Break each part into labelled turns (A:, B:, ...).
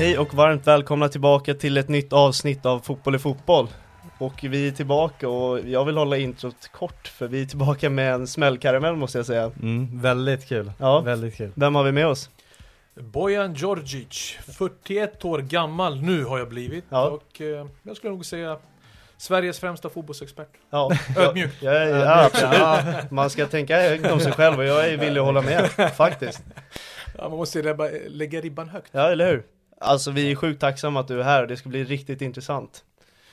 A: Hej och varmt välkomna tillbaka till ett nytt avsnitt av Fotboll i fotboll. Och vi är tillbaka och jag vill hålla introt kort för vi är tillbaka med en smällkaramell måste jag säga.
B: Mm, väldigt kul.
A: Ja.
B: Väldigt kul.
A: Vem har vi med oss?
C: Bojan Djordjic, 41 år gammal nu har jag blivit
A: Ja.
C: och eh, jag skulle nog säga Sveriges främsta fotbollsexpert.
A: Ja,
C: Ödmjukt.
A: Ja, ja, ja, absolut. Man ska tänka högt om sig själv och jag är villig att hålla med, faktiskt.
C: Ja, man måste lägga ribban högt.
A: Ja, eller hur? Alltså vi är sjukt tacksamma att du är här och det ska bli riktigt intressant.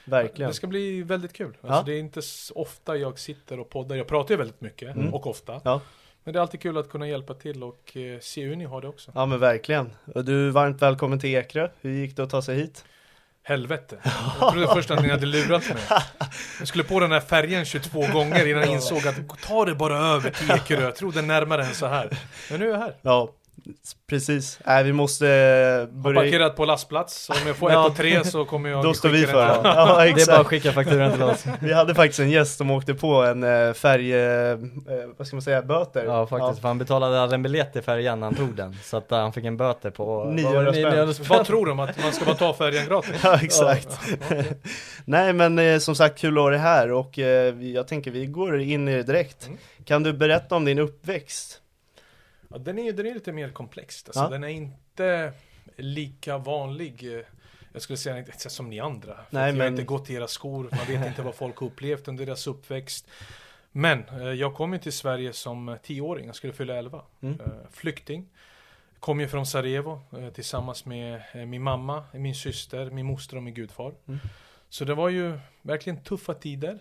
A: Verkligen.
C: Det ska bli väldigt kul. Alltså,
A: Ja.
C: Det är inte ofta jag sitter och poddar. Jag pratar ju väldigt mycket
A: Mm.
C: och ofta.
A: Ja.
C: Men det är alltid kul att kunna hjälpa till och eh, se hur ni har det också.
A: Ja men verkligen. Och du är varmt välkommen till Ekerö. Hur gick det att ta sig hit?
C: Helvete. Jag trodde först att ni hade lurat mig. Jag skulle på den här färgen 22 gånger innan jag insåg att ta det bara över till Ekerö. Jag trodde närmare än så här. Men nu är jag här.
A: Ja, precis. Nej vi måste eh, börja...
C: Parkerat på lastplats, om jag får
A: Ja.
C: ett och tre så kommer jag
A: Då står vi
C: skicka
A: för det.
C: till-
A: Ja,
B: Det är
A: exakt.
B: bara att skicka fakturan till oss.
A: Vi hade faktiskt en gäst som åkte på en eh, färg, eh, vad ska man säga, böter.
B: Ja faktiskt, för han betalade aldrig en biljett i färjan när han tog den. Så att han fick en böter på...
A: 900
B: vad var det?
A: spänn.
B: 900 spänn.
C: Vad tror de? Att man ska bara ta färjan gratis?
A: Ja, exakt.
C: Ja.
A: Nej men som sagt kul att ha dig här och jag tänker vi går in i det direkt.
C: Mm.
A: Kan du berätta om din uppväxt?
C: Ja, den, är, den är lite mer komplex. Alltså,
A: Ja.
C: Den är inte lika vanlig. eh, Jag skulle säga som ni andra. För
A: Nej,
C: att jag har
A: men-
C: inte gått i era skor. Man vet inte vad folk har upplevt under deras uppväxt. Men eh, jag kom ju till Sverige som tioåring. Jag skulle fylla 11.
A: Mm.
C: Eh, Flykting. Kom ju från Sarajevo tillsammans med min mamma, min syster, min moster och min gudfar.
A: Mm.
C: Så det var ju verkligen tuffa tider.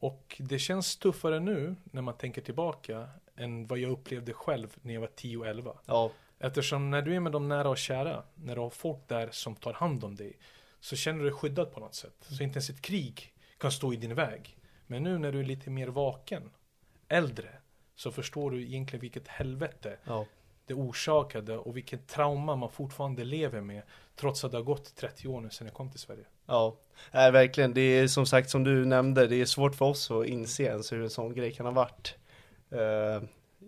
C: Och det känns tuffare nu när man tänker tillbaka än vad jag upplevde själv när jag var 10-11.
A: Ja,
C: Eftersom när du är med de nära och kära, när du har folk där som tar hand om dig, så känner du dig skyddad på något sätt. Så inte ens ett krig kan stå i din väg. Men nu när du är lite mer vaken, äldre, så förstår du egentligen vilket helvete
A: ja.
C: det orsakade och vilket trauma man fortfarande lever med trots att det har gått 30 år nu sedan jag kom till Sverige.
A: Ja, nej, verkligen. Det är som sagt som du nämnde, det är svårt för oss att inse ens hur en sån grej kan ha varit. Eh,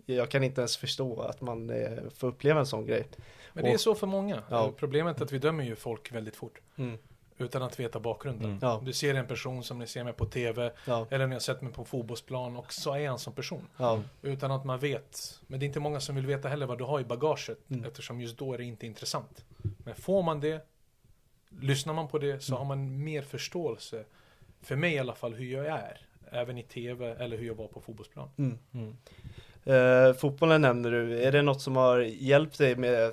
A: jag kan inte ens förstå att man eh, får uppleva en sån grej.
C: Men det är så för många.
A: Ja.
C: Problemet är att vi dömer ju folk väldigt fort.
A: Mm.
C: Utan att veta bakgrunden.
B: Mm.
A: Ja.
C: Du ser en person som ni ser mig på TV,
A: Ja,
C: eller ni har sett mig på fotbollsplan och så är han som person.
A: ja,
C: Utan att man vet. Men det är inte många som vill veta heller vad du har i bagaget.
A: Mm.
C: Eftersom just då är det inte intressant. Men får man det, lyssnar man på det så
A: Mm.
C: har man mer förståelse. För mig i alla fall hur jag är. Även i TV eller hur jag var på fotbollsplan.
A: Mm.
B: Mm.
A: Eh, fotbollen nämner du, är det något som har hjälpt dig med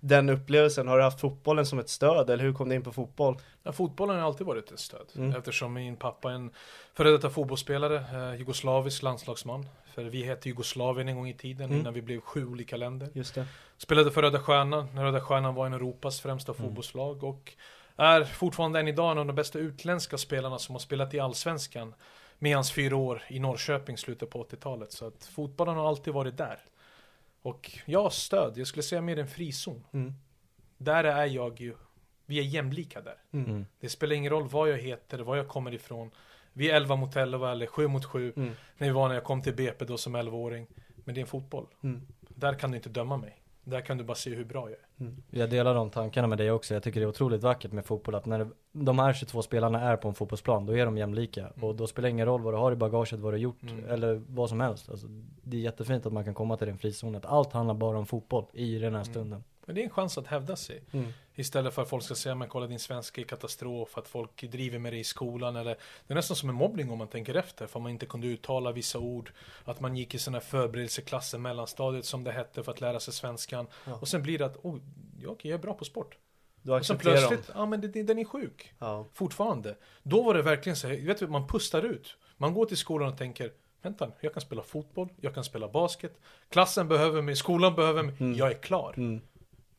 A: den upplevelsen? Har du haft fotbollen som ett stöd eller hur kom du in på fotboll?
C: Ja, fotbollen har alltid varit ett stöd.
A: Mm.
C: Eftersom min pappa är en före detta fotbollsspelare, eh, jugoslavisk landslagsman. För vi hette Jugoslavien en gång i tiden
A: Mm.
C: innan vi blev sju olika länder.
A: Just det.
C: Spelade för Röda Stjärnan, när Röda Stjärnan var en Europas främsta
A: Mm.
C: fotbollslag och är fortfarande än idag en av de bästa utländska spelarna som har spelat i Allsvenskan med hans fyra år i Norrköping slutet på 80-talet. Så att fotbollen har alltid varit där. Och jag har stöd, jag skulle säga mer en frizon.
A: Mm.
C: Där är jag ju, vi är jämlika där.
A: Mm.
C: Det spelar ingen roll vad jag heter, var jag kommer ifrån. Vi är 11 mot 11 eller 7 mot 7.
A: Mm.
C: När vi var när jag kom till BP då som 11-åring. Men det är en fotboll.
A: Mm.
C: Där kan du inte döma mig. Där kan du bara se hur bra jag är.
B: Jag delar de tankarna med dig också. Jag tycker det är otroligt vackert med fotboll att när de här 22 spelarna är på en fotbollsplan, då är de jämlika. Och då spelar det ingen roll vad du har i bagaget, vad du har gjort
C: Mm.
B: eller vad som helst. Alltså, det är jättefint att man kan komma till den frizonen. Allt handlar bara om fotboll i den här stunden.
C: Men det är en chans att hävda sig.
A: Mm.
C: Istället för att folk ska säga men kolla din svenska är katastrof, att folk driver med det i skolan eller Det är nästan som en mobbning om man tänker efter, för man inte kunde uttala vissa ord. Att man gick i sådana här förberedelseklasser, mellanstadiet som det hette för att lära sig svenskan. Och sen blir det att, oh, ja, okej, jag är bra på sport.
A: Du
C: Och sen
A: accepterar dem.
C: plötsligt, ja men det, den är sjuk.
A: Ja.
C: Fortfarande. Då var det verkligen så här, vet du, man pustar ut. Man går till skolan och tänker Vänta jag kan spela fotboll, jag kan spela basket. Klassen behöver mig, skolan behöver mig, jag är klar.
A: Mm.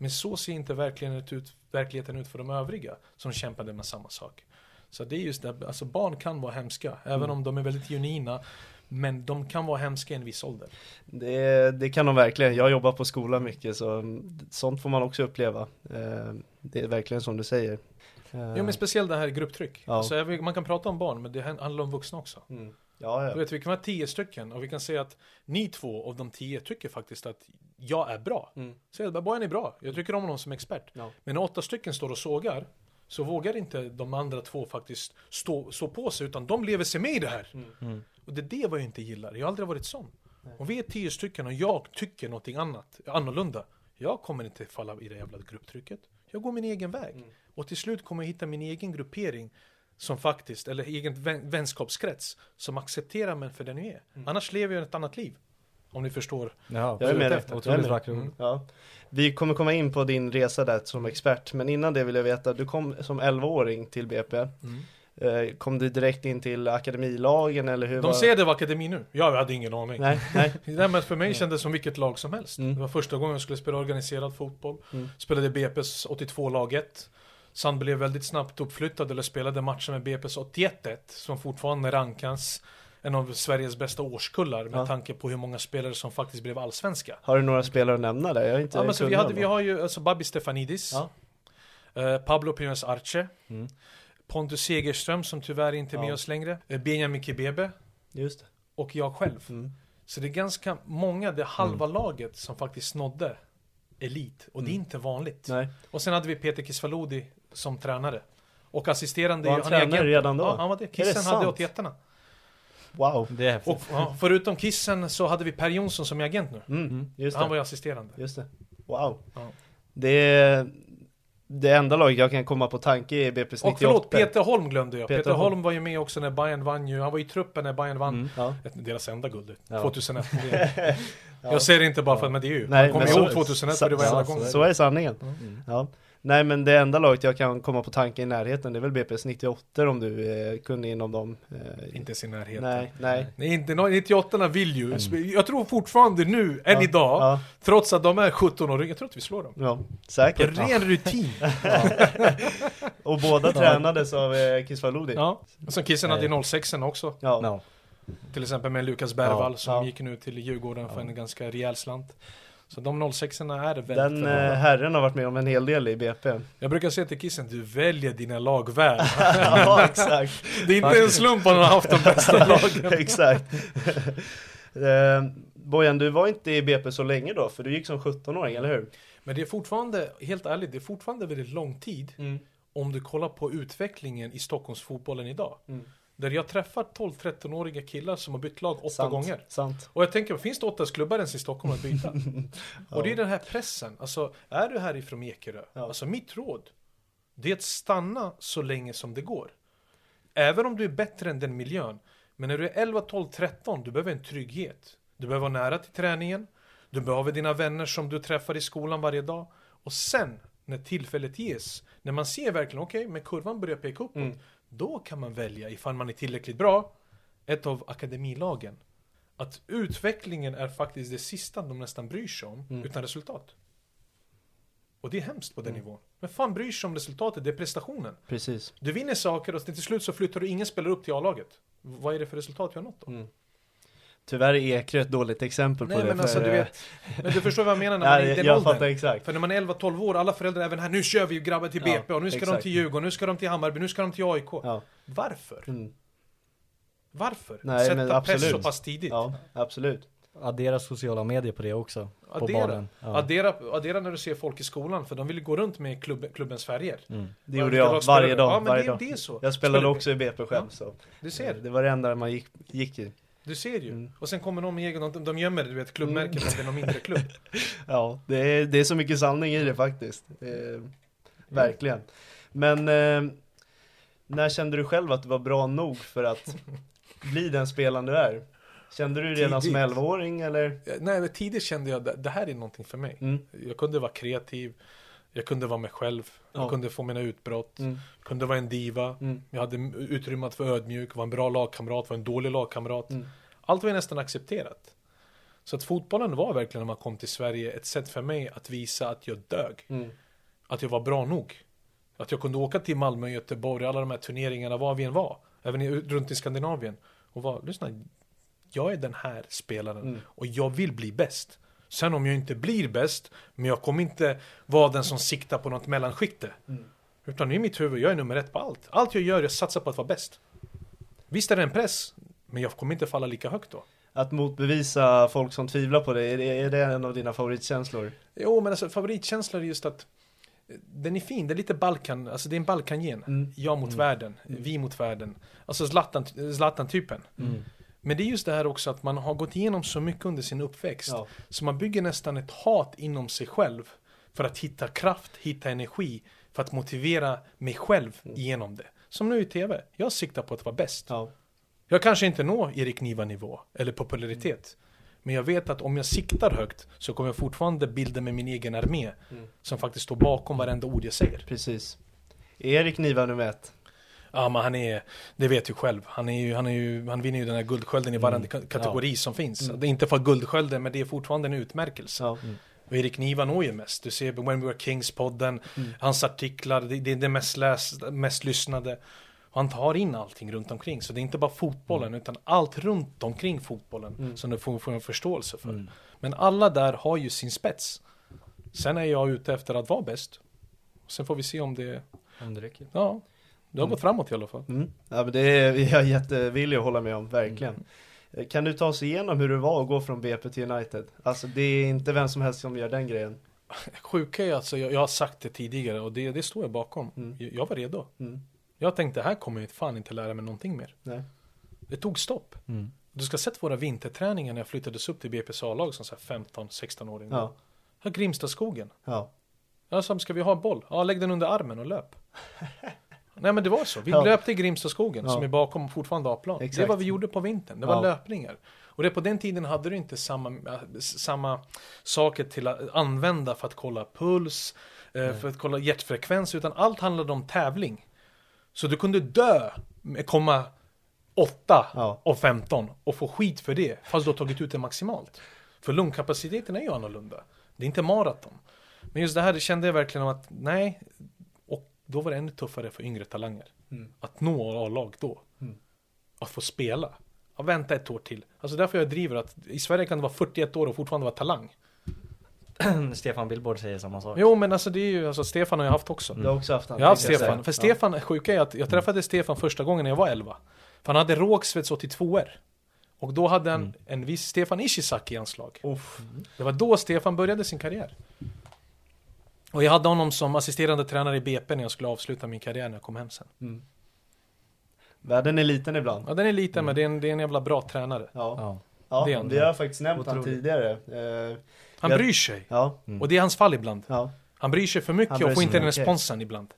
C: Men så ser inte verkligheten ut, verkligheten ut för de övriga som kämpade med samma sak. Så det är just det, alltså barn kan vara hemska, även
A: Mm.
C: om de är väldigt genuina. Men de kan vara hemska i en viss ålder.
A: Det, det kan de verkligen. Jag jobbar på skolan mycket så sånt får man också uppleva. Eh, Det är verkligen som du säger. Eh,
C: Jo men speciellt det här grupptryck.
A: Ja.
C: Alltså, man kan prata om barn, men det handlar om vuxna också.
A: mm. Ja,
C: Du
A: ja.
C: vet, vi kan vara tio stycken och vi kan säga att ni två av de tio tycker faktiskt att jag är bra.
A: Mm.
C: Säg att Bojan är bra, jag tycker om honom som expert.
A: Ja.
C: Men när åtta stycken står och sågar så vågar inte de andra två faktiskt stå, stå på sig utan de lever sig med i det här.
A: Mm.
C: Och det är det vad jag inte gillar, jag har aldrig varit sån. Om vi är tio stycken och jag tycker någonting annat, annorlunda, jag kommer inte falla i det jävla grupptrycket. Jag går min egen väg.
A: Mm.
C: Och till slut kommer jag hitta min egen gruppering som faktiskt, eller egen vän, vänskapskrets som accepterar mig för den jag är.
A: Mm.
C: Annars lever jag ett annat liv. Om ni förstår.
B: Ja,
A: Jag är med dig.
B: Otroligt.
C: Mm.
A: Ja. Vi kommer komma in på din resa där som expert, men innan det vill jag veta, du kom som 11-åring till BP.
C: Mm.
A: Eh, Kom du direkt in till akademilagen eller hur
C: De
A: var
C: säger det var akademi nu. Jag hade ingen aning.
A: Nej, nej.
C: Nej, men för mig kändes det som vilket lag som helst.
A: Mm.
C: Det var första gången jag skulle spela organiserad fotboll.
A: Mm.
C: Spelade BP's 82-lag 1. Sand blev väldigt snabbt uppflyttad eller spelade matcher med BP's 81-1 som fortfarande rankas en av Sveriges bästa årskullar med
A: Ja.
C: tanke på hur många spelare som faktiskt blev allsvenska.
A: Har du några spelare att nämna där? Jag är inte
C: Ja, men så vi, hade, vi har ju alltså Babi Stefanidis,
A: Ja.
C: eh, Pablo Pinos Arce,
B: Mm.
C: Pontus Segerström som tyvärr inte är med
A: Ja.
C: oss längre, eh, Benjamin
A: det.
C: och jag själv.
A: Mm.
C: Så det är ganska många, det halva laget som faktiskt nådde elit. Och det är
A: Mm.
C: inte vanligt.
A: Nej.
C: Och sen hade vi Peter Kisvalodi som tränare. Och assisterande
A: Var han
C: är
A: tränare
C: agent.
A: redan då?
C: Ja, han var det. Kissen hade
A: sant?
C: 81
A: Wow.
B: Det är häftigt.
C: Och ja, förutom Kissen så hade vi Per Jonsson som är agent nu.
A: Mm. Just
C: Han
A: det.
C: var ju assisterande.
A: Just det. Wow.
C: Ja.
A: Det är det enda laget jag kan komma på tanke är BP's 98.
C: Och förlåt, Peter Holm glömde jag.
A: Peter
C: Peter,
A: Holm.
C: Holm var ju med också när Bayern vann ju. Han var i truppen när Bayern vann.
B: Mm.
A: Ja.
C: Ett- Deras enda guld.
B: Ja.
C: 2001. Det- Jag säger det inte bara för att men det är ju.
A: Nej, så-
C: ihåg 2001 för det var
A: så-
C: jävla
B: så-
C: gång.
A: Så är sanningen.
B: Mm.
A: Ja. Nej men det enda laget jag kan komma på tanke i närheten det är väl BP's 98 om du är kunnig inom dem. Eh,
C: Inte sin närhet.
A: Nej, nej.
C: Nej, inte, 98 vill ju. Jag tror fortfarande nu, än
A: Ja,
C: idag,
A: ja.
C: trots att de är 17 år, jag tror att vi slår dem.
A: Ja,
C: På
A: säkert.
C: ren rutin.
A: Och båda tränades av eh, Kisvalodi.
C: Ja. Och sen Kissen hade ju 06 också.
A: Ja.
B: Ja.
C: Till exempel med Lukas Bergvall
B: Ja,
C: som
A: ja.
C: gick nu till Djurgården för en ganska rejäl slant. Så de 06 är väldigt
A: Den eh, herren har varit med om en hel del i BP.
C: Jag brukar säga till Kissen, du väljer dina lag väl.
A: ja, exakt.
C: Det är inte en slump att han har haft de bästa lagen.
A: exakt. eh, Bojan, du var inte i BP så länge då, för du gick som 17-åring, eller hur?
C: Men det är fortfarande, helt ärligt, det är fortfarande väldigt lång tid om du kollar på utvecklingen i Stockholmsfotbollen idag.
A: Mm.
C: Där jag träffar 12-13-åriga killar som har bytt lag åtta
A: Sant,
C: gånger.
A: Sant.
C: Och jag tänker, finns det åtta klubbar ens i Stockholm att byta? Och det är den här pressen. Alltså, är du härifrån Ekerö?
A: Ja.
C: Alltså mitt råd, det är att stanna så länge som det går. Även om du är bättre än den miljön. Men när du är 11, 12, 13, du behöver en trygghet. Du behöver vara nära till träningen. Du behöver dina vänner som du träffar i skolan varje dag. Och sen, när tillfället ges, när man ser verkligen, okej, men kurvan börjar peka uppåt.
A: Mm.
C: Då kan man välja, ifall man är tillräckligt bra, ett av akademilagen. att utvecklingen är faktiskt det sista de nästan bryr sig om,
A: Mm.
C: utan resultat. Och det är hemskt på den nivån. Men fan bryr sig om resultatet? Det är prestationen.
A: Precis.
C: Du vinner saker och till slut så flyttar du ingen spelar upp till A-laget. Vad är det för resultat vi har nått då?
A: Mm. Tyvärr är Ekerö ett dåligt exempel
C: Nej
A: på det.
C: men
A: för,
C: alltså du vet, men du förstår vad jag menar när
A: Ja,
C: man är i den
A: jag
C: åldern.
A: fattar exakt.
C: För när man är 11-12 år, alla föräldrar även här, nu kör vi grabbar till
A: Ja,
C: BP och nu ska de
A: exakt.
C: till Djurgården, nu ska de till Hammarby, nu ska de till AIK.
A: Ja.
C: Varför?
A: Mm.
C: Varför?
A: Nej,
C: Sätta
A: men
C: press så pass tidigt.
A: Ja, absolut.
B: Addera sociala medier på det också. På
C: Addera.
B: barnen. Ja.
C: Addera, addera när du ser folk i skolan, för de vill ju gå runt med klubb, klubbens färger.
B: Mm.
A: Det
C: Ja,
A: gjorde jag varje dag.
C: Ja, men
A: varje
C: det,
A: dag.
C: det är så.
A: Jag spelade
C: Spelar-
A: också i BP själv
C: Ja.
A: så.
C: Du ser.
A: Det var det enda man gick, gick i.
C: Du ser ju.
A: Mm.
C: Och sen kommer någon med egen, de, de gömmer du vet, klubbmärket om det är någon mindre klubb.
A: Ja, det är, det är så mycket sanning i det faktiskt. Eh, verkligen. Men eh, när kände du själv att du var bra nog för att bli den spelaren du är? Kände du redan som
C: Tidigt.
A: 11-åring eller?
C: Eh, Nej, men tidigt kände jag att det här är någonting för mig.
A: Mm.
C: Jag kunde vara kreativ, jag kunde vara mig själv, jag
A: Ja.
C: kunde få mina utbrott,
A: Mm.
C: kunde vara en diva,
A: Mm.
C: jag hade utrymme att vara ödmjuk, vara en bra lagkamrat, vara en dålig lagkamrat.
A: Mm.
C: Allt var nästan accepterat. Så att fotbollen var verkligen när man kom till Sverige ett sätt för mig att visa att jag dög.
A: Mm.
C: Att jag var bra nog. Att jag kunde åka till Malmö, Göteborg, alla de här turneringarna, var vi än var. Även i, runt i Skandinavien. Och var, lyssna, jag är den här spelaren
A: Mm.
C: och jag vill bli bäst. Sen om jag inte blir bäst, men jag kommer inte vara den som siktar på något mellanskikte.
A: Mm.
C: Utan i mitt huvud, jag är nummer ett på allt. Allt jag gör, jag satsar på att vara bäst. Visst är det en press, men jag kommer inte falla lika högt då.
A: Att motbevisa folk som tvivlar på dig, är det, är det en av dina favoritkänslor?
C: Jo, men alltså favoritkänslan är just att eh, den är fin, det är lite Balkan, alltså det är en Balkangen.
A: Mm.
C: Jag mot världen, vi mot världen. Alltså Zlatan, Zlatan-typen.
B: Mm.
C: Men det är just det här också att man har gått igenom så mycket under sin uppväxt.
A: Ja.
C: Så man bygger nästan ett hat inom sig själv. För att hitta kraft, hitta energi. För att motivera mig själv genom det. Som nu i tv, jag siktar på att vara bäst.
A: Ja.
C: Jag kanske inte når Erik Niva-nivå eller popularitet. Men jag vet att om jag siktar högt så kommer jag fortfarande bilda med min egen armé. Som faktiskt står bakom varenda ord jag säger.
A: Precis. Erik Niva nummer ett.
C: Ja men han är, det vet du själv, han, är ju, han, är ju, han vinner ju den här guldskölden i varenda ka- kategori som finns. Det är inte för guldskölden men det är fortfarande en utmärkelse.
A: Ja.
C: Och Erik Niva når ju mest. Du ser When We Were Kings-podden, hans artiklar, det, det är det mest läst, mest lyssnade. Och han tar in allting runt omkring. Så det är inte bara fotbollen utan allt runt omkring fotbollen som du får, får en förståelse för. Men alla där har ju sin spets. Sen är jag ute efter att vara bäst. Sen får vi se om det,
B: Om det räcker.
C: ja, det har gått framåt i alla fall.
A: Mm. Ja men det är jag jättevillig att hålla med om, verkligen. Eh, Kan du ta oss igenom hur det var att gå från BP till United? Alltså det är inte vem som helst som gör den grejen.
C: Sjuka är alltså, jag, jag har sagt det tidigare och det, det står jag bakom.
A: Mm.
C: Jag, jag var redo.
A: Mm.
C: Jag tänkte, här kommer jag fan inte lära mig någonting mer.
A: Nej.
C: Det tog stopp.
B: Mm.
C: Du ska ha sett våra vinterträningar när jag flyttades upp till BP's A-lag som så här 15-16-åring.
A: Ja.
C: Här Grimstaskogen.
A: Ja.
C: Jag sa, ska vi ha en boll? Ja, lägg den under armen och löp. Nej men det var så. Vi
A: Ja.
C: löpte i Grimstaskogen
A: Ja.
C: som är bakom fortfarande A-plan. Det är
A: Exakt.
C: vad vi gjorde på vintern. Det var
A: Ja.
C: löpningar. Och det på den tiden hade du inte samma, samma saker till att använda för att kolla puls, eh, för att kolla hjärtfrekvens, utan allt handlade om tävling. Så du kunde dö med komma 8
A: Ja.
C: och 15 och få skit för det, fast du har tagit ut det maximalt. För lungkapaciteten är ju annorlunda. Det är inte maraton. Men just det här det kände jag verkligen att nej, då var det ännu tuffare för yngre talanger.
A: Mm.
C: Att nå A-lag då.
A: Mm.
C: Att få spela. Ja, vänta ett år till. Alltså därför jag driver att i Sverige kan du vara 41 år och fortfarande vara talang.
B: Stefan Billboard säger samma sak.
C: Jo men alltså det är ju, alltså Stefan har jag haft också.
A: Du har också haft han.
C: Jag har haft Stefan.
A: säga.
C: För
A: Ja.
C: Stefan, sjuka är att jag träffade Stefan första gången när jag var 11. För han hade Rågsveds 82 Och då hade han en viss Stefan Ishizaki i anslag.
A: Uff.
C: Det var då Stefan började sin karriär. Och jag hade honom som assisterande tränare i BP när jag skulle avsluta min karriär när jag kom hem sen.
A: Mm. Världen är liten ibland.
C: Ja den är liten men det är, en, det är en jävla bra tränare.
A: Ja.
B: Ja.
A: Ja,
C: Det är
A: vi har faktiskt nämnt
B: Otroligt.
A: tidigare. Eh,
C: Han
A: Jag-
C: bryr sig.
A: ja,
C: Och det är hans fall ibland.
A: ja.
C: Han bryr sig för mycket
A: bryr
C: och får inte den responsen ibland.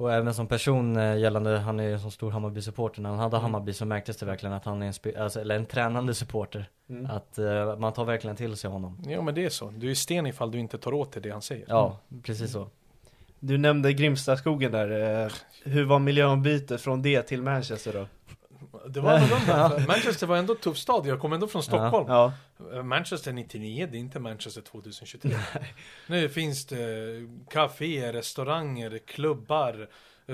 B: Och även som person eh, gällande, han är ju en sån stor Hammarby-supporter, när han hade
A: Mm.
B: Hammarby så märktes det verkligen att han är en, alltså, eller en tränande supporter.
A: Mm.
B: Att eh, man tar verkligen till sig honom.
C: Jo men det är så. Du är sten ifall du inte tar åt dig det han säger.
B: Ja, precis så.
A: Du nämnde Grimstaskogen där. Eh, hur var miljöombytet från det till Manchester då?
C: Det var för Manchester var ändå en tuff stad. Jag kom ändå från Stockholm.
A: Ja,
C: Eh, Manchester 99, det är inte Manchester 2023. Nu finns det kaféer, restauranger, klubbar.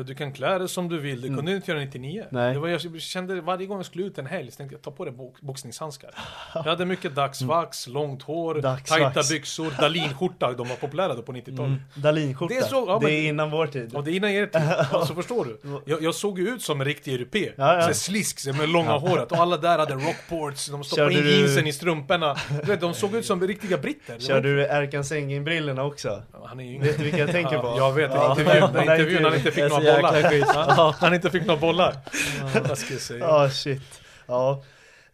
C: Du kan klä dig som du vill, det kunde du inte göra 99.
A: Mm. Nej.
C: Det var, jag kände varje gång jag skulle ut en helg så tänkte jag ta på dig bo- boxningshandskar. Jag hade mycket dagsvax, långt hår,
A: Dagsvax.
C: tajta byxor, Dalinskjorta, de var populära då på 90-talet.
A: Mm. Dalinskjorta.
C: Det är så- ja,
A: det
C: men-
A: är innan vår tid.
C: Och det är innan er tid, alltså förstår du? Jag, jag såg ju ut som en riktig europé.
A: Ja, ja.
C: Så slisk med långa håret och alla där hade rockports, de stoppade
A: Körde
C: in
A: du-
C: jeansen i strumporna. Du vet, de såg ut som riktiga britter. Det var-
A: Körde du Erkan Sengin-brillorna också?
C: Han är ju
A: Vet du vilka jag tänker på?
C: Ja, jag vet,
A: Ja.
C: intervjun, intervjun han inte fick några bollar. Ja, han inte fick några bollar.
A: Ja, shit. Ja.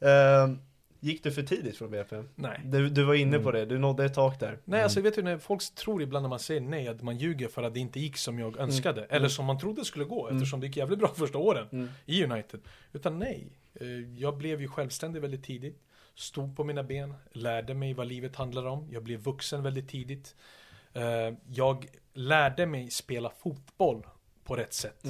A: Ehm, gick du för tidigt från BP?
C: Nej.
A: Du, du var inne på det, du nådde ett tak där.
C: Nej, alltså vet du, när folk tror ibland när man säger nej att man ljuger för att det inte gick som jag önskade. Eller som man trodde skulle gå, eftersom det gick jävligt bra första åren i United. Utan nej, eh, jag blev ju självständig väldigt tidigt. Stod på mina ben, lärde mig vad livet handlar om. Jag blev vuxen väldigt tidigt. Eh, Jag lärde mig spela fotboll på rätt sätt.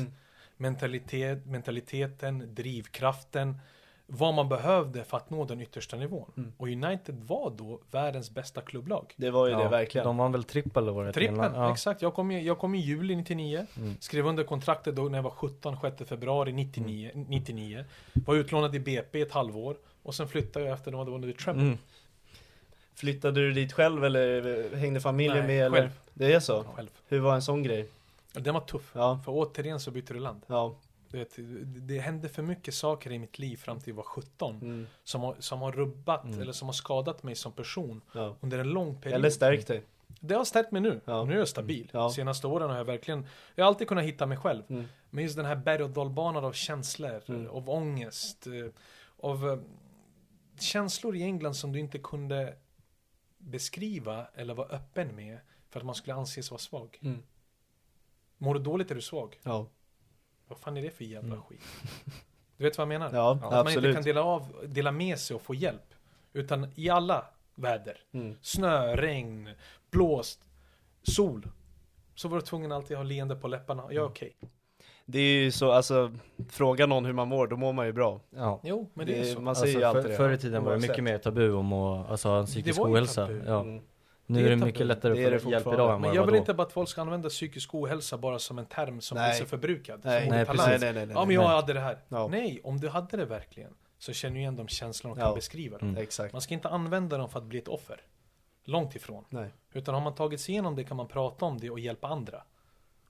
C: Mentalitet, mentaliteten, drivkraften, vad man behövde för att nå den yttersta nivån. Och United var då världens bästa klubblag.
A: Det var ju det
B: Ja,
A: verkligen.
B: De vann väl trippel det
C: Trippen,
B: England? Ja.
C: exakt. Jag kom, i, jag kom i juli 99. Skrev under kontraktet då när jag var 17, 6 februari 99. 99. Var utlånad i BP ett halvår. Och sen flyttade jag efter de hade vunnit Treble.
B: Mm.
A: Flyttade du dit själv eller hängde familjen
C: Nej,
A: med? Eller?
C: själv.
A: Det är så?
C: Själv.
A: Hur var en sån grej?
C: Den var tuff.
A: Ja.
C: För återigen så bytte du land.
A: Ja.
C: Du vet, det, hände för mycket saker i mitt liv fram till jag var 17.
A: Mm.
C: Som, har, som har rubbat eller som har skadat mig som person.
A: ja.
C: Under en lång period.
A: Eller stärkt dig.
C: Det har stärkt mig nu.
A: Ja.
C: Nu är jag stabil.
A: Ja.
C: Senaste åren har jag verkligen, jag har alltid kunnat hitta mig själv.
A: Mm.
C: Men just den här berg och dalbanan av känslor,
A: Mm.
C: av ångest, eh, av eh, känslor i England som du inte kunde beskriva eller vara öppen med för att man skulle anses vara svag.
A: Mm.
C: Mår du dåligt är du svag.
A: Ja.
C: Vad fan är det för jävla skit? Du vet vad jag menar?
A: Mm. Ja,
C: att man inte
A: absolut.
C: kan dela, av, dela med sig och få hjälp. Utan i alla väder.
A: Mm.
C: Snö, regn, blåst, sol. Så var du tvungen alltid ha leende på läpparna.
A: Mm.
C: Ja, okej.
A: Det är ju så, alltså, fråga någon hur man mår, då mår man ju bra.
B: Ja.
C: Jo, men det,
A: Det-
C: är så.
A: man säger ju
B: Alltså,
A: alltid det.
B: för, förr i tiden var det mycket mer tabu om att alltså, ha en psykisk
C: var ju
B: ohälsa.
C: tabu.
B: Ja.
A: Mm.
B: Nu
C: Det
B: är det
C: tabu.
B: mycket lättare
A: Det
B: att få
A: det
B: hjälp idag
C: Men jag
B: det
C: vill
B: var
C: inte bara att folk ska använda psykisk ohälsa bara som en term som
A: Nej.
C: är så förbrukad.
A: Nej.
C: som
B: Nej, precis.
C: talang.
A: Nej, nej, nej,
C: Ja, men
A: nej.
C: jag hade det här.
A: Ja.
C: Nej, om du hade det verkligen så känner du igen de känslorna och kan
A: Ja.
C: beskriva dem.
B: Mm.
C: Man ska inte använda dem för att bli ett offer. Långt ifrån.
A: Nej.
C: Utan har man tagit sig igenom det kan man prata om det och hjälpa andra.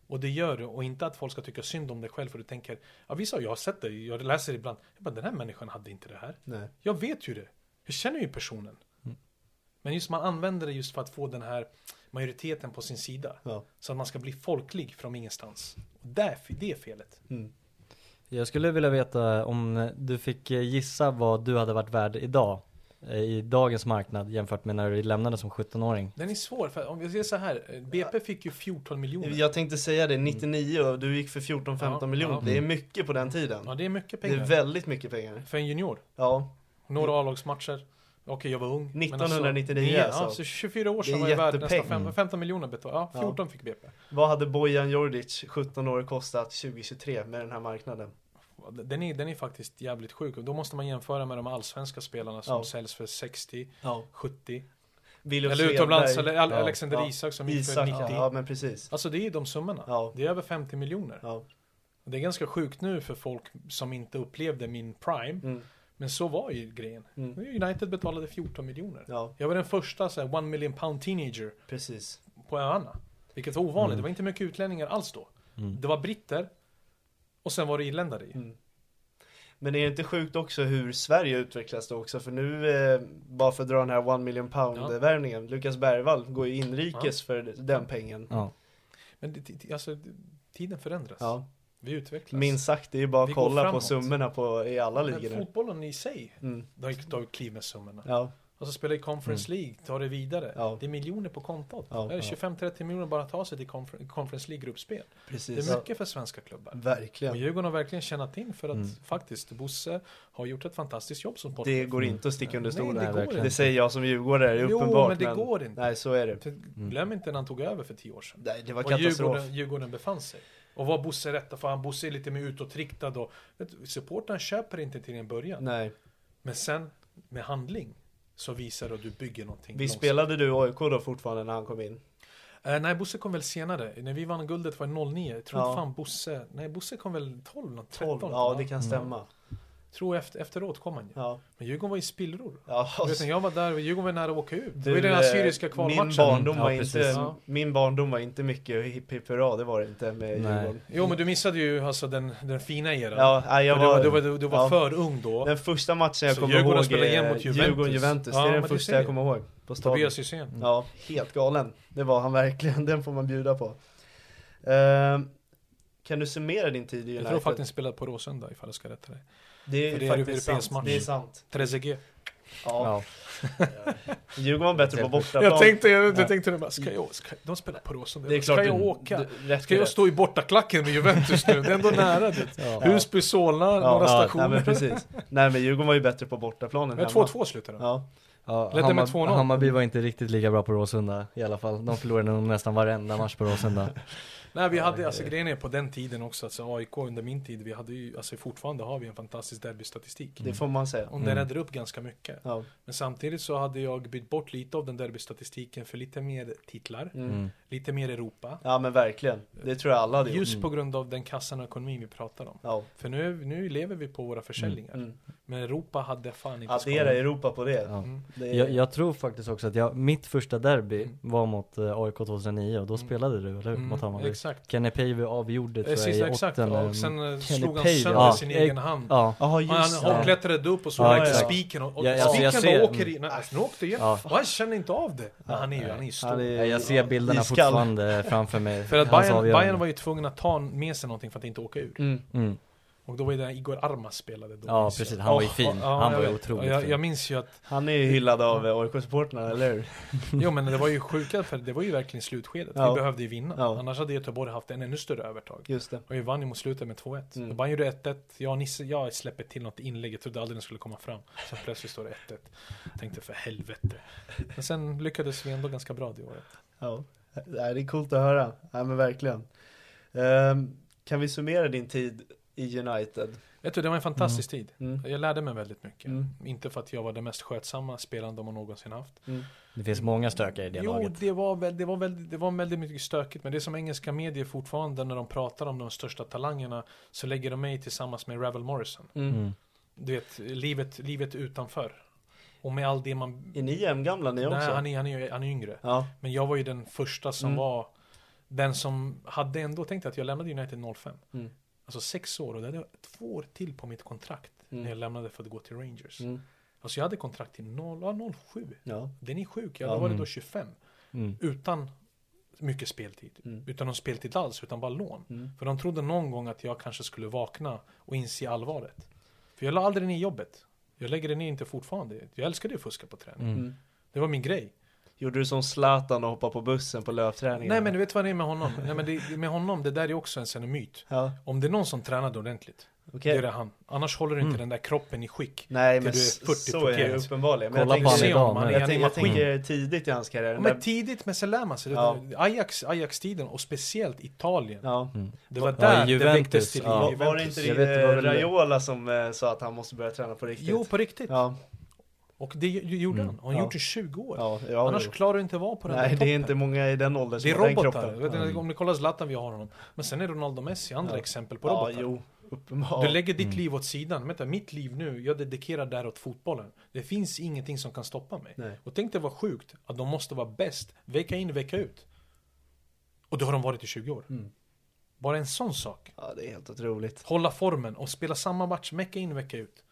C: Och det gör du, och inte att folk ska tycka synd om dig själv för du tänker Ja vissa, jag har sett det, jag läser ibland jag bara, Den här människan hade inte det här
A: Nej.
C: Jag vet ju det, jag känner ju personen Men just man använder det just för att få den här majoriteten på sin sida
A: Ja.
C: Så att man ska bli folklig från ingenstans och där, Det är felet
A: Mm.
B: Jag skulle vilja veta om du fick gissa vad du hade varit värd idag eh, i dagens marknad jämfört med när du lämnade som 17-åring.
C: Den är svår, för om vi säger så här eh, BP fick ju 14 miljoner
A: Jag tänkte säga det, 99 och du gick för 14-15
C: Ja,
A: miljoner.
C: ja.
A: Det är mycket på den tiden.
C: Ja det är mycket
A: det
C: pengar
A: är väldigt mycket pengar.
C: För en junior
A: Ja,
C: Några A-lagsmatcher. Okej, jag var ung. men
A: 1999
C: nio-
A: alltså.
C: Ja, så 24 år sedan var jag värd nästan
A: jättepeng.
C: fem- 15 miljoner betalt. Ja,
A: Ja.
C: 14 fick BP.
A: vad hade Bojan Djordjic, 17 år, kostat 2023 med den här marknaden?
C: Den är, den är faktiskt jävligt sjuk. Och då måste man jämföra med de allsvenska spelarna som
A: Ja.
C: säljs för 60,
A: Ja.
C: 70.
A: William
C: Eller utomlands, eller Al-
B: Ja.
C: Alexander
A: Ja.
C: Isak som gick för
A: Isak,
C: 90.
A: ja men precis.
C: Alltså det är de summorna.
A: Ja.
C: Det är över 50 miljoner.
A: Ja.
C: Det är ganska sjukt nu för folk som inte upplevde min prime.
A: Mm.
C: Men så var ju grejen.
A: Mm.
C: United betalade 14 miljoner.
A: Ja,
C: Jag var den första så här, one million pound teenager
A: precis.
C: på öarna. Vilket var ovanligt. Det var inte mycket utlänningar alls då. Det var britter. Och sen var det irländare i.
A: Mm. Men är det inte sjukt också hur Sverige utvecklas då också? För nu, eh, bara för att dra den här one million pound
C: Ja.
A: värvningen, Lukas Bergvall går ju inrikes för den pengen.
B: Ja.
C: Men det, alltså, tiden förändras. Vi utvecklas.
A: minst sagt, det är ju bara
C: Vi
A: att
C: går
A: kolla på
C: framåt.
A: summorna på, i alla
C: Men
A: ligor nu.
C: fotbollen i sig,
A: Mm.
C: det har ju kliv med summorna.
A: Ja,
C: Alltså spela i Conference League, ta det vidare.
A: Mm. Ja.
C: Det är miljoner på kontot.
A: Ja,
C: det är
A: ja.
C: 25-30 miljoner bara att ta sig till Confer- Conference League-gruppspel. Det
A: precis.
C: är mycket för svenska klubbar. Och
A: Verkligen.
C: Djurgården har verkligen tjänat in för att
B: Mm.
C: faktiskt Bosse har gjort ett fantastiskt jobb som sportchef.
A: Det går inte att sticka under
C: Nej,
A: stolen.
C: det
B: Nej,
C: går
B: verkligen.
C: inte.
A: Det säger jag som djurgårdare, det är
C: Jo,
A: uppenbart.
C: men det går inte.
A: Nej, så är det.
C: För Glöm inte när han tog över för tio år sedan.
A: Nej, det var
C: Och
A: katastrof.
C: Djurgården, Djurgården befann sig. Och var Bosse rätta för han Bosse är lite mer utåtriktad och supportrarna köper inte till en början.
A: Nej.
C: Men sen med handling så visar du att du bygger någonting.
A: Vi spelade du AIK då fortfarande när han kom in?
C: Eh, nej, Bosse kom väl senare. När vi vann guldet var det 09. Jag tror
A: Ja.
C: fan Bosse... Nej, Bosse kom väl 12, något, 13?
A: 12, ja det kan stämma.
C: Tror efter, efteråt kom han ju.
A: Ja.
C: Men Djurgården var i spillror.
A: Ja,
C: vet, när jag var där, Djurgården var nära att åka ut. det var ju den
A: eh,
C: assyriska kvalmatchen.
A: Min barndom,
B: Ja,
A: var
B: precis.
A: inte,
C: Ja.
A: min barndom var inte mycket hipp hipp hurra, det var det inte med
B: Nej.
A: Djurgården.
C: Jo, men du missade ju alltså den, den fina eran.
A: Ja, nej, jag var,
C: du, var, du var, du var
A: ja.
C: för ung då.
A: Den första matchen jag kommer ihåg
C: spelade igen
A: är
C: mot Juventus.
A: Djurgården-Juventus,
C: Ja,
A: det är den första jag kommer ihåg på stadion.
C: Tobias Hysén.
A: Ja, helt galen. Det var han verkligen, den får man bjuda på. Ehm, kan du summera din tid i United?
C: Jag tror faktiskt han spelade på Råsunda ifall jag ska rätta dig.
A: Det är
C: det är
A: faktiskt sant.
C: match.
A: Det är sant.
C: Trezeguet.
A: Ja.
B: Ja.
A: Djurgården var bättre på bortaplan.
C: Jag tänkte, jag,
A: Ja.
C: jag tänkte bara, ska jag, ska, de spelar på Råsunda.
A: Det är
C: ska
A: klart
C: jag
A: du-
C: åka?
A: du- rätt
C: ska jag
A: rätt.
C: stå i bortaklacken med Juventus nu? Det är ändå nära dit.
B: Ja.
C: Husby, Solna, några
A: Ja,
C: stationer.
A: nej men precis. Nej men Djurgården var ju bättre på bortaplanen
C: Men 2-2 slutade det.
A: Ja.
B: Ja,
C: Ledde med
B: Hammar-
C: 2-0.
B: Hammarby var inte riktigt lika bra på Råsunda i alla fall. De förlorade nog nästan varenda match på Råsunda.
C: Nej vi hade, alltså grejen är på den tiden också, alltså AIK under min tid, vi hade ju, alltså fortfarande har vi en fantastisk derbystatistik.
A: Det får man säga.
C: Och den räddade upp ganska mycket.
A: Ja.
C: Men samtidigt så hade jag bytt bort lite av den derbystatistiken för lite mer titlar,
A: Mm.
C: lite mer Europa.
A: ja men verkligen. Det tror jag alla hade gjort.
C: Just på grund av den kassan och ekonomin vi pratar om.
A: Ja.
C: För nu, nu lever vi på våra försäljningar.
A: Mm.
C: Men Europa hade fan inte
A: Addera. Europa på det.
B: Ja.
C: Mm.
A: det är...
B: Jag, jag tror faktiskt också att jag, mitt första derby
C: Mm.
B: var mot eh, AIK 2009 och då
C: Mm.
B: spelade du, eller hur?
C: Mm,
B: mot Hammarby.
C: Exakt.
B: Kenny Päivy avgjorde tror jag
C: Precis,
B: i
C: exakt.
B: åttonde.
C: Och sen eh,
B: Kenny
C: slog han sönder
B: ja,
C: sin egen hand.
B: Ja,
C: Han,
A: just
C: han
A: det.
C: klättrade upp och så
A: Ja,
C: spiken och, och
B: Ja, alltså, jag
C: spiken
B: ser-
C: bara åker i, nej, alltså, nu åkte igen.
B: Ja.
C: Och han känner inte av det. Men han är ju, han är ju stor.
A: Han är-
B: Ja, jag ser bilderna
A: Iskall.
B: fortfarande framför mig.
C: För att Bayern. Bayern var ju tvungen att ta med sig någonting för att inte åka ur.
A: Mm.
B: Mm.
C: Och då var det där Igor Armas spelade då.
B: Ja precis, han var ju fin.
C: ja,
B: han
C: jag
B: var ju otroligt
C: jag,
B: fin.
C: jag minns ju att,
A: Han är ju hyllad av eh, AIK-supportrarna, eller hur?
C: jo men det var ju sjuka för det var ju verkligen slutskedet.
A: Ja.
C: Vi behövde ju vinna.
A: Ja.
C: Annars hade Göteborg haft en ännu större övertag.
A: Just det.
C: Och vi vann ju mot slutet med 2-1.
A: Mm.
C: Mm. Bayern gjorde 1-1. Jag och Nisse, jag släpper till något inlägg. Jag trodde aldrig den skulle komma fram. Sen plötsligt står det 1-1. Tänkte för helvete. Men sen lyckades vi ändå ganska bra det året.
A: Ja. Det är coolt att höra. Ja men verkligen. Ehm, kan vi summera din tid i United?
C: Vet du, det var en fantastisk tid.
A: Mm.
C: Jag lärde mig väldigt mycket.
A: Mm.
C: Inte för att jag var den mest skötsamma spelaren de har någonsin haft.
B: Det finns många stökare i det
C: jo,
B: laget.
C: det var, väl, det, var väl, det var väldigt mycket stökigt. Men det är som engelska medier fortfarande när de pratar om de största talangerna så lägger de mig tillsammans med Ravel Morrison.
A: Mm.
B: Mm.
C: Du vet, livet, livet utanför. Och med allt det man...
A: Är ni jämngamla ni också?
C: Nej, han är, han, är, han är yngre.
A: Ja.
C: Men jag var ju den första som
A: Mm.
C: var den som hade ändå tänkt att jag lämnade United 05.
A: Mm.
C: Alltså sex år och det hade två år till på mitt kontrakt
A: Mm.
C: när jag lämnade för att gå till Rangers.
A: Mm.
C: Alltså jag hade kontrakt till 0, ja, 07.
A: Ja.
C: Den är sjuk, jag
A: Ja.
C: hade varit
B: Mm.
C: då 25.
B: Mm.
C: Utan mycket speltid.
A: Mm.
C: Utan någon speltid alls, utan bara lån.
A: Mm.
C: För de trodde någon gång att jag kanske skulle vakna och inse allvaret. För jag la aldrig ner jobbet. Jag lägger det ner inte fortfarande. Jag älskade att fuska på träning.
B: Mm.
C: Det var min grej.
A: Gjorde du som Zlatan och hoppade på bussen på löpträningen?
C: Nej men du vet vad det är med honom? Nej men det, med honom, det där är också en sån här myt.
A: Ja,
C: Om det är någon som tränade ordentligt,
A: okej.
C: det är det han. Annars håller du inte
B: Mm.
C: den där kroppen i skick.
A: Nej
C: till
A: men
C: du är
A: s-
C: 40
A: så är det uppenbarligen. Men
B: Kolla
A: jag
B: på
A: tänker,
B: han idag,
A: jag, tänker, jag tänker tidigt i hans karriär.
C: Ja, men
A: där-
C: tidigt, men sen lär man sig.
A: Ja.
C: Ajax, Ajax-tiden och speciellt Italien.
A: Ja.
C: Det var
B: Ja,
C: där det
B: Juventus,
C: väcktes till
B: ja.
C: liv.
A: Var, det
C: Juventus.
A: inte det,
B: det
A: Raiola som eh, sa att han måste börja träna på riktigt?
C: Jo, på riktigt.
A: Ja,
C: Och det gjorde
B: Mm.
C: han. Och han
A: Ja.
C: gjort det i 20 år.
A: ja, ja
C: Annars klarar du inte vara på den
A: Nej
C: där
A: det är inte många i den åldern
C: Det är
A: som har den kroppen.
C: Vet ni, Om ni kollar Zlatan, vi har honom. Men sen är Ronaldo Messi andra exempel på robotar.
A: jo.
C: Du lägger ditt liv åt sidan. Vänta, mitt liv nu, jag dedikerar det här åt fotbollen. Det finns ingenting som kan stoppa mig.
A: Nej.
C: Och tänk dig vad sjukt att de måste vara bäst vecka in, vecka ut. Och det har de varit i 20 år.
A: Mm.
C: Bara en sån sak.
A: Ja, det är helt otroligt.
C: Hålla formen och spela samma match vecka in, vecka ut.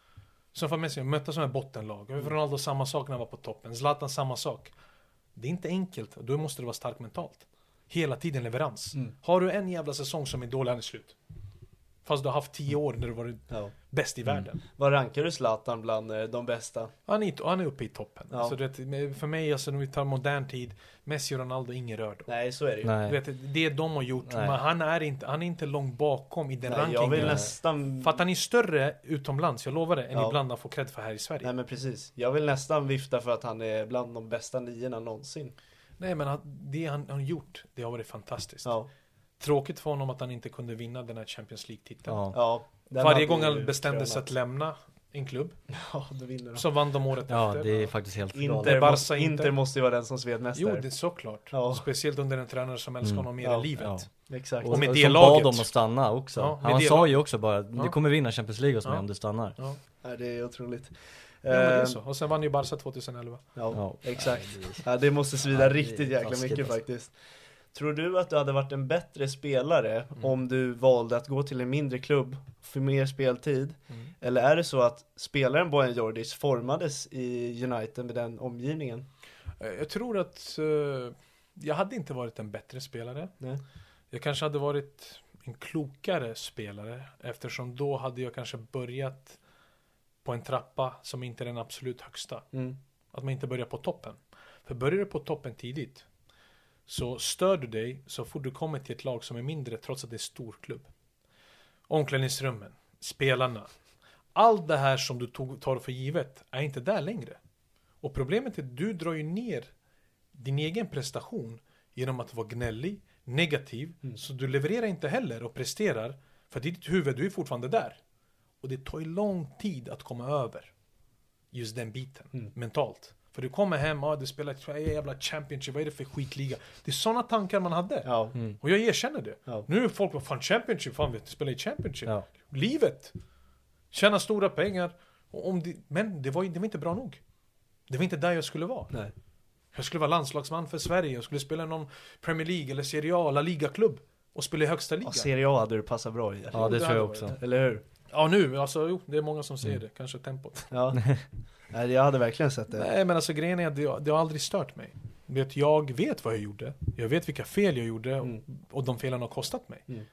C: Som för Messi, möta som ett bottenlag.
A: Mm.
C: Ronaldo samma sak när han var på toppen. Zlatan samma sak. Det är inte enkelt, då måste du vara stark mentalt. Hela tiden leverans.
A: Mm.
C: Har du en jävla säsong som är dålig, han är slut. Fast du har haft 10 år när du varit
A: Ja.
C: bäst i världen.
A: Vad rankar du Zlatan bland eh, de bästa?
C: Han är, han är uppe i toppen.
A: Ja.
C: Så det, för mig, alltså, när vi tar modern tid, Messi och Ronaldo, ingen rör dem.
A: Nej, så är det ju.
B: Nej.
C: Vet, det de har gjort,
B: Nej.
C: men han är, inte, han är inte långt bakom i den
A: Nej, jag
C: rankingen.
A: vill nästan...
C: För att han är större utomlands, jag lovar det, än
A: Ja.
C: ibland han får cred för här i Sverige.
A: Nej men precis. Jag vill nästan vifta för att han är bland de bästa niorna någonsin.
C: Nej men han, det han har gjort, det har varit fantastiskt.
A: Ja.
C: Tråkigt för honom att han inte kunde vinna den här Champions League-titeln.
B: Ja.
A: Ja,
C: Varje gång han bestämde sig att lämna en klubb,
A: Ja, då vinner de.
C: så vann de året
B: ja,
C: efter.
B: det är faktiskt helt.
A: Inter,
C: Barca
A: måste,
C: inte.
A: Inter måste ju vara den som
C: Jo,
A: svedmästare.
C: det är såklart.
A: Ja.
C: Speciellt under en tränare som älskar
B: Mm.
C: honom mer
A: Ja.
C: i livet.
B: Ja.
A: Exakt.
C: Och med
B: och
C: det
B: som
C: laget.
B: bad dem att stanna också.
C: Ja,
B: han sa ju också bara, du
C: Ja.
B: kommer vinna Champions League hos mig
C: Ja.
B: om du stannar.
C: Ja.
A: Ja, det är otroligt.
C: Ja, det är
A: Eh,
C: så. Och sen vann ju Barca 2011.
A: Ja,
B: Ja.
A: exakt. Ja, det måste svida
B: Ja,
A: riktigt jäkla mycket
B: alltså.
A: faktiskt. Tror du att du hade varit en bättre spelare
C: Mm.
A: om du valde att gå till en mindre klubb för mer speltid?
C: Mm.
A: Eller är det så att spelaren Bojan Djordjic formades i United med den omgivningen?
C: Eh, Jag tror att eh, jag hade inte varit en bättre spelare.
A: Nej.
C: Jag kanske hade varit en klokare spelare eftersom då hade jag kanske börjat på en trappa som inte är den absolut högsta.
A: Mm.
C: Att man inte börjar på toppen. För börjar du på toppen tidigt så stör du dig så fort du kommer till ett lag som är mindre trots att det är stor klubb. Omklädningsrummen, spelarna. Allt det här som du tog, tar för givet är inte där längre. Och problemet är att du drar ju ner din egen prestation genom att vara gnällig, negativ, så du levererar inte heller och presterar för att i ditt huvud, du är fortfarande där. Och det tar ju lång tid att komma över just den biten, mentalt. För du kommer hem, ah, du spelar ett jävla Championship, vad är det för skitliga? Det är sådana tankar man hade.
A: Ja.
C: Och jag erkänner det.
A: Ja.
C: Nu är folk bara, fan Championship, fan vet du, spelar i Championship.
B: Ja.
C: Livet! Tjäna stora pengar. Och om det, men det var, det var inte bra nog. Det var inte där jag skulle vara.
A: Nej.
C: Jag skulle vara landslagsman för Sverige, jag skulle spela någon Premier League eller Serie A, La Liga-klubb. Och spela i högsta
A: Ja,
C: ligan.
A: Serie A hade du passat bra i.
B: Ja, det
C: det
B: tror jag
C: varit
B: också.
C: det.
A: Eller hur?
C: Ja nu, alltså jo, det är många som säger det, kanske tempot.
A: Ja. Nej, jag hade verkligen sett det.
C: Nej men alltså grejen är att det, det har aldrig stört mig. Vet, jag vet vad jag gjorde, jag vet vilka fel jag gjorde och,
A: Mm.
C: och de felen har kostat mig.
A: Mm.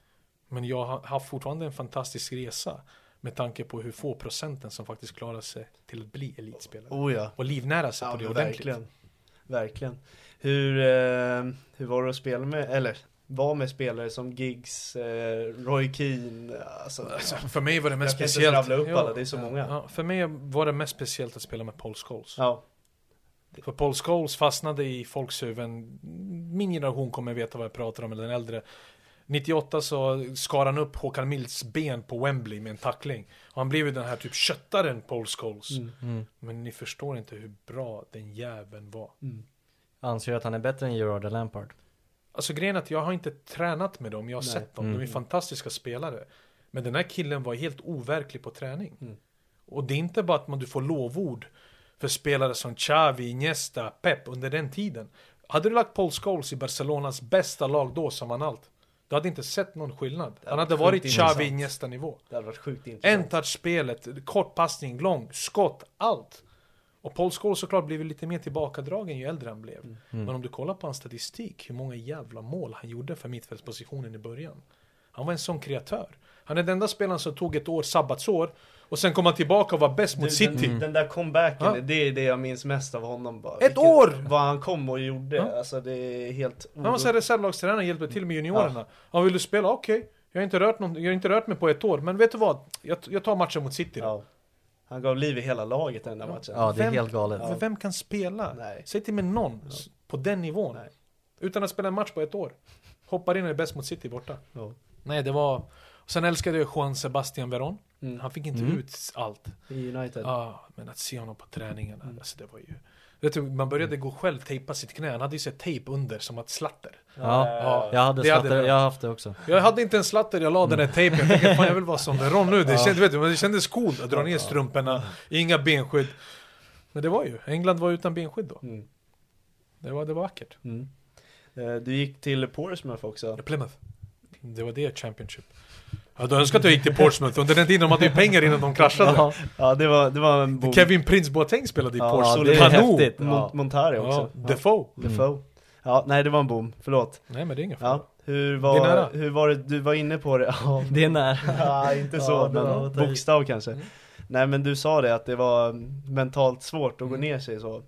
C: Men jag har haft fortfarande en fantastisk resa med tanke på hur få procenten som faktiskt klarar sig till att bli elitspelare.
A: Oh ja.
C: Och livnära sig
A: Ja,
C: på det ordentligt.
A: verkligen. Verkligen. Hur, eh, hur var det att spela med, eller var med spelare som Giggs, eh, Roy Keane, alltså,
C: Alltså, för mig var det mest
A: Jag kan inte
C: speciellt.
A: rabbla upp alla, det är så många.
C: Ja, för mig var det mest speciellt att spela med Paul Scholes.
A: ja.
C: För Paul Scholes fastnade i folks huvuden. Min generation kommer veta vad jag pratar om, eller den äldre. 98 så skar han upp Håkan Milds ben på Wembley med en tackling. Och han blev ju den här typ köttaren Paul Scholes.
A: Mm.
C: Men ni förstår inte hur bra den jäveln var.
B: Anser du att han är bättre än Gerard Lampard?
C: Alltså grejen är att jag har inte tränat med dem, jag har
A: Nej.
C: sett dem. De är
B: Mm.
C: fantastiska spelare. Men den här killen var helt overklig på träning.
A: Mm.
C: Och det är inte bara att man, du får lovord för spelare som Xavi, Iniesta, Pep under den tiden. Hade du lagt Paul Scholes i Barcelonas bästa lag då som han allt. Du hade inte sett någon skillnad.
A: Det
C: Han
A: hade varit
C: Xavi. Iniesta nivå.
A: Det hade varit sjukt intressant.
C: En touch-spelet, kort passning, lång, skott, allt. Och Paul Scholes såklart blev lite mer tillbakadragen ju äldre han blev. Men om du kollar på hans statistik, hur många jävla mål han gjorde för mittfältspositionen i början. Han var en sån kreatör. Han är den enda spelaren som tog ett år sabbatsår och sen kom han tillbaka och var bäst mot
A: Du,
C: City.
A: Den, den där comebacken,
C: Ja.
A: det är det jag minns mest av honom bara.
C: Ett år!
A: Vad han kom och gjorde,
C: Ja.
A: alltså det är helt...
C: Han var såhär reservlagstränare, hjälpte till med juniorerna. Han ville spela, okej. Jag, har inte rört någon, jag har inte rört mig på ett år, men vet du vad? Jag, jag tar matchen mot City då.
A: Ja. Han gav liv i hela laget den där matchen.
B: Ja, det är
C: Vem-
B: helt galet.
C: Men vem kan spela?
A: Nej.
C: Säg till mig någon på den nivån.
A: Nej.
C: Utan att spela en match på ett år. Hoppar in och är bäst mot City borta.
A: Ja.
C: Nej, det var... Sen älskade jag Juan Sebastian Veron.
A: Mm.
C: Han fick inte
B: Mm.
C: ut allt.
A: I United.
C: Ja, men att se honom på träningarna,
A: Mm.
C: alltså det var ju... Vet du, man började gå själv, tejpa sitt knä. Han hade ju sett tejp under som ett slatter.
B: Ja,
C: Ja,
B: jag hade
C: det hade
B: slatter,
C: jag.
B: har haft det också.
C: Jag hade inte en slatter, jag la den här tejpen. Jag tänkte, fan jag vill vara som Veron nu. Det, kändes, vet du, men det kändes coolt att dra ner strumporna, inga benskydd. Men det var ju, England var utan benskydd då.
A: Mm.
C: Det var, det var vackert.
A: Mm. Eh, Du gick till Portsmouth också.
C: Plymouth. Det var det Championship. Jag hade önskat att jag gick till Portsmouth. Under den tiden de hade ju pengar innan de kraschade.
B: Ja,
A: Ja, det var, det var en bom.
C: Kevin Prince Boateng spelade i
A: Ja,
C: Portsmouth.
B: det är häftigt.
A: Mont- Montari också.
C: Ja, Defoe.
A: Defoe. Ja, nej det var en bom, förlåt.
C: Nej men det är ingen fara.
A: Ja, hur
C: Det är nära.
A: var, hur var det, du var inne på det? Ja,
B: det är när.
A: ja inte så,
B: Ja, var
A: men bokstav kanske.
C: Mm.
A: Nej men du sa det att det var mentalt svårt att gå
C: Mm.
A: ner sig så.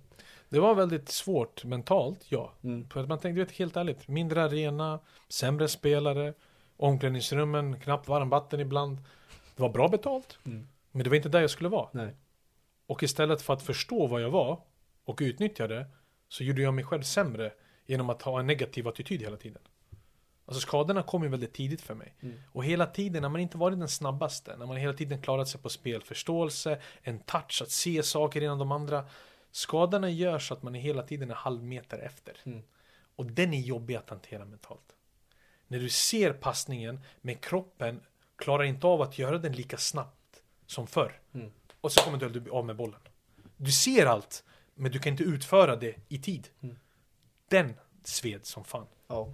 C: Det var väldigt svårt mentalt, ja.
A: Mm.
C: För att man tänkte, du vet, helt ärligt, mindre arena, sämre spelare, omklädningsrummen, knappt varmvatten ibland. Det var bra betalt,
A: Mm.
C: men det var inte där jag skulle vara.
A: Nej.
C: Och istället för att förstå vad jag var och utnyttja det, så gjorde jag mig själv sämre genom att ha en negativ attityd hela tiden. Alltså skadorna kom ju väldigt tidigt för mig.
A: Mm.
C: Och hela tiden, när man inte varit den snabbaste, när man hela tiden klarat sig på spelförståelse, en touch, att se saker innan de andra. Skadorna gör så att man är hela tiden en halv meter efter.
A: Mm.
C: Och den är jobbig att hantera mentalt. När du ser passningen, men kroppen klarar inte av att göra den lika snabbt som förr.
A: Mm.
C: Och så kommer du av med bollen. Du ser allt, men du kan inte utföra det i tid.
A: Mm.
C: Den sved som fan.
A: Ja.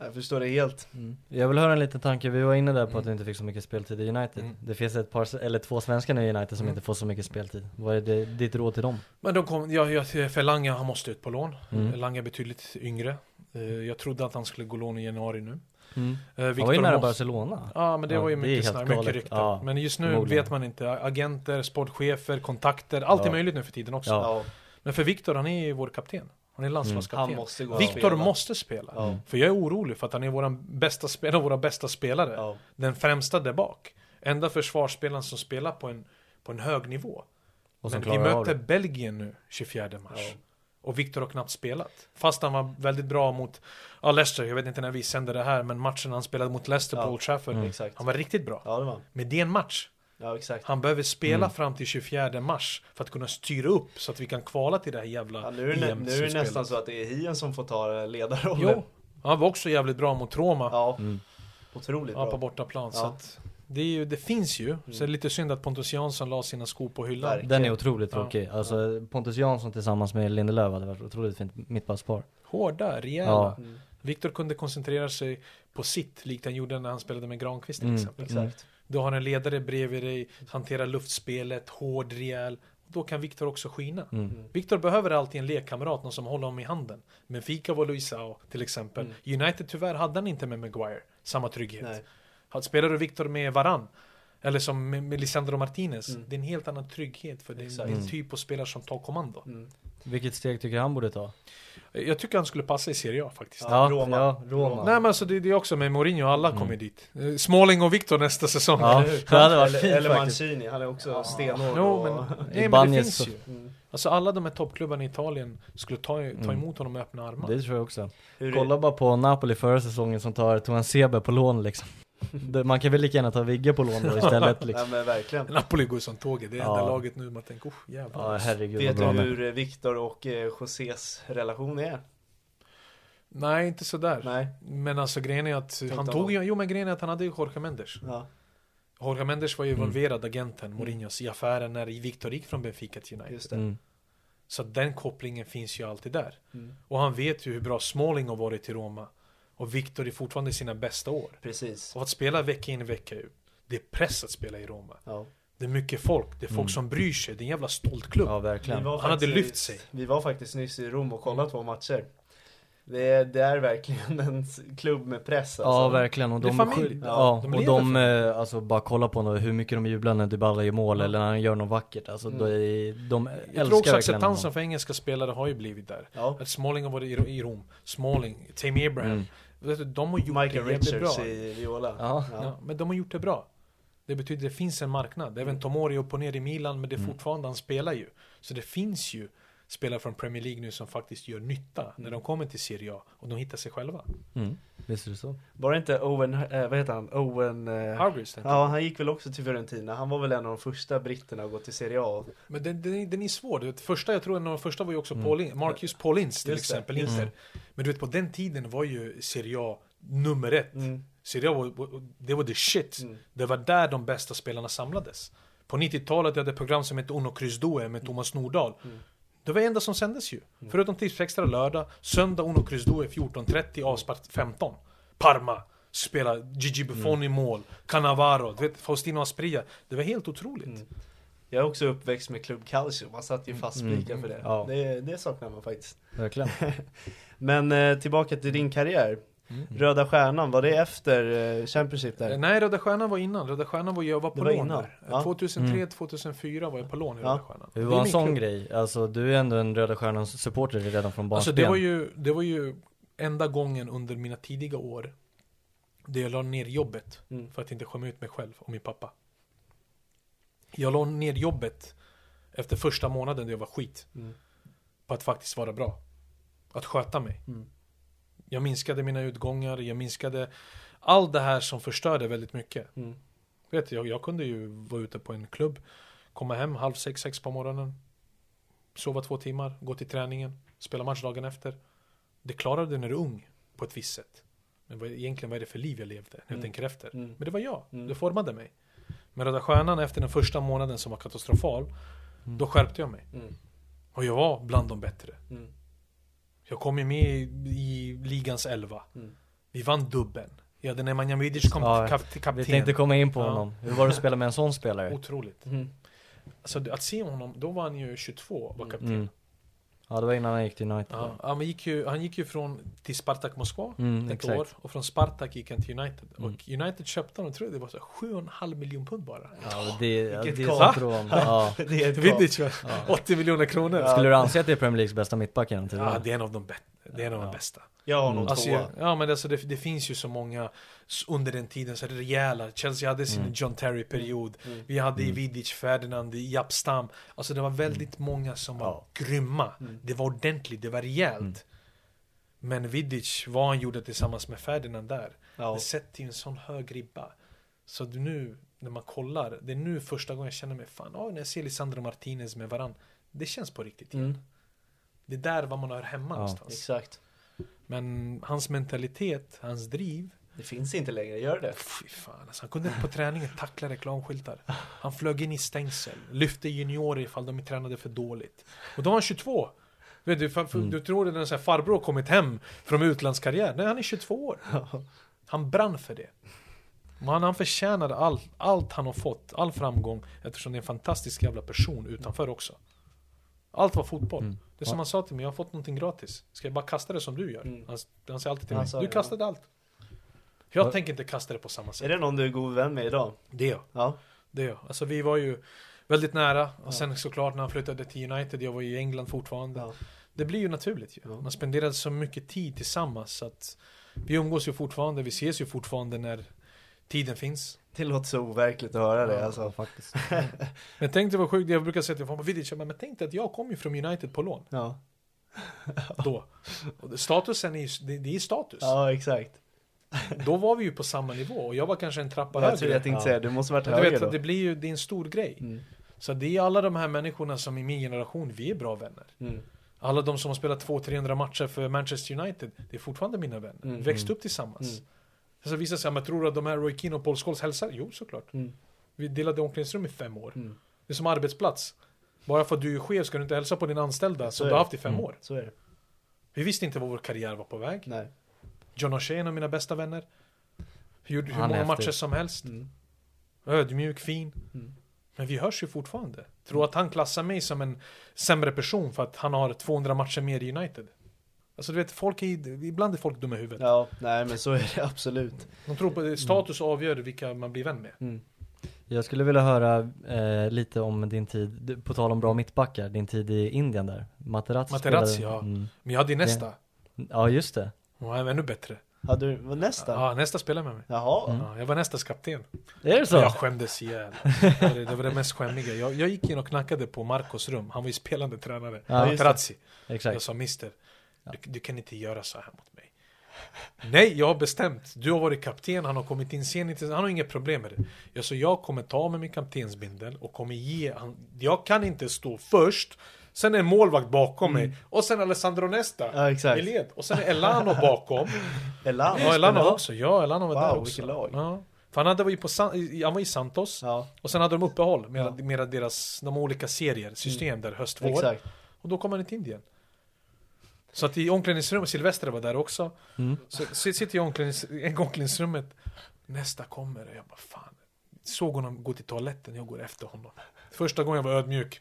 A: Jag förstår det helt.
B: Mm. Jag vill höra en liten tanke, vi var inne där på att du inte fick så mycket speltid i United.
C: Mm.
B: Det finns ett par, eller två svenskar nu i United som
C: Mm.
B: inte får så mycket speltid. Vad är det, ditt råd till dem?
C: Men de kom, jag, jag, för Lange, han måste ut på lån.
B: Mm.
C: Lange är betydligt yngre. Eh, Jag trodde att han skulle gå lån i januari nu.
B: Mm.
C: Eh,
B: Han var ju nära
C: måste-
B: Barcelona.
C: Ja men det
B: Ja,
C: var ju
B: är
C: mycket snack, mycket rykten.
B: Ja,
C: men just nu
B: förmodligen.
C: vet man inte. Agenter, sportchefer, kontakter, allt är
B: Ja.
C: möjligt nu för tiden också.
B: Ja.
A: Ja.
C: Men för Viktor, han är ju vår kapten. Han är landslagskapten.
A: Han måste gå och
C: Viktor
A: spela.
C: måste spela.
A: Ja.
C: För jag är orolig för att han är våran bästa spelare, våra bästa spelare.
A: Ja.
C: Den främsta där bak. Enda försvarsspelaren som spelar på en, på en hög nivå. Men vi möter. Belgien nu 24 mars. Och Viktor har knappt spelat. Fast han var väldigt bra mot ja, Leicester. Jag vet inte när vi sänder det här. Men matchen han spelade mot Leicester på Old Trafford.
B: Mm.
C: Han var riktigt bra.
A: Ja, det var
C: Men det är en match.
A: Ja, exakt.
C: Han behöver spela
B: Mm.
C: fram till 24 mars. För att kunna styra upp. Så att vi kan kvala till det här jävla
A: Ja, nu, är det, nu är det nästan så att det är Hien som får ta ledarrollen.
C: Jo. Han var också jävligt bra mot Roma.
A: Ja,
B: Mm.
A: otroligt
C: Ja, på
A: bra.
C: bortaplan. Så
A: Ja.
C: att det, är ju, det finns ju. Så det är lite synd att Pontus Jansson la sina skor på hyllan.
A: Verkligen.
B: Den är otroligt
C: Ja.
B: tråkig. Alltså Pontus Jansson tillsammans med Lindelöf hade varit otroligt fint mittbackspar.
C: Hårda, rejäla.
B: Ja.
A: Mm.
C: Viktor kunde koncentrera sig på sitt, likt han gjorde när han spelade med Granqvist till
B: Mm.
C: exempel.
A: Exakt.
C: Du har en ledare bredvid dig, hanterar luftspelet, hård, rejäl. Då kan Viktor också skina.
B: Mm.
C: Viktor behöver alltid en lekkamrat, någon som håller om i handen. Men Fika var Luisao till exempel.
A: Mm.
C: United tyvärr hade han inte med Maguire samma trygghet.
A: Nej.
C: Spelar du Viktor med Varann eller som med, Lisandro Martinez,
A: Mm.
C: det är en helt annan trygghet för det är en
B: Mm.
C: typ av spelare som tar kommando.
A: Mm.
B: Vilket steg tycker han borde ta?
C: Jag tycker han skulle passa i Serie A faktiskt.
A: Ja, Roma.
B: Ja, Roma.
C: Nej men alltså det, det är också med Mourinho, alla
B: Mm.
C: kommer dit. Smalling och Viktor nästa säsong.
B: Ja,
A: Eller hur?
B: det hade varit fint
A: eller. Mancini, han är också stenhård.
C: Jo,
A: och...
C: men, nej, men det finns
B: så-
C: ju.
A: Mm.
C: Alltså alla de här toppklubbarna i Italien skulle ta, ta
B: Mm.
C: emot honom med öppna armar.
B: Det tror jag också.
A: Hur är-
B: Kolla bara på Napoli förra säsongen som tar Toan Sebe på lån liksom. Man kan väl lika gärna ta Vigge på lån då istället liksom.
A: Nej men verkligen.
C: Napoli går som tåget, det är
B: Ja.
C: enda laget nu man tänker, oh jävlar.
B: Ja herregud
A: Vet du hur eh, Viktor och eh, Josés relation är?
C: Nej, inte sådär.
A: Nej.
C: Men alltså grejen är att han
A: om
C: tog ju, jo men grejen är att han hade ju Jorge Mendes.
A: Ja.
C: Jorge Mendes var ju
B: Mm.
C: involverad, agenten, Mourinhos, i affären när Victor gick från Benfica till United.
A: Just det.
B: Mm.
C: Så den kopplingen finns ju alltid där.
A: Mm.
C: Och han vet ju hur bra Smalling har varit i Roma. Och Victor är fortfarande i sina bästa år.
A: Precis.
C: Och att spela vecka in vecka ut. Det är press att spela i Roma.
A: Ja.
C: Det är mycket folk, det är folk
B: Mm.
C: som bryr sig. Det är en jävla stolt klubb.
B: Ja verkligen.
C: Han hade lyft sig.
A: Vi var faktiskt nyss i Rom och kollade två matcher. Det är, det är verkligen en klubb med press alltså.
B: Ja verkligen och
C: Det är
B: de,
C: familj.
B: ja,
C: De
B: och de
C: för
B: eh, alltså bara kolla på hur mycket de jublar när Dybala gör mål eller när han gör något vackert alltså
A: Mm.
B: de
C: Jag
B: älskar
C: tror också acceptansen för engelska spelare har ju blivit där.
A: Ja.
C: Att Smalling har varit i, i Rom. Smalling, Tammy Abraham.
B: Mm.
C: De har gjort
A: Michael
C: det jävligt
A: Richards
C: bra.
A: i Viola.
B: Ja.
C: Ja, men de har gjort det bra. Det betyder att det finns en marknad. Även Tomori är upp och ner i Milan, men det är
B: Mm.
C: fortfarande, han spelar ju. Så det finns ju spelare från Premier League nu som faktiskt gör nytta när de kommer till Serie A och de hittar sig själva.
B: Mm. Visst är det så?
A: Var det inte Owen, eh, vad heter han? Owen... Eh,
C: Hargreaves,
A: ja, han gick väl också till Fiorentina. Han var väl en av de första britterna att gå till Serie A.
C: Men den, den, den är svår. Det första, jag tror en av de första var ju också
B: Mm.
C: Paulin, Marcus Paulins till
A: Just det,
C: exempel,
A: just
C: Inter. Men du vet på den tiden var ju Serie A nummer ett.
A: Mm.
C: Serie A var, det var the shit.
A: Mm.
C: Det var där de bästa spelarna samlades. På 90-talet hade jag ett program som hette Uno Kryss Due med Thomas Nordahl.
A: Mm.
C: Det var det enda som sändes ju. Förutom Tipsextra lördag, söndag Uno Kryss Due 14.30, avspark 15. Parma spelar Gigi Buffon i mål, Cannavaro, du vet, Faustino Asprilla. Det var helt otroligt.
A: Mm. Jag är också uppväxt med Club Calcio, man satt ju fast
B: Mm.
A: för det.
B: Ja.
A: det. Det saknar man faktiskt.
B: Verkligen.
A: Men eh, tillbaka till din karriär.
C: Mm.
A: Röda Stjärnan, var det efter eh, Championship där?
C: Nej, Röda Stjärnan var innan. Röda Stjärnan var jag var på
A: var
C: lån
A: innan,
C: där.
A: ja.
C: 2003-2004 var jag på lån i
A: Ja.
C: Röda Stjärnan.
B: Hur
C: Det
B: var en sån
C: klubb.
B: grej? Alltså du är ändå en Röda Stjärnans supporter redan från
C: Alltså
B: barnsben.
C: det var, ju, det var ju enda gången under mina tidiga år där jag la ner jobbet
A: Mm.
C: för att inte skämma ut mig själv och min pappa. Jag la ner jobbet efter första månaden där jag var skit
A: Mm.
C: på att faktiskt vara bra. Att sköta mig.
A: Mm.
C: Jag minskade mina utgångar, jag minskade allt det här som förstörde väldigt mycket.
A: Mm.
C: Vet jag, jag kunde ju vara ute på en klubb, komma hem halv sex, sex på morgonen, sova två timmar, gå till träningen, spela match dagen efter. Det klarar du när du är ung på ett visst sätt. Men vad, egentligen vad är det för liv jag levde när jag
A: Mm.
C: tänker efter?
A: Mm.
C: Men det var jag,
A: Mm.
C: det formade mig. Men Röda Stjärnan efter den första månaden som var katastrofal, då skärpte jag mig.
A: Mm.
C: Och jag var bland de bättre. Jag kom ju med i, ligans elva.
A: Mm.
C: Vi vann dubben. Jag hade Nemanja Vidic kom
B: Ja,
C: kap, kapten.
B: Vi tänkte komma in på
C: Ja.
B: honom. Hur var det att spela med en sån spelare?
C: Otroligt.
A: Mm.
C: Alltså att se honom, då var han ju 22 och var kapten.
B: Mm. Ja, det var innan han gick till United.
C: Ja, han, gick ju, han gick ju från till Spartak Moskva
B: Mm,
C: ett
B: exakt.
C: år och från Spartak gick han till United.
B: Mm.
C: Och United köpte honom, tror jag det var så här 7,5 miljon pund bara.
B: Ja, det, ja, det är rån. Ja.
A: Det är ett
C: Vidic va?
B: Ja.
C: 80 miljoner kronor.
B: Skulle du anse att det är Premier Leagues bästa mittback genom
C: Ja, det är en av de, det är en av de bästa.
A: Jag har nog
B: Mm.
C: Alltså,
A: tvåa.
C: ja men alltså det, det finns ju så många under den tiden, så rejäla. Chelsea hade sin
B: Mm.
C: John Terry-period.
A: Mm.
C: Vi hade
B: Mm.
C: Vidic, Ferdinand, Japstam. Alltså det var väldigt många som var
B: Ja.
C: grymma.
A: Mm.
C: Det var ordentligt, det var rejält.
B: Mm.
C: Men Vidic, vad han gjorde tillsammans med Ferdinand där.
A: Ja.
C: Det sätter ju en sån hög ribba. Så nu, när man kollar, det är nu första gången jag känner mig fan, ja, när jag ser Lisandro Martinez med varann. Det känns på riktigt igen.
A: Mm.
C: Det är där var man hör hemma
B: Ja.
C: någonstans.
A: Exakt.
C: Men hans mentalitet, hans driv.
A: Det finns inte längre, gör det?
C: Fy fan, alltså, han kunde på träningen tackla reklamskyltar. Han flög in i stängsel, lyfte juniorer ifall de tränade för dåligt. Och då var han 22. Vet du, för,
B: Mm.
C: du tror att en farbror har kommit hem från utlandskarriär? Nej, han är 22 år. Han brann för det. Men han, han förtjänade all, allt han har fått, all framgång, eftersom det är en fantastisk jävla person utanför också. Allt var fotboll.
B: Mm.
C: Det är som han sa till mig, jag har fått någonting gratis. Ska jag bara kasta det som du gör?
A: Mm.
C: Han, han säger alltid till mig, du
A: det,
C: kastade allt. Jag
B: Ja.
C: tänker inte kasta det på samma sätt.
A: Är det någon du är god vän med idag?
C: Det är jag.
A: Ja.
C: Det är jag. Alltså vi var ju väldigt nära. Och sen såklart när han flyttade till United, jag var ju i England fortfarande.
A: ja.
C: Det blir ju naturligt ju.
A: Ja.
C: Man spenderade så mycket tid tillsammans så att vi umgås ju fortfarande, vi ses ju fortfarande när tiden finns.
A: Det låter så overkligt att höra det
B: Ja,
A: alltså.
B: faktiskt.
C: Men tänk dig vad sjukt, jag brukar säga till folk, Vidic, jag bara, men tänk dig att jag kom ju från United på lån.
A: Ja.
C: Då. Och statusen är ju, det, är status.
A: Ja, exakt.
C: Då var vi ju på samma nivå och jag var kanske en trappa
A: Jag, tror
C: högre.
A: jag tänkte
B: Ja.
A: säga, du måste varit högre
C: vet,
A: då.
C: det blir ju, det är en stor grej.
A: Mm.
C: Så det är alla de här människorna som i min generation, vi är bra vänner.
A: Mm.
C: Alla de som har spelat 200-300 matcher för Manchester United, det är fortfarande mina vänner.
A: Mm.
C: Växt upp tillsammans.
A: Mm.
C: Så visar sig, men tror du att de här Roy Keane och Paul Scholes hälsar? Jo, såklart.
A: Mm.
C: Vi delade omklädningsrum i fem år.
A: Mm.
C: Det är som arbetsplats. Bara för att du är chef ska du inte hälsa på din anställda
A: Så
C: som du har
A: det.
C: haft i fem
B: Mm.
C: år.
A: Så är det.
C: Vi visste inte var vår karriär var på väg.
A: Nej.
C: John O'Shea är en av mina bästa vänner. Gjorde hur många
B: häftig.
C: matcher som helst.
A: Mm.
C: Ödmjuk, fin.
A: Mm.
C: Men vi hörs ju fortfarande. Tror att han klassar mig som en sämre person för att han har 200 matcher mer i United? Alltså du vet, folk är, ibland är folk dumma i huvudet.
A: Ja, nej men så är det absolut.
C: De tror på status avgör vilka man blir vän med.
A: Mm.
B: Jag skulle vilja höra eh, lite om din tid, på tal om bra mittbackar, din tid i Indien där. Materazzi
C: Materazzi,
B: spelade-
C: ja.
B: Mm.
C: Men jag hade nästa.
B: Ja, just det.
C: Hon var ännu bättre.
A: Hade du, vad nästa?
C: Ja, nästa spelade med mig.
A: Jaha.
B: Mm.
C: Ja, jag var nästas kapten.
B: Är det så?
C: Jag skämdes ihjäl. Det var det, var det mest skämmiga. Jag, jag gick in och knackade på Marcos rum. Han var ju spelande tränare.
B: Ja.
C: Materazzi.
B: Exakt.
C: Jag sa mister, du, du kan inte göra så här mot mig. Nej, jag har bestämt. Du har varit kapten, han har kommit in sent. Han har inga problem med det. Jag sa, jag kommer ta med min kaptensbindel och kommer ge han, Jag kan inte stå först, sen en målvakt bakom mig och sen Alessandro Nesta
A: Ja, exakt.
C: i led. Och sen är Elano bakom.
A: Elano
C: ja, Elano också. Ja, Elano var
A: Wow,
C: där också.
A: lag.
C: Ja. För han, hade, var ju på, han var i Santos
A: Ja,
C: och sen hade de uppehåll med,
A: Ja.
C: med deras, de olika serier, system där höst, vår.
A: exakt.
C: Och då kom han till Indien. Så att i omklädningsrummet, Silvestre var där också.
B: Mm.
C: Så sitter jag i omklädnings, i omklädningsrummet. Nästa kommer och jag bara fan. Såg honom gå till toaletten, jag går efter honom. Första gången jag var ödmjuk.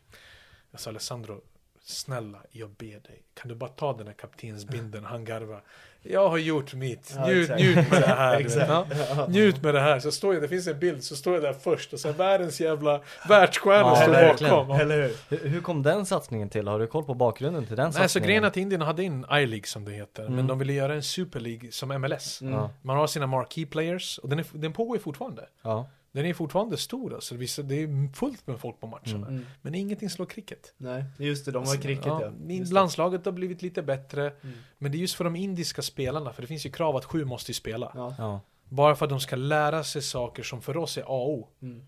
C: Jag sa Alessandro, snälla jag ber dig. Kan du bara ta den här kaptensbindeln? Han garvar. Jag har gjort mitt.
A: Ja,
C: Njut,
A: exakt.
C: njut med det här. Ja.
A: Ja.
C: Njut med det här. Så står jag, det finns en bild, så står jag där först och sen världens jävla världsstjärna
B: Ja,
C: står bakom.
A: Eller hur?
B: Hur, hur kom den satsningen till? Har du koll på bakgrunden till den
C: Nej, så
B: satsningen?
C: grejen är att Indien hade in I-League som det heter, men
B: Mm.
C: de ville göra en Super League som MLS.
A: Mm.
B: Ja,
C: Man har sina marquee players, och den, är, den pågår ju fortfarande.
B: ja.
C: Den är fortfarande stor alltså. Det är fullt med folk på matcherna.
A: Mm.
C: Men ingenting slår cricket.
A: Nej, just det, de har cricket ja. det.
C: landslaget har blivit lite bättre.
A: Mm.
C: Men det är just för de indiska spelarna. För det finns ju krav att sju måste ju spela.
A: Ja.
B: Ja.
C: Bara för att de ska lära sig saker som för oss är A och O.
A: Mm.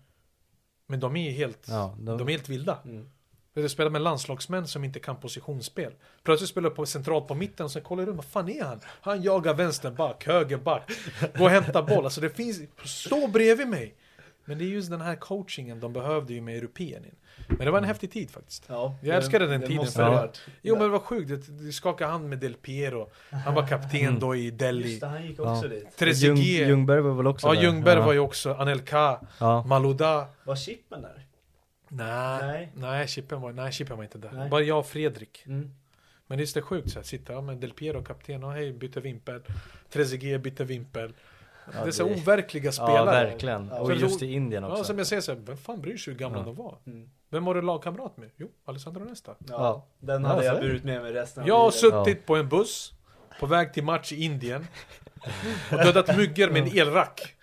C: Men de är ju helt,
B: Ja, de-
C: de är helt vilda.
A: Mm.
C: Jag spelar med landslagsmän som inte kan positionsspel. Plötsligt spelar på centralt på mitten, så kollar jag runt, vad fan är han? Han jagar vänsterback, högerback, gå och hämta boll. Alltså det finns, stå bredvid mig. Men det är just den här coachingen de behövde ju med europeen in. Men det var en häftig tid faktiskt.
A: Ja,
C: Jag älskade den
A: det
C: tiden.
A: måste
C: För
A: det
C: det
A: ha
C: var,
A: varit.
C: jo men det var sjukt, det- du skakade hand med Del Piero. Han var kapten då i Delhi.
A: Just det, han gick också
B: Ja.
A: dit.
B: Ljung. Ljungberg var väl också
C: Ja,
B: där?
C: Ljungberg
B: ja.
C: var ju också, Anelka,
B: Ja.
C: Malouda.
A: Var Chipman där?
C: Nej,
A: Nej.
C: nej, Chippen var, nej, Chippen var inte där.
A: Nej.
C: Bara jag och Fredrik.
A: Mm.
C: Men det är så sjukt så här, sitta ja, med Del Piero, kapten, och hej, bytte vimpel. Trezeguet bytte vimpel.
B: Ja,
C: det är så
B: det-
C: overkliga
B: Ja,
C: spelare.
B: verkligen.
A: Ja,
B: Och
C: så
B: just i Indien också.
C: Ja, som jag säger så här, vem fan bryr sig hur gamla
B: Ja.
C: de var?
A: Mm.
C: Vem var du lagkamrat med? Jo, Alessandro Nesta.
A: Ja,
B: Ja.
A: den hade jag burit med mig resten av
C: Jag har suttit på en buss på väg till match i Indien och dödat myggor med en elrack.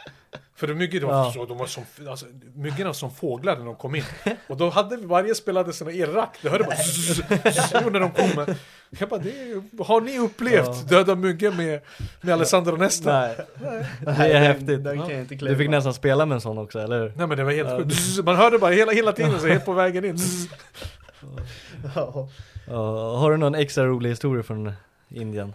C: För myggor, de var,
B: Ja.
C: så, de var som, alltså, myggorna som fåglar när de kom in. Och då hade varje spelare sina elrack. Det hörde bara zzz, zzz, när de kom. Jag bara, det är, har ni upplevt
B: Ja.
C: döda myggor med, med Alessandro Nesta?
B: Nej,
A: Nej,
B: det är
A: den-
B: häftigt.
A: Den inte claima.
B: Du fick nästan spela med en sån också, eller hur?
C: Nej men det var helt
B: Ja.
C: sjukt. Man hörde bara hela, hela tiden så helt på vägen in.
A: Ja.
B: Ja, har du någon extra rolig historia från Indien?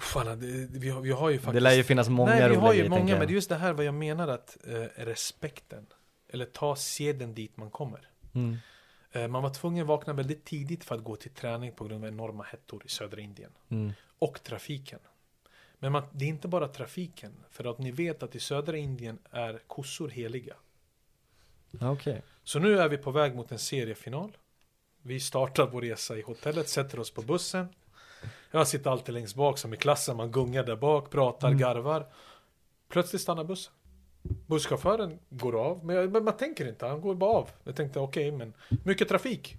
C: Fan, det, vi, har, vi har ju faktiskt...
B: Det lär ju finnas många
C: Nej, vi har ju många, men det är just det här vad jag menar att eh, respekten. Eller ta seden dit man kommer.
B: Mm.
C: Eh, man var tvungen att vakna väldigt tidigt för att gå till träning på grund av enorma hettor i södra Indien.
B: Mm.
C: Och trafiken. Men man, det är inte bara trafiken. För att ni vet att i södra Indien är kossor heliga.
B: Ja, Okej.
C: Så nu är vi på väg mot en seriefinal. Vi startar vår resa i hotellet, sätter oss på bussen. Jag sitter alltid längst bak som i klassen, man gungar där bak, pratar,
B: Mm.
C: garvar. Plötsligt stannar bussen. Busschauffören går av, men, jag, men man tänker inte, han går bara av. Jag tänkte okej, men mycket trafik.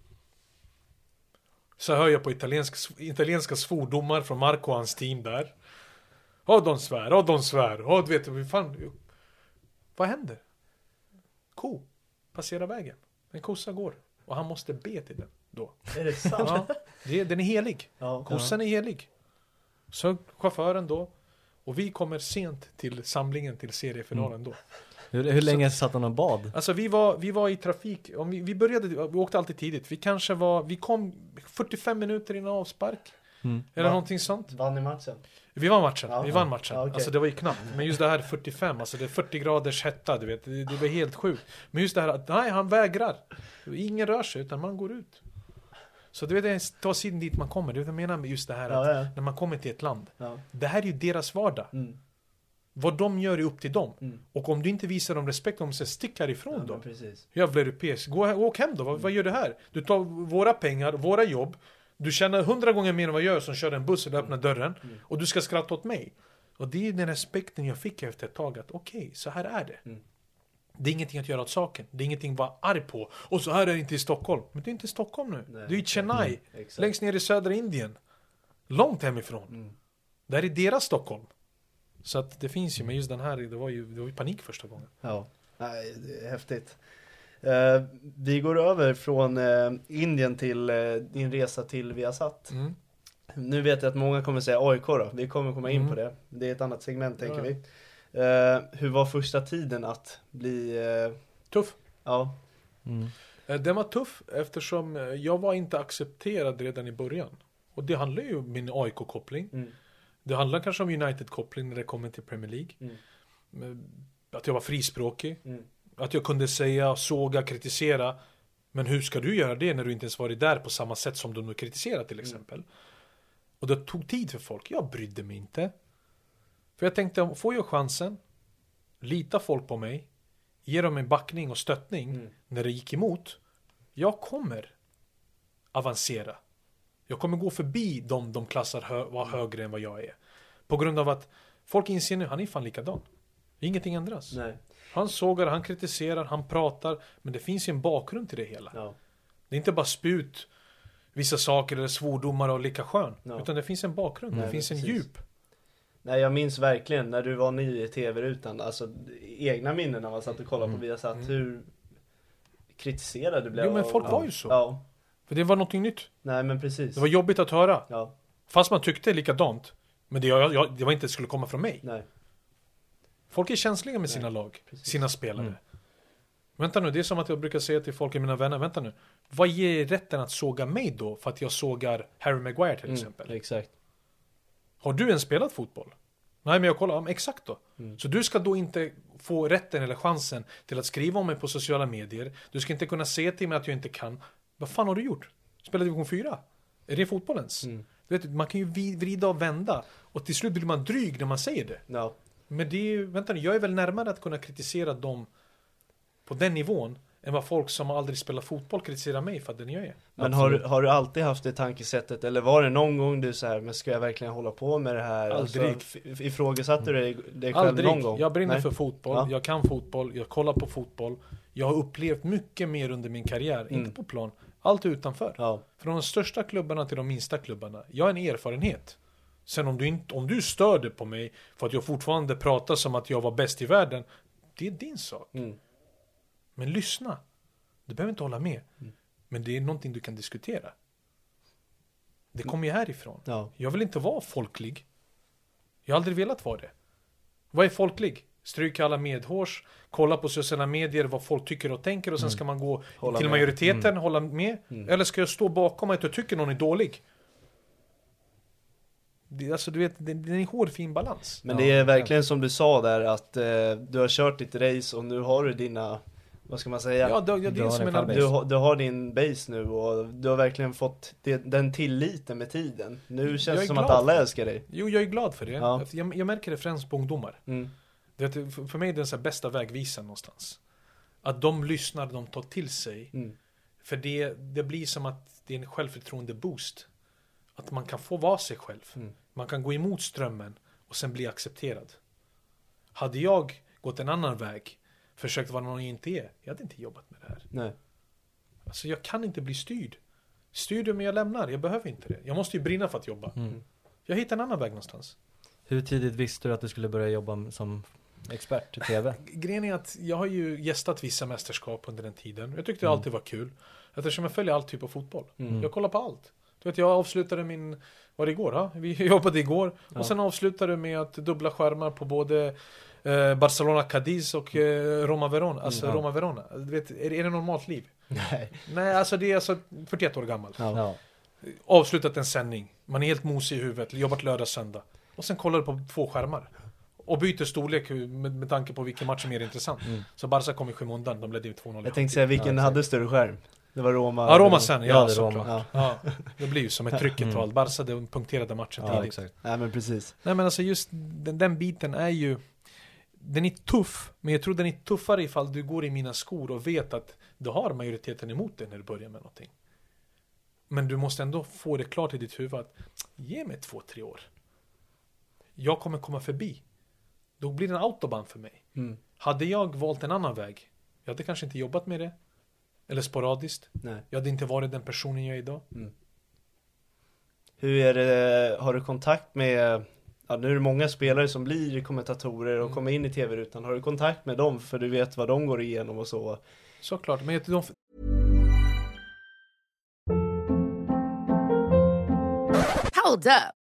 C: Så hör jag på italiensk, italienska svordomar från Marco och hans team där. Ja, de svär, ja, de svär, ja, du vet, vad fan. Vad händer? Ko passerar vägen. En kossa går. Och han måste be till den då.
A: Är det sant?
C: Ja, det, den är helig.
A: Ja.
C: Kossan är helig. Så chauffören då. Och vi kommer sent till samlingen till seriefinalen då.
B: Hur, hur länge satt han och bad?
C: Alltså vi var, vi var i trafik, om vi, vi började, vi åkte alltid tidigt. Vi kanske var, vi kom 45 minuter innan avspark.
B: Mm.
C: Eller
A: Va?
C: någonting sånt.
A: Vann i matchen?
C: Vi vann matchen,
A: Ja.
C: vi vann matchen.
A: Ja, okej.
C: Alltså det var ju knappt. Men just det här 45, alltså det är 40 graders hetta, du vet. Det, det var helt sjukt. Men just det här att, nej han vägrar. Ingen rör sig, utan man går ut. Så du vet, ta sidan dit man kommer. Det är vad jag menar med just det här att
A: Ja, ja.
C: när man kommer till ett land.
A: Ja.
C: Det här är ju deras vardag.
A: Mm.
C: Vad de gör är upp till dem.
A: Mm.
C: Och om du inte visar dem respekt, om de säger stick härifrån
A: Ja,
C: då. Jävla europeisk. Gå, åk hem då, vad, vad gör du här? Du tar våra pengar, våra jobb. Du tjänar hundra gånger mer än vad jag gör som kör en buss eller öppnar dörren. Och du ska skratta åt mig. Och det är den respekten jag fick efter ett tag. Att okej, så här är det.
A: Mm.
C: Det är ingenting att göra åt saken. Det är ingenting att vara arg på. Och så här är det inte i Stockholm. Men det är inte i Stockholm nu.
A: Nej,
C: du är i Chennai.
A: Exakt.
C: Längst ner i södra Indien. Långt hemifrån.
A: Mm.
C: Det här är deras Stockholm. Så att det finns ju, men just den här, det var ju, det var ju panik första gången.
A: Ja, Nej, det är häftigt. Eh, vi går över från eh, Indien till eh, din resa till Viasat.
C: Mm.
A: Nu vet jag att många kommer säga AIK då, vi kommer komma in
C: Mm.
A: på det. Det är ett annat segment tänker
C: Ja.
A: vi. Eh, hur var första tiden att bli, eh,
C: Tuff.
A: ja,
B: Mm.
C: Eh, Den var tuff eftersom jag var inte accepterad redan i början. Och det handlar ju om min AIK-koppling.
A: mm,
C: Det handlar kanske om United-koppling när det kommer till Premier League.
A: Mm.
C: Att jag var frispråkig.
A: mm,
C: Att jag kunde säga, såga, kritisera. Men hur ska du göra det när du inte ens varit där på samma sätt som de nu kritiserar till exempel? Och det tog tid för folk. Jag brydde mig inte. För jag tänkte, får jag chansen, lita folk på mig, ge dem en backning och stöttning
A: Mm.
C: när det gick emot. Jag kommer avancera. Jag kommer gå förbi dem de klassar hö vara högre än vad jag är. På grund av att folk inser nu, han är fan likadan. Ingenting ändras.
A: nej,
C: Han sågar, han kritiserar, han pratar. Men det finns ju en bakgrund till det hela.
A: ja,
C: Det är inte bara sput, vissa saker eller svordomar och lika skön.
A: Ja.
C: Utan det finns en bakgrund,
A: Nej,
C: det finns en
A: precis.
C: djup.
A: Nej jag minns verkligen när du var ny i tv-rutan, alltså egna minnen när man satt och kollade på Viasat, hur kritiserad du blev.
C: Jo, men
A: av-
C: folk
A: ja.
C: var ju så.
A: Ja,
C: För det var någonting nytt.
A: nej men precis.
C: Det var jobbigt att höra.
A: Ja,
C: Fast man tyckte likadant. Men det, jag, jag, det var inte det skulle komma från mig.
A: nej.
C: Folk är känsliga med sina lag, sina spelare. Vänta nu, det är som att jag brukar säga till folk, mina vänner, vänta nu. Vad ger er rätten att såga mig då för att jag sågar Harry Maguire till exempel?
A: Mm, exakt.
C: Har du ens spelat fotboll? Nej men jag kollar, ja, men exakt då.
A: Mm.
C: Så du ska då inte få rätten eller chansen till att skriva om mig på sociala medier. Du ska inte kunna säga till mig att jag inte kan. Vad fan har du gjort? Spelar division 4? Är det fotbollens?
A: Mm.
C: Du vet, man kan ju vrida och vända. Och till slut blir man dryg när man säger det.
A: Ja,
C: Men det är ju, vänta nu, jag är väl närmare att kunna kritisera dem på den nivån än vad folk som aldrig spelat fotboll kritiserar mig för den jag är.
A: men har, du- har du alltid haft det tankesättet eller var det någon gång du så här, men ska jag verkligen hålla på med det här?
C: Aldrig.
A: Alltså, ifrågasatte du dig, dig själv
C: Aldrig.
A: någon gång?
C: Jag brinner
A: Nej.
C: för fotboll,
A: Ja.
C: jag kan fotboll, jag kollar på fotboll. Jag har upplevt mycket mer under min karriär,
A: Mm.
C: inte på plan, allt utanför.
A: Ja,
C: Från de största klubbarna till de minsta klubbarna. Jag har en erfarenhet. Sen om du, inte, om du stör dig på mig för att jag fortfarande pratar som att jag var bäst i världen, det är din sak.
A: Mm.
C: Men lyssna. Du behöver inte hålla med.
A: Mm.
C: Men det är någonting du kan diskutera. Det kommer ju härifrån.
A: ja,
C: Jag vill inte vara folklig. Jag har aldrig velat vara det. Vad är folklig? Stryka alla medhårs, kolla på sociala medier vad folk tycker och tänker och sen ska man gå
A: Mm. Hålla
C: till
A: med. Mm.
C: majoriteten, hålla med. Eller ska jag stå bakom att jag tycker någon är dålig? Det, alltså du vet, det, det är en hårfin balans.
A: Men det är verkligen som du sa där att eh, du har kört ditt race och nu har du dina, vad ska man säga?
C: Ja, det, ja, det
B: Du
C: är som
B: en.
A: Du, har- du har din base nu och du har verkligen fått det, den tilliten med tiden. Nu känns det som att alla älskar dig.
C: Jo, jag är glad för det.
A: Ja.
C: Jag, jag märker det främst på ungdomar.
A: Mm.
C: Det, för, mig är det den bästa vägvisaren någonstans. Att de lyssnar, de tar till sig.
A: Mm.
C: För det, det blir som att det är en självförtroende boost. Att man kan få vara sig själv.
A: Mm.
C: Man kan gå emot strömmen och sen bli accepterad. Hade jag gått en annan väg, försökt vara någon jag inte är, jag hade inte jobbat med det här.
A: Nej.
C: Alltså jag kan inte bli styrd. Styr du mig, jag lämnar. Jag behöver inte det. Jag måste ju brinna för att jobba.
B: Mm.
C: Jag hittar en annan väg någonstans.
B: Hur tidigt visste du att du skulle börja jobba som expert i TV?
C: Grejen är att jag har ju gästat vissa mästerskap under den tiden. Jag tyckte det
B: Mm.
C: alltid var kul. Eftersom jag följer all typ av fotboll.
A: Mm.
C: Jag kollar på allt. Du vet, jag avslutade min, var det igår? Ja? Vi jobbade igår.
B: Ja.
C: Och sen avslutade med att dubbla skärmar på både eh, Barcelona Cadiz och eh, Roma Verona. Alltså
B: Mm.
C: Roma Verona. Du vet, är, det- är det normalt liv?
A: Nej.
C: Nej, alltså det är alltså 41 år gammal.
A: Ja.
B: Ja.
C: Avslutat en sändning. Man är helt mosig i huvudet, jobbat lördag, söndag. Och sen kollar du på två skärmar. Och byter storlek med, med tanke på vilken match som är mer intressant.
B: Mm.
C: Så Barca kom i skymundan, de ledde ju 2-0.
A: Jag tänkte säga vilken
B: Ja,
A: hade större skärm? Det var Roma.
C: Ja, Roma sen,
B: Ja,
C: ja,
B: det
C: såklart.
B: Roma.
C: Ja. det blir ju som ett trycket
B: Mm.
C: tal. Barca de punkterade matchen
B: Ja,
C: tidigt.
B: exakt.
A: Nej men precis.
C: Nej men alltså just den, den biten är ju Den är tuff, men jag tror den är tuffare ifall du går i mina skor och vet att du har majoriteten emot dig när du börjar med någonting. Men du måste ändå få det klart i ditt huvud att ge mig två, tre år. Jag kommer komma förbi. Då blir det en autobahn för mig.
A: Mm.
C: Hade jag valt en annan väg, jag hade kanske inte jobbat med det. Eller sporadiskt.
A: Nej.
C: Jag hade inte varit den personen jag är idag.
A: Hur är det, har du kontakt med, ja nu är det många spelare som blir kommentatorer och
C: Mm.
A: kommer in i tv-rutan. Har du kontakt med dem för du vet vad de går igenom och så?
C: Såklart, men de,
D: Hold up.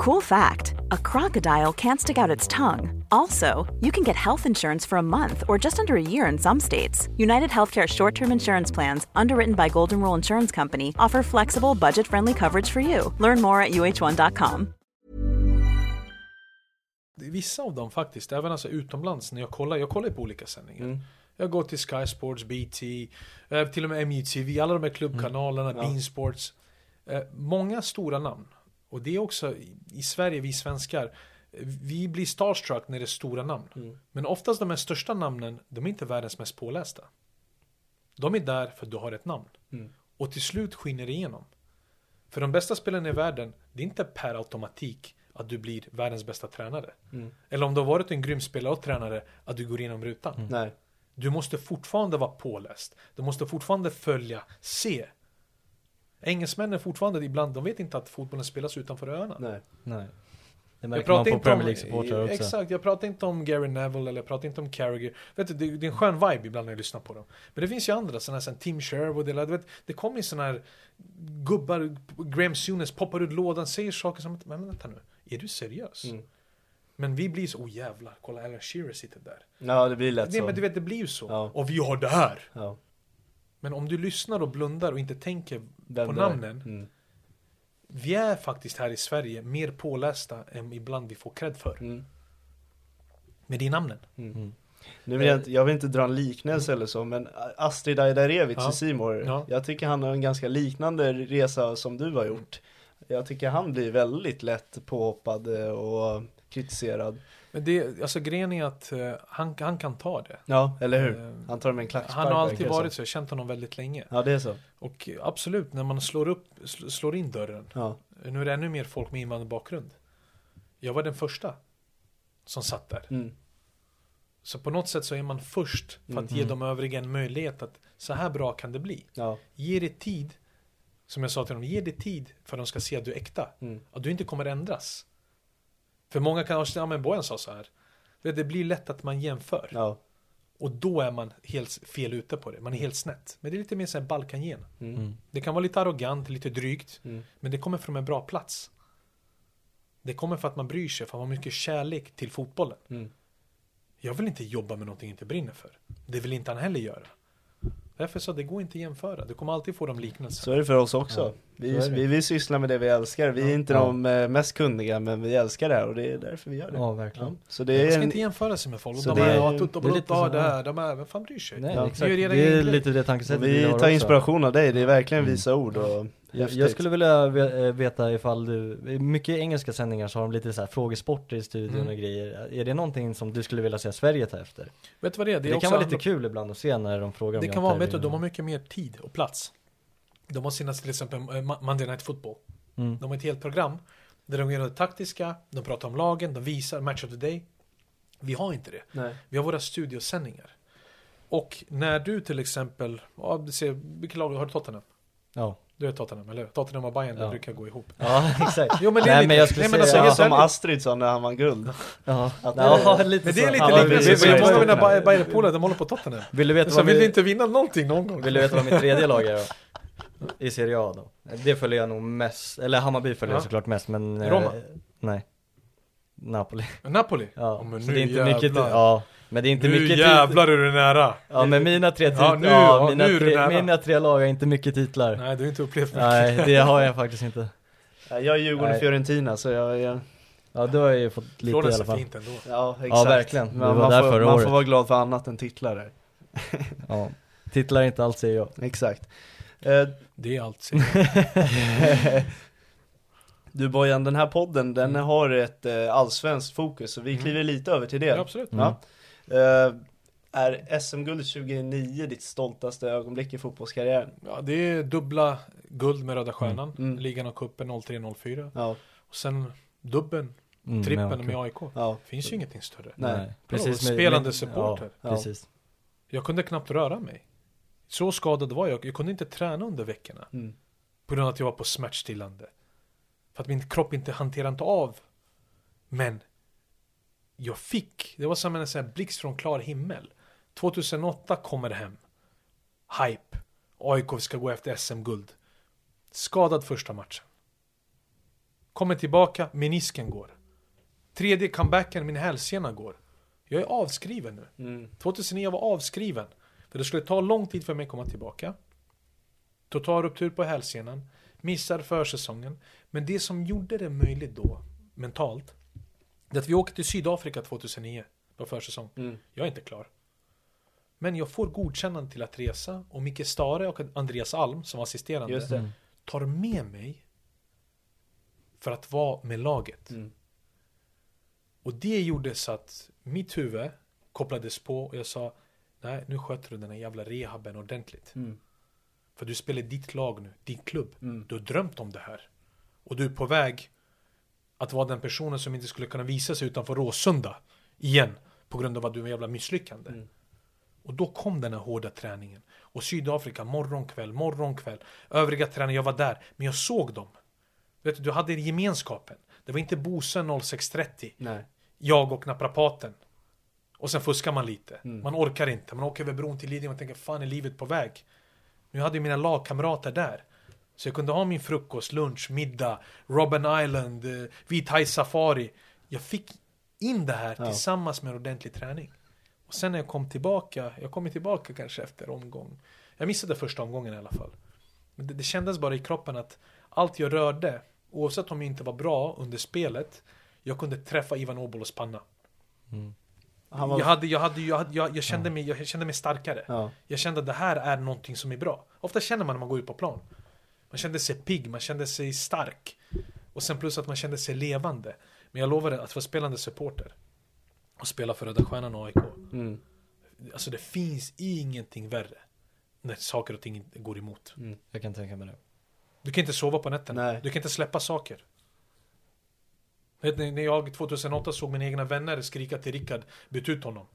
E: Cool fact a crocodile can't stick out its tongue. Also, you can get health insurance for a month or just under a year in some states. United Healthcare short term insurance plans, underwritten by Golden Rule Insurance Company, offer flexible, budget friendly coverage for you. Learn more at uh1.com.
C: Vissa av dem faktiskt, även alltså utomlands när jag kollar, jag kollar på olika sändningar.
A: Mm.
C: Jag går till Sky Sports, BT, eh, till och med MUTV, alla de här klubbkanalerna,
A: Ja.
C: Bean Sports. Eh, många stora namn. Och det är också, i- Sverige, vi svenskar, Vi blir starstruck när det är stora namn.
A: Mm.
C: Men oftast de här största namnen, de är inte världens mest pålästa. De är där för att du har ett namn.
A: Mm.
C: Och till slut skiner det igenom. För de bästa spelarna i världen, det är inte per automatik att du blir världens bästa tränare.
A: Mm.
C: Eller om du har varit en grym spelare och tränare, att du går igenom rutan.
A: Nej.
C: Du måste fortfarande vara påläst. Du måste fortfarande följa, se. Engelsmännen fortfarande ibland, de vet inte att fotbollen spelas utanför öarna.
A: Nej.
B: Nej. Det
C: Jag
B: märker
C: pratar
B: man på
C: inte
B: Premier
C: om,
B: League-supportrar också.
C: Exakt, jag pratar inte om Gary Neville eller jag pratar inte om Carragher. Vet du, det, det är en skön vibe ibland när jag lyssnar på dem. Men det finns ju andra, sådana som Tim Sherwood eller du vet, det kommer ju sådana här gubbar, Graham Souness poppar ut lådan, säger saker som, men vänta nu, är du seriös?
A: Mm.
C: Men vi blir så, oh jävlar, kolla Alan Shearer sitter där.
A: Ja, det blir lätt
C: Nej
A: så.
C: men du vet, det blir ju så.
A: Ja.
C: Och vi har det här.
A: Ja.
C: Men om du lyssnar och blundar och inte tänker
A: Vem
C: på
A: det är.
C: namnen.
A: Mm.
C: Vi är faktiskt här i Sverige mer pålästa än ibland vi får cred för.
A: Mm.
C: Men det är namnen.
A: Nu vill jag, inte, jag vill inte dra en liknelse eller så, men Astrid Ajdarevic
C: Ja.
A: i Simor.
C: Ja.
A: Jag tycker han har en ganska liknande resa som du har gjort. Jag tycker han blir väldigt lätt påhoppad eh, och kritiserad.
C: Men det, alltså grejen är att eh, han, han kan ta det.
A: Ja, eller hur?
C: Eh,
A: Han tar det med en klackspark.
C: Han har alltid
A: verkar det
C: varit
A: som.
C: så, jag har känt honom väldigt länge.
A: Ja, det är så.
C: Och eh, absolut, när man slår upp, sl- slår in dörren.
A: Ja.
C: Nu är det ännu mer folk med invandrarbakgrund. Jag var den första som satt där.
A: Mm.
C: Så på något sätt så är man först för att ge de övriga en möjlighet att så här bra kan det bli.
A: Ja.
C: Ge det tid, som jag sa till dem, ge det tid för att de ska se att du är äkta.
A: Mm.
C: Att du inte kommer ändras. För många kan ha, ja men Bojan sa så här. Det blir lätt att man jämför.
A: Ja.
C: Och då är man helt fel ute på det. Man är helt snett. Men det är lite mer såhär Balkangen.
A: Mm.
C: Det kan vara lite arrogant, lite drygt.
A: Mm.
C: Men det kommer från en bra plats. Det kommer för att man bryr sig, för att man har mycket kärlek till fotbollen.
A: Mm.
C: Jag vill inte jobba med någonting jag inte brinner för. Det vill inte han heller göra. Därför så det går inte att jämföra. Du kommer alltid få de liknelser.
A: Så är det för oss också.
B: Ja,
A: vi, vi vill syssla med det vi älskar. Vi är inte
B: Ja.
A: de eh, mest kunniga, men vi älskar det här och det är därför vi gör det.
B: Ja, verkligen.
A: Så det
C: Man
A: är
C: ska
A: en,
C: inte jämföra sig med folk.
A: Så
C: de
A: det
C: är,
A: är-
C: ja, tut och
B: det
C: här, de är, vem fan bryr sig?
B: Nej,
A: Ja.
B: exakt. Det är lite det tankesättet vi,
A: vi
B: har
A: tar
B: också.
A: inspiration av dig, det är verkligen
B: Mm.
A: visa ord och
B: Jag, jag skulle vilja eh, veta ifall du, i mycket engelska sändningar så har de lite så här frågesporter i studion
C: Mm.
B: och grejer. Är det någonting som du skulle vilja se Sverige ta efter?
C: Vet du vad det är?
B: Det,
C: är
B: kan vara lite
C: andra-
B: kul ibland att se när de frågar om
C: Det kan vara, vet du, de har mycket mer tid och plats. De har sina till exempel eh, Monday Night Football.
B: Mm.
C: De har ett helt program där de gör det taktiska, de pratar om lagen, de visar Match of the Day. Vi har inte det.
A: Nej.
C: Vi har våra studiosändningar. Och när du till exempel, ja, du ser, vilket lag har du Tottenham?
B: Ja.
C: Du är Tottenham, eller hur? Tottenham och Bayern, det
B: Ja.
C: brukar gå ihop.
B: Ja, exakt.
C: Jo men det är
B: Nej,
C: lite,
B: men jag skulle
C: nej, men
B: säga-
C: alltså,
B: Ja,
C: helt
A: Som. Astrid sa när han vann guld.
B: Ja,
A: Att
B: ja
A: det-
B: lite
C: Men det är lite
A: Ja,
C: liknande,
A: precis.
C: för många av mina. Bayern-polare, de håller på Tottenham.
B: Vill du veta
C: Så
B: vad
C: vill
B: vi,
C: inte vinna någonting någon gång?
B: vill du veta vad mitt tredje lag är då? I Serie A då? Det följer jag nog mest, eller Hammarby följer
C: Ja.
B: jag såklart mest men eh,
C: Roma?
B: Nej Napoli
C: Napoli?
B: Ja,
C: men
B: så
C: nu
B: det är inte mycket
C: jävlar.
B: Ja, men det är inte
C: nu
B: mycket
C: jävlar är du nära!
B: Ja men mina tre titlar,
C: Ja, nu-
B: ja,
C: ja,
B: mina,
C: nu är du
B: tre,
C: nära.
B: mina tre lag har inte mycket titlar
C: Nej, du har inte upplevt mycket.
B: Nej, det har jag faktiskt inte
A: Ja, Jag är Djurgården
B: Nej.
A: Fiorentina så jag, jag
B: Ja, du har ju fått lite i
C: Florens
B: alla fall
C: fint ändå.
A: Ja exakt.
B: verkligen. Vi
A: Man, man, får, man får vara glad för annat än titlar där.
B: Ja, titlar är inte allt säger jag
A: Exakt. Eh,
C: Det är allt. säger
A: du Bojan, den här podden den
C: Mm.
A: har ett eh, allsvenskt fokus så vi
C: Mm.
A: kliver lite över till det.
C: jag. Ja, absolut.
B: Mm.
A: Ja. Eh, är SM-guldet 2009 ditt stoltaste ögonblick i fotbollskarriären?
C: Ja, det är dubbla guld med Röda Stjärnan,
A: Mm.
C: ligan och cupen 03-04.
A: Ja,
C: Och sen dubbeln,
B: Mm,
C: trippeln
B: men
C: med. AIK.
A: ja,
C: Finns ju ingenting större.
A: nej.
B: precis med,
C: spelande
B: med,
C: supporter.
B: Ja, precis
C: Jag kunde knappt röra mig. Så skadad var jag. Jag kunde inte träna under veckorna.
A: Mm.
C: På grund av att jag var på smärtstillande. För att min kropp inte hanterade inte av. Men jag fick, det var som en sån blixt från klar himmel. 2008 kommer hem. Hype. AIK ska gå efter SM-guld. Skadad första matchen. Kommer tillbaka, menisken går. Tredje comebacken, min hälsena går. Jag är avskriven nu.
A: Mm.
C: 2009 var avskriven. För det skulle ta lång tid för mig att komma tillbaka. Total ruptur på hälsenan. Missar försäsongen. Men det som gjorde det möjligt då, mentalt, det att vi åker till Sydafrika 2009 på försäsong.
A: Mm.
C: Jag är inte klar. Men jag får godkännande till att resa och Micke Stare och Andreas Alm som var assisterande
A: Just det.
C: tar med mig för att vara med laget.
A: Mm.
C: Och det gjorde så att mitt huvud kopplades på och jag sa Nej, nu sköter du den här jävla rehaben ordentligt.
A: Mm.
C: För du spelar ditt lag nu, din klubb.
A: Mm.
C: Du har drömt om det här. Och du är på väg att vara den personen som inte skulle kunna visa sig utanför Råsunda igen. På grund av att du är jävla misslyckande.
A: Mm.
C: Och då kom den här hårda träningen. Och Sydafrika, morgon, kväll, morgon, kväll. Övriga tränare, jag var där. Men jag såg dem. Vet du, du hade gemenskapen. Det var inte Bose 0630.
A: Nej.
C: Jag och naprapaten. Och sen fuskar man lite.
A: Mm.
C: Man orkar inte. Man åker över bron till Lidingö och tänker fan är livet på väg? Nu hade jag mina lagkamrater där. Så jag kunde ha min frukost, lunch, middag, Robben Island, eh, Safari. Jag fick in det här
A: Ja.
C: tillsammans med en ordentlig träning. Och sen när jag kom tillbaka, jag kom tillbaka kanske efter omgång. Jag missade första omgången i alla fall. Men det, det kändes bara i kroppen att allt jag rörde, oavsett om jag inte var bra under spelet, jag kunde träffa Ivan Obolos panna.
A: Han var...
C: Jag, hade, jag, hade, jag, hade, jag, jag, kände mig, jag kände mig starkare.
A: Ja.
C: Jag kände att det här är någonting som är bra. Ofta känner man när man går ut på plan. Man kände sig pigg, man kände sig stark. Och sen plus att man kände sig levande. Men jag lovade att vara spelande supporter och spela för Röda Stjärnan och AIK.
A: Mm.
C: Alltså det finns ingenting värre när saker och ting går emot.
B: Jag kan tänka mig det.
C: Du kan inte sova på nätterna.
A: Nej.
C: Du kan inte släppa saker. Vet ni, när jag 2008 såg mina egna vänner skrika till Rickard, byt ut honom.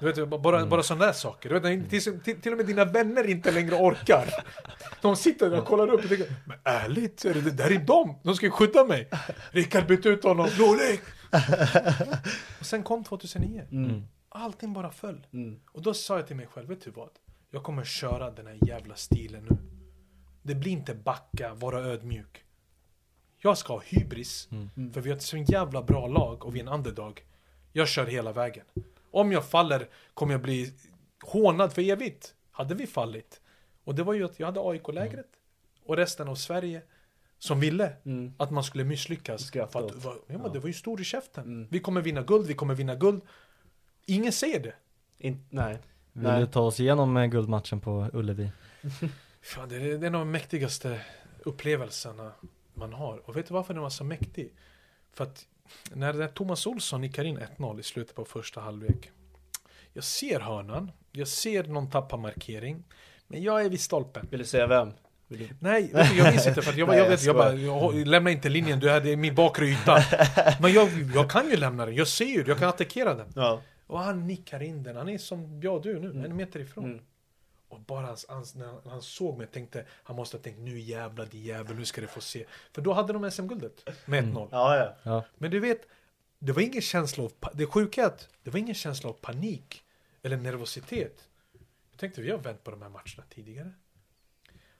C: Du vet, bara,
A: Mm.
C: bara sådana där saker. Du vet, till, till, till och med dina vänner inte längre orkar. De sitter där och kollar upp och tänker, men ärligt, är det, det där är de. De ska ju skydda mig. Rickard, byt ut honom. Rolig! och sen kom 2009.
A: Mm.
C: Allting bara föll.
A: Mm.
C: Och då sa jag till mig själv, vet du vad? Jag kommer köra den här jävla stilen nu. Det blir inte backa, vara ödmjuk. Jag ska ha hybris, för vi har ett så jävla bra lag och vi är en underdog. Jag kör hela vägen. Om jag faller kommer jag bli hånad för evigt. Hade vi fallit. Och det var ju att jag hade AIK-lägret och resten av Sverige som ville
A: Mm.
C: att man skulle misslyckas. För att,
A: åt.
C: va- ja, men det var ju stor i käften.
A: Mm.
C: Vi kommer vinna guld, vi kommer vinna guld. Ingen säger det.
A: In... Nej.
B: Vill
A: Nej.
B: du ta oss igenom eh, guldmatchen på Ullevi?
C: Fan, det, är, det är en av de mäktigaste upplevelserna man har. Och vet du varför den var så mäktig? För att när, när Thomas Olsson nickar in 1-0 i slutet på första halvlek. Jag ser hörnan, jag ser någon tappa markering. Men jag är vid stolpen.
A: Vill du säga vem? Du...
C: Nej, du, jag minns inte för att jag,
A: Nej,
C: jag, vet, jag bara, jag, lämna inte linjen, du hade min bakre yta. Men jag, jag kan ju lämna den, jag ser ju, jag kan attackera den.
A: Ja.
C: Och han nickar in den, han är som jag du nu, en meter ifrån.
A: Mm.
C: Och bara hans, hans, när han- såg mig tänkte han måste ha tänkt nu jävlar din jävel, nu ska du få se. För då hade de SM-guldet med 1-0.
A: Ja, ja.
B: Ja.
C: Men du vet, det var ingen känsla av, det sjuka är att det var ingen känsla av panik eller nervositet. Jag tänkte vi har vänt på de här matcherna tidigare.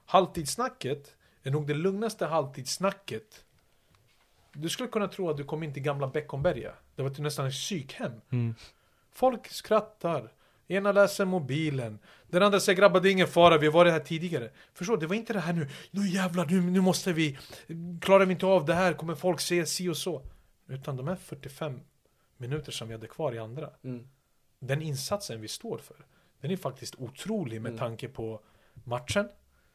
C: Halvtidssnacket är nog det lugnaste halvtidssnacket. Du skulle kunna tro att du kom in till gamla Beckomberga. Det var till nästan ett psykhem.
B: Mm.
C: Folk skrattar. Ena läser mobilen. Den andra säger grabbar det är ingen fara, vi har varit här tidigare. Förstår du? Det var inte det här nu, nu jävlar, nu, nu måste vi, klarar vi inte av det här, kommer folk se si och så. Utan de här 45 minuter som vi hade kvar i andra.
A: Mm.
C: Den insatsen vi står för, den är faktiskt otrolig med
A: Mm.
C: tanke på matchen.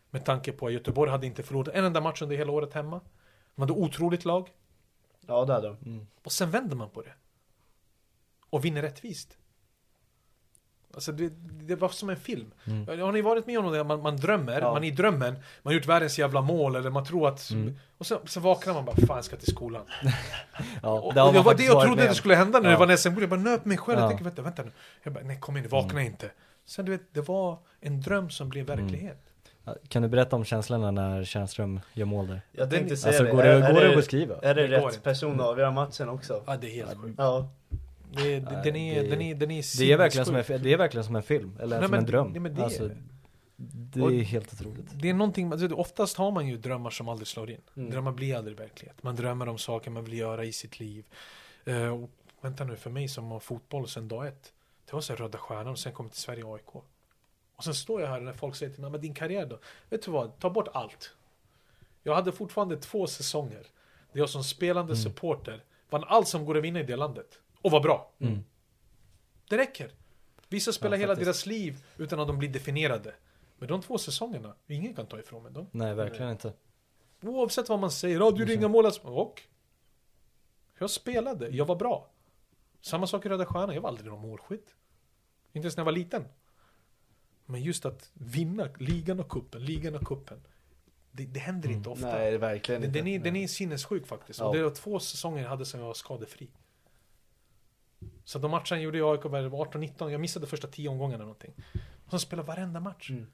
C: Med tanke på att Göteborg hade inte förlorat en enda match under hela året hemma. De hade otroligt lag.
A: Ja, det hade de.
C: Och sen vänder man på det. Och vinner rättvist. Alltså det, det var som en film. Har ni varit med om det? Man, man drömmer,
A: Ja.
C: man är i drömmen, man har gjort världens jävla mål eller man tror att... Och sen, sen vaknar man bara, fan jag ska till skolan.
B: Ja,
C: Och, och
B: det
C: var det jag trodde det skulle hända när
B: Ja.
C: det var SM-guld. Jag bara nöp mig själv.
B: Ja.
C: Jag tänkte, vänta, vänta nu. Jag bara, nej kom in, vakna inte. Sen du vet, det var en dröm som blev verklighet.
B: Ja, Kan du berätta om känslorna när Tjärnström gör mål där?
A: Jag tänkte
C: Den-
A: säga
B: Alltså,
A: det.
B: går det-
A: Är-
B: går det att beskriva?
A: Är det,
C: Det
A: rätt person att avgöra matchen också?
C: Ja, det är helt sjukt.
A: Ja.
C: Det, det, den, är,
B: det-
C: den, är, den är
B: Det är verkligen som en, det är verkligen som en film, eller
C: Nej,
B: som
C: men-
B: en dröm.
C: nej, men det är
B: alltså,
C: det.
B: är helt otroligt.
C: Det är någonting, alltså, oftast har man ju drömmar som aldrig slår in.
A: Mm.
C: Drömmar blir aldrig verklighet. Man drömmer om saker man vill göra i sitt liv. Eh, och, vänta nu, för mig som har fotboll sedan dag ett. Det var så Röda Stjärnan och sen kom jag till Sverige AIK. Och sen står jag här när folk säger till mig, men din karriär då? Vet du vad, ta bort allt. Jag hade fortfarande två säsonger. Där jag som spelande supporter vann allt som går att vinna i det landet. Och var bra.
B: Mm.
C: Det räcker. Vissa spelar
B: Ja,
C: hela deras liv utan att de blir definierade. Men de två säsongerna, ingen kan ta ifrån mig dem.
B: Nej, verkligen inte.
C: Oavsett vad man säger, ja du gjorde inga mål. alltså. Och? Jag spelade, jag var bra. Samma sak i Röda Stjärnan, jag var aldrig någon målskytt. Inte ens när jag var liten. Men just att vinna ligan och kuppen, ligan och kuppen. Det, det händer inte ofta.
A: Nej, verkligen
C: den,
A: inte.
C: den, är, den är sinnessjuk faktiskt.
A: Ja.
C: Och det var två säsonger jag hade som jag var skadefri. Så de matcherna gjorde jag AIK var det 18-19, jag missade första 10 omgångarna eller någonting. Och så spelade varenda match.
A: Mm.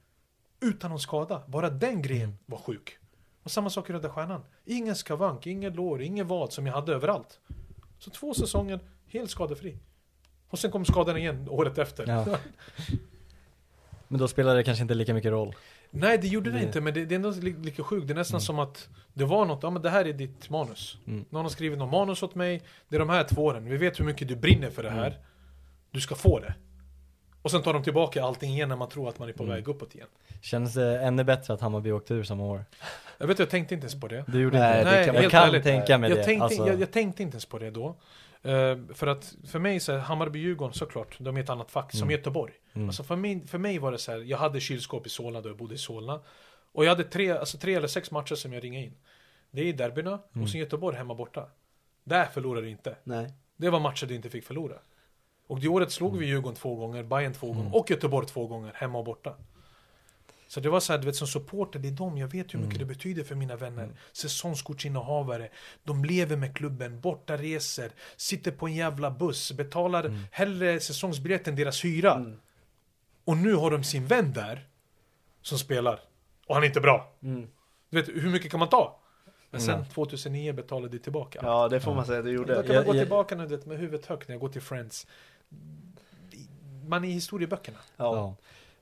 C: Utan någon skada. Bara den grejen var sjuk. Och samma sak i Röda Stjärnan. Ingen skavank, ingen lår, ingen vad som jag hade överallt. Så två säsonger, helt skadefri. Och sen kom skadan igen året efter.
B: Ja. Men då spelar det kanske inte lika mycket roll.
C: Nej, det gjorde det,
B: Det-
C: inte, men det, det är ändå li, lika sjukt. Det är nästan som att det var något, ja men det här är ditt manus.
B: Mm.
C: Någon har skrivit något manus åt mig, det är de här två åren. Vi vet hur mycket du brinner för det här.
B: Mm.
C: Du ska få det. Och sen tar de tillbaka allting igen när man tror att man är på
B: Mm.
C: väg uppåt igen.
B: Känns det ännu bättre att Hammarby åkte ur samma år?
C: Jag vet, jag tänkte inte ens på det.
B: Du gjorde
A: Nej,
B: inte
A: det
B: det?
A: kan-
B: jag kan
C: ärligt.
B: tänka mig
C: jag
B: det.
C: Tänkte,
B: alltså,
C: jag, jag tänkte inte ens på det då. Eh, för att för mig så är Hammarby-Djurgården såklart, de är ett annat fack, som
B: Mm.
C: Göteborg.
B: Mm.
C: Alltså för mig, för mig var det så här, jag hade kylskåp i Solna då jag bodde i Solna. Och jag hade tre, alltså tre eller sex matcher som jag ringade in. Det är derbyna
B: Mm.
C: och sen Göteborg hemma borta. Där förlorade du inte.
A: Nej.
C: Det var matcher du inte fick förlora. Och det året slog vi Djurgården två gånger, Bayern två gånger och Göteborg två gånger, hemma och borta. Så det var så här, du vet som supporter, det är dem, jag vet hur mycket det betyder för mina vänner. Säsongskortsinnehavare, de lever med klubben, borta reser, sitter på en jävla buss, betalar hellre säsongsbiljett än deras hyra.
A: Mm.
C: Och nu har de sin vän där, som spelar. Och han är inte bra.
A: Mm.
C: Du vet, hur mycket kan man ta? Men sen
B: Mm.
C: 2009 betalade de tillbaka.
A: Ja, det får man säga att du
C: Då
A: gjorde.
C: kan man
B: Jag-
C: gå
B: jag-
C: tillbaka nu, du vet, med huvudet högt när jag går till Friends. Man är i historieböckerna.
A: Ja.
B: Ja.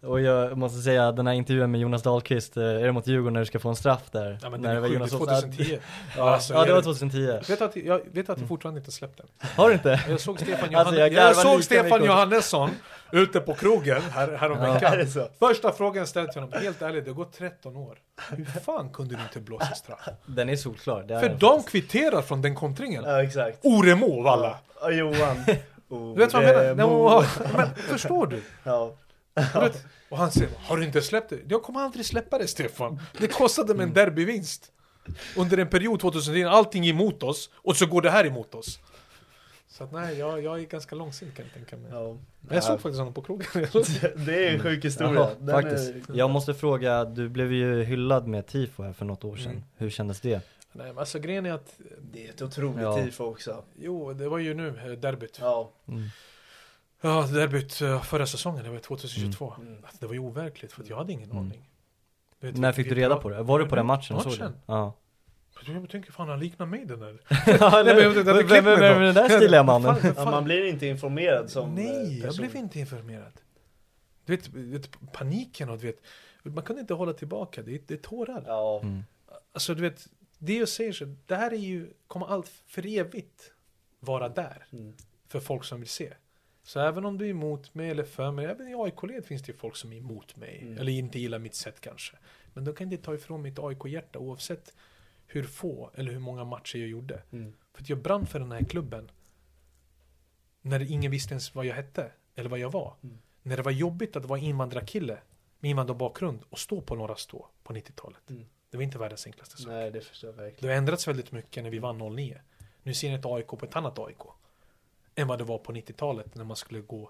B: Och jag måste säga, den här intervjun med Jonas Dahlqvist, eh, är det mot Djurgården när du ska få en straff där?
C: Ja men
B: när
C: det är
B: Olsson-
C: 2010.
B: Ja,
C: Alltså,
B: ja det var
C: jag-
B: 2010.
C: Vet du att, jag vet att jag fortfarande inte släppt den.
B: Har du inte?
C: Jag såg Stefan,
B: Alltså, jag
C: jag såg Stefan. Johannesson ute på krogen här, häromveckan.
A: Så?
C: Första frågan ställde till honom, helt ärligt, det har gått 13 år. Hur fan kunde du inte blåsa straff?
B: Den är solklar. Är
C: För de
B: faktiskt.
C: kvitterar från den kontringen.
A: Ja, exakt.
C: Oremo valla!
A: Ja, Johan.
C: Du vet vad jag menar? Men, förstår du?
A: Ja.
C: Och, vet, och han säger, har du inte släppt det? Jag kommer aldrig släppa det Stefan. Det kostade mig en derbyvinst. Under en period 2010, allting emot oss, och så går det här emot oss. Så att nej, jag, jag är ganska långsint kan jag tänka mig.
A: Ja.
C: Men jag såg faktiskt honom på krogen.
A: Det är en sjuk historia. Den
B: faktiskt.
A: är-
B: Jag måste fråga, du blev ju hyllad med tifo här för något år sedan.
C: Mm.
B: Hur kändes det?
C: nej, men alltså grejen är att,
A: Det är ett otroligt
B: Ja.
A: tifo också.
C: jo, det var ju nu, eh, derbyt.
A: Ja.
B: Mm.
C: Ja, derbyt eh, förra säsongen, det var 2022.
A: Mm.
C: Alltså, Det var ju overkligt, för att jag hade ingen
B: Mm.
C: aning. Du vet,
B: När fick du reda på det? Var du på den matchen och såg
C: Matchen?
B: det? Ja.
C: Jag tänker fan han liknar mig den där.
B: Ja,
C: Nej, men jag vet inte,
B: vem, är den där stiliga mannen?
C: Fan,
A: ja,
C: fan.
A: man blir inte informerad som eh,
C: Nej, jag
A: person.
C: blev inte informerad. Du vet, du vet paniken och du vet, man kunde inte hålla tillbaka, det är, det är tårar.
A: Ja.
B: Mm.
C: Alltså du vet, det jag säger så, det här är ju, kommer allt för evigt vara där.
A: Mm.
C: För folk som vill se. Så även om du är emot mig eller för mig, även i AIK-led finns det folk som är emot mig.
A: Mm.
C: Eller inte gillar mitt sätt kanske. Men de kan inte ta ifrån mitt AIK-hjärta oavsett hur få eller hur många matcher jag gjorde.
A: Mm.
C: För att jag brann för den här klubben. När ingen visste ens vad jag hette. Eller vad jag var.
A: Mm.
C: När det var jobbigt att vara invandrarkille med invandrarbakgrund och stå på några stå på 90-talet.
A: Mm.
C: Det var inte världens enklaste sak.
A: Nej, det förstår jag
C: Det
A: verkligen.
C: har ändrats väldigt mycket när vi vann 09. Nu ser ni ett AIK på ett annat AIK. Än vad det var på 90-talet när man skulle gå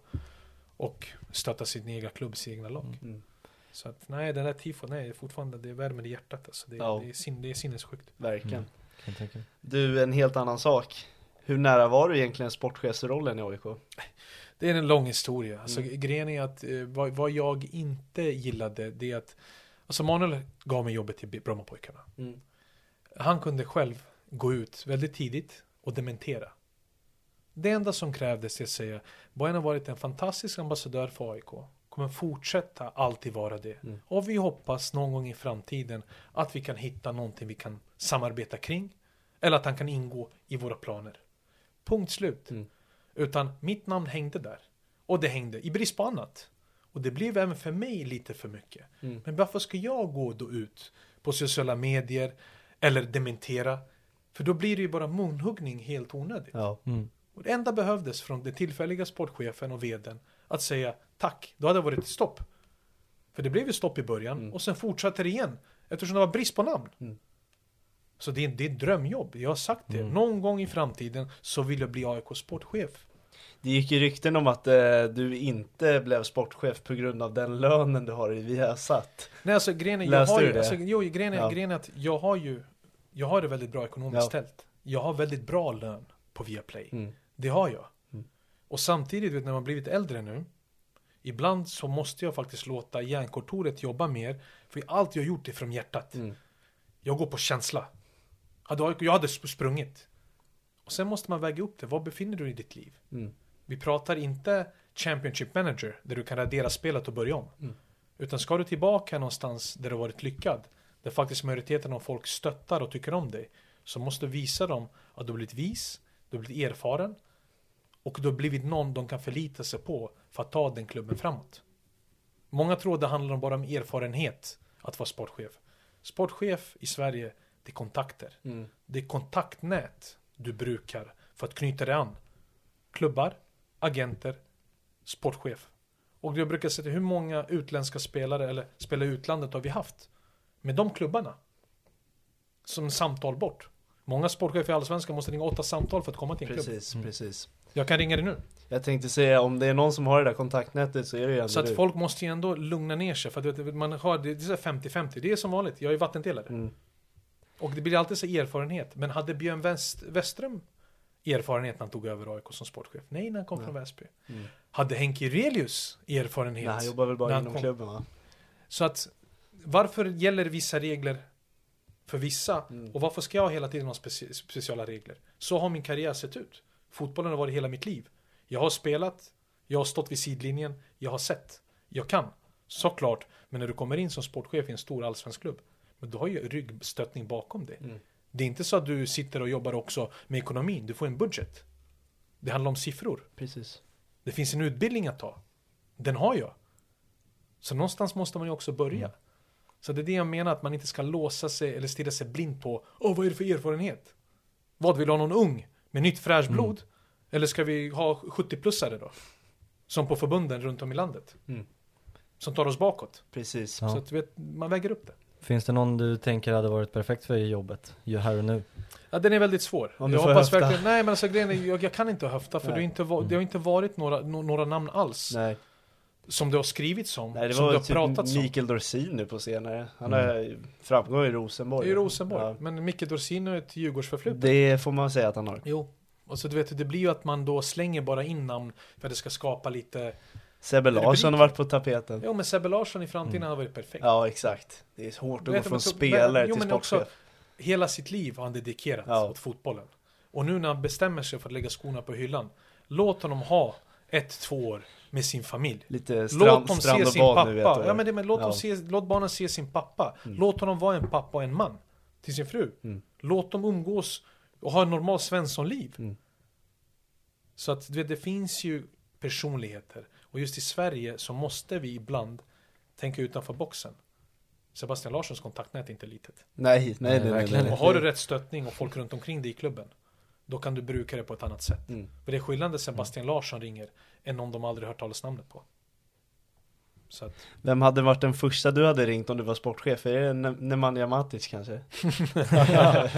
C: och stötta sin egna klubb, sin egna lag.
A: Mm.
C: Så att nej, den där tifon, nej, fortfarande, det värmer i hjärtat alltså. Det,
A: Ja.
C: det, är, sin, det är sinnessjukt.
A: Verkligen.
B: Mm.
A: Du, en helt annan sak. Hur nära var du egentligen sportchefsrollen i AIK?
C: Det är en lång historia. Alltså,
A: Mm.
C: Grejen är att eh, vad, vad jag inte gillade, det är att Alltså Manuel gav mig jobbet till Brommapojkarna.
A: Mm.
C: Han kunde själv gå ut väldigt tidigt och dementera. Det enda som krävdes är att säga Bojan har varit en fantastisk ambassadör för AIK. Kommer fortsätta alltid vara det.
A: Mm.
C: Och vi hoppas någon gång i framtiden att vi kan hitta någonting vi kan samarbeta kring. Eller att han kan ingå i våra planer. Punkt slut.
A: Mm.
C: Utan mitt namn hängde där. Och det hängde i brist på annat. Och det blev även för mig lite för mycket.
A: Mm.
C: Men varför ska jag gå då ut på sociala medier eller dementera? För då blir det ju bara munhuggning helt onödigt.
A: Ja.
B: Mm.
C: Och det enda behövdes från den tillfälliga sportchefen och vdn att säga tack, då hade det varit ett stopp. För det blev ju stopp i början
A: Mm.
C: och sen fortsatte det igen eftersom det var brist på namn.
A: Mm.
C: Så det är, det är ett drömjobb, jag har sagt det.
B: Mm.
C: Någon gång i framtiden så vill jag bli AIK sportchef.
A: Det gick ju rykten om att eh, du inte blev sportchef på grund av den lönen du har i Viasat.
C: Nej alltså grejen är, jag har ju, alltså, jo, grejen är,
A: Ja.
C: grejen är att jag har ju, jag har det väldigt bra ekonomiskt
A: Ja.
C: ställt. Jag har väldigt bra lön på Viaplay.
A: Mm.
C: Det har jag. Och samtidigt, vet, när man blivit äldre nu, ibland så måste jag faktiskt låta hjärnkontoret jobba mer, för allt jag gjort är från hjärtat.
A: Mm.
C: Jag går på känsla. Jag hade sp- sprungit. Och sen måste man väga upp det. Var befinner du dig i ditt liv?
A: Mm.
C: Vi pratar inte Championship Manager, där du kan radera spelet och börja om.
A: Mm.
C: Utan ska du tillbaka någonstans där du varit lyckad, där faktiskt majoriteten av folk stöttar och tycker om dig, så måste du visa dem att du blivit vis, du har blivit erfaren och du har blivit någon de kan förlita sig på för att ta den klubben framåt. Många tror det handlar bara om erfarenhet att vara sportchef. Sportchef i Sverige, det är kontakter.
A: Mm.
C: Det är kontaktnät du brukar för att knyta dig an. Klubbar, agenter, sportchef. Och jag brukar säga hur många utländska spelare eller spelare i utlandet har vi haft? Med de klubbarna. Som samtal bort. Många sportchefer i Allsvenskan måste ringa åtta samtal för att komma till en klubb.
A: Precis, precis.
C: Jag kan ringa dig nu.
A: Jag tänkte säga om det är någon som har det där kontaktnätet så är det ju ändå
C: Så att
A: du.
C: folk måste ju ändå lugna ner sig. För att vet, man har, det är så här 50-50. Det är som vanligt. Jag är vattendelare.
A: Mm.
C: Och det blir alltid så erfarenhet. Men hade Björn West, Westström erfarenhet när han tog över AIK som sportchef? Nej, när han kom från Väsby.
A: Mm.
C: Hade Henke Relius erfarenhet?
A: Nej, han jobbar väl bara inom klubben va?
C: Så att varför gäller vissa regler för vissa?
A: Mm.
C: Och varför ska jag hela tiden ha speci speciella regler? Så har min karriär sett ut. Fotbollen har varit hela mitt liv. Jag har spelat, jag har stått vid sidlinjen, jag har sett. Jag kan, såklart. Men när du kommer in som sportchef i en stor allsvensk klubb, men du har ju ryggstöttning bakom dig.
A: Mm.
C: Det är inte så att du sitter och jobbar också med ekonomin, du får en budget. Det handlar om siffror.
A: Precis.
C: Det finns en utbildning att ta. Den har jag. Så någonstans måste man ju också börja.
A: Mm.
C: Så det är det jag menar, att man inte ska låsa sig eller stirra sig blind på Åh, vad är det för erfarenhet? Vad, vill du ha någon ung med nytt fräscht
A: Mm.
C: blod? Eller ska vi ha 70-plussare då? Som på förbunden runt om i landet.
A: Mm.
C: Som tar oss bakåt.
A: Precis.
C: Så att vet, man väger upp det.
B: Finns det någon du tänker hade varit perfekt för jobbet? Ju här och nu?
C: Ja, den är väldigt svår.
A: Om du
C: jag
A: får
C: hoppas
A: höfta.
C: verkligen, nej men alltså grejen är, jag, jag kan inte höfta för
A: Nej.
C: det, är inte, va- det har inte varit några, no, några namn alls.
A: Nej.
C: Som det har skrivits om,
A: Nej det
C: som
A: var
C: det har
A: typ
C: pratats om.
A: Mikael Dorsin nu på senare. Han har framgång i Rosenborg.
C: I Rosenborg.
A: Ja.
C: Men Micke Dorsin har ett Djurgårdsförflutet.
A: Det får man säga att han har.
C: Jo. Och så du vet, det blir ju att man då slänger bara in namn för att det ska skapa lite...
A: Sebbe Larsson har varit på tapeten.
C: Jo men Sebbe Larsson i framtiden har varit perfekt.
A: Ja exakt. Det är hårt att gå från spelare till
C: också-
A: sportchef.
C: Hela sitt liv har han dedikerat
A: Ja.
C: åt fotbollen. Och nu när han bestämmer sig för att lägga skorna på hyllan, låt honom ha ett, två år med sin familj.
A: Lite
C: Låt dem se sin pappa.
A: nu vet
C: ja, men det, men låt,
A: Ja.
C: dem se, låt barnen se sin pappa. Låt honom vara en pappa och en man till sin fru.
A: Mm.
C: Låt dem umgås och ha en normal svenssonliv.
A: Mm.
C: Så att du vet, det finns ju personligheter. Och just i Sverige så måste vi ibland tänka utanför boxen. Sebastian Larssons kontaktnät är inte litet.
A: Nej, nej, nej, nej,
B: verkligen
A: nej,
C: Och har du rätt stöttning och folk runt omkring dig i klubben, då kan du bruka det på ett annat sätt.
A: Mm.
C: För det är skillnad när Sebastian Larsson ringer, än om de aldrig hört talas namnet på. Så att,
A: Vem hade varit den första du hade ringt om du var sportchef? Är det Ne- Nemanja Matic kanske?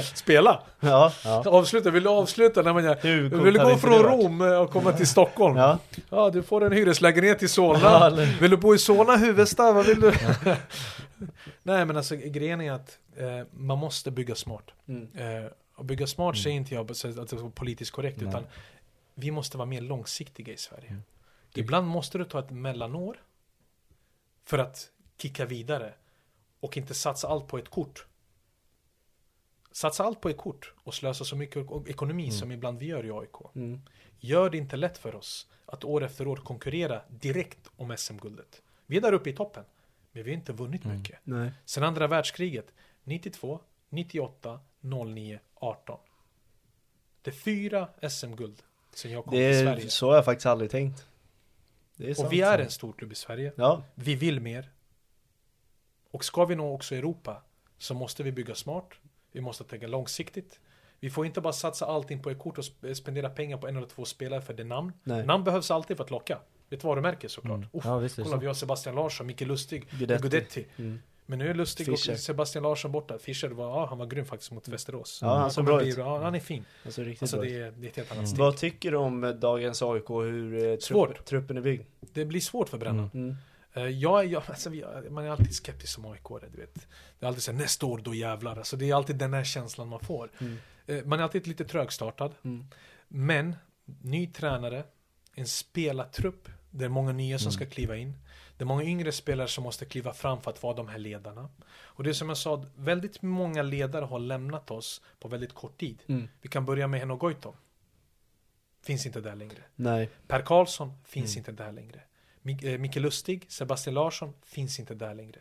C: spela!
A: Ja.
C: Avsluta, vill du avsluta?
A: Hur
C: vill du gå från? Rom eh, och komma till Stockholm?
A: Ja.
C: Ja, du får en hyreslägenhet i Solna.
A: Ja,
C: Vill du bo i Solna, Huvudsta? Vad vill du? Nej, men alltså grejen är att eh, man måste bygga smart.
A: Mm.
C: Eh, och bygga smart säger inte jag så att det är politiskt korrekt,
B: Nej.
C: utan vi måste vara mer långsiktiga i Sverige.
B: Mm.
C: Ibland måste du ta ett mellanår för att kicka vidare och inte satsa allt på ett kort. Satsa allt på ett kort och slösa så mycket ekonomi som ibland vi gör i AIK.
A: Mm.
C: Gör det inte lätt för oss att år efter år konkurrera direkt om SM-guldet. Vi är där uppe i toppen, men vi har inte vunnit mycket.
A: Nej.
C: Sen andra världskriget, 92, 98, 09, 18. Det är fyra SM-guld sen jag kom
A: Det
C: till Sverige.
A: så har jag faktiskt aldrig tänkt. Det är sant.
C: Och vi är en stor klubb i Sverige.
A: Ja,
C: Vi vill mer. Och ska vi nå också Europa så måste vi bygga smart. Vi måste tänka långsiktigt. Vi får inte bara satsa allting på ett kort och sp- spendera pengar på en eller två spelare för det namn.
A: Nej.
C: Namn behövs alltid för att locka. Ett varumärke såklart.
B: Mm.
C: Uff,
B: Ja, visst
C: kolla,
B: så.
C: vi har Sebastian Larsson, Micke Lustig,
A: Guidetti.
C: Guidetti.
A: Mm.
C: Men nu är Lustig
A: Fischer.
C: och Sebastian Larsson borta. Fischer var, ja, han var grym faktiskt mot Västerås.
A: Ja, han såg bra ut.
C: Ja, han är fin.
A: Alltså riktigt
C: Alltså
A: bra.
C: det är, det är ett helt annat steg.
A: Vad tycker du om eh, dagens AIK, hur eh, trupp, truppen är byggd?
C: Det blir svårt för Brännan.
A: Mm.
C: Eh, Jag, jag, alltså, man är alltid skeptisk som aik du vet. Det är alltid så här, nästa år då jävlar. Alltså, det är alltid den här känslan man får.
A: Mm.
C: Man är alltid lite trögstartad.
A: Mm.
C: Men, ny tränare, en spelartrupp, det är många nya som ska kliva in. Det är många yngre spelare som måste kliva fram för att vara de här ledarna. Och det är som jag sa, väldigt många ledare har lämnat oss på väldigt kort tid.
A: Mm.
C: Vi kan börja med Henok Goitom. Finns inte där längre.
A: Nej.
C: Per Karlsson finns inte där längre. Mik- eh, Micke Lustig, Sebastian Larsson finns inte där längre.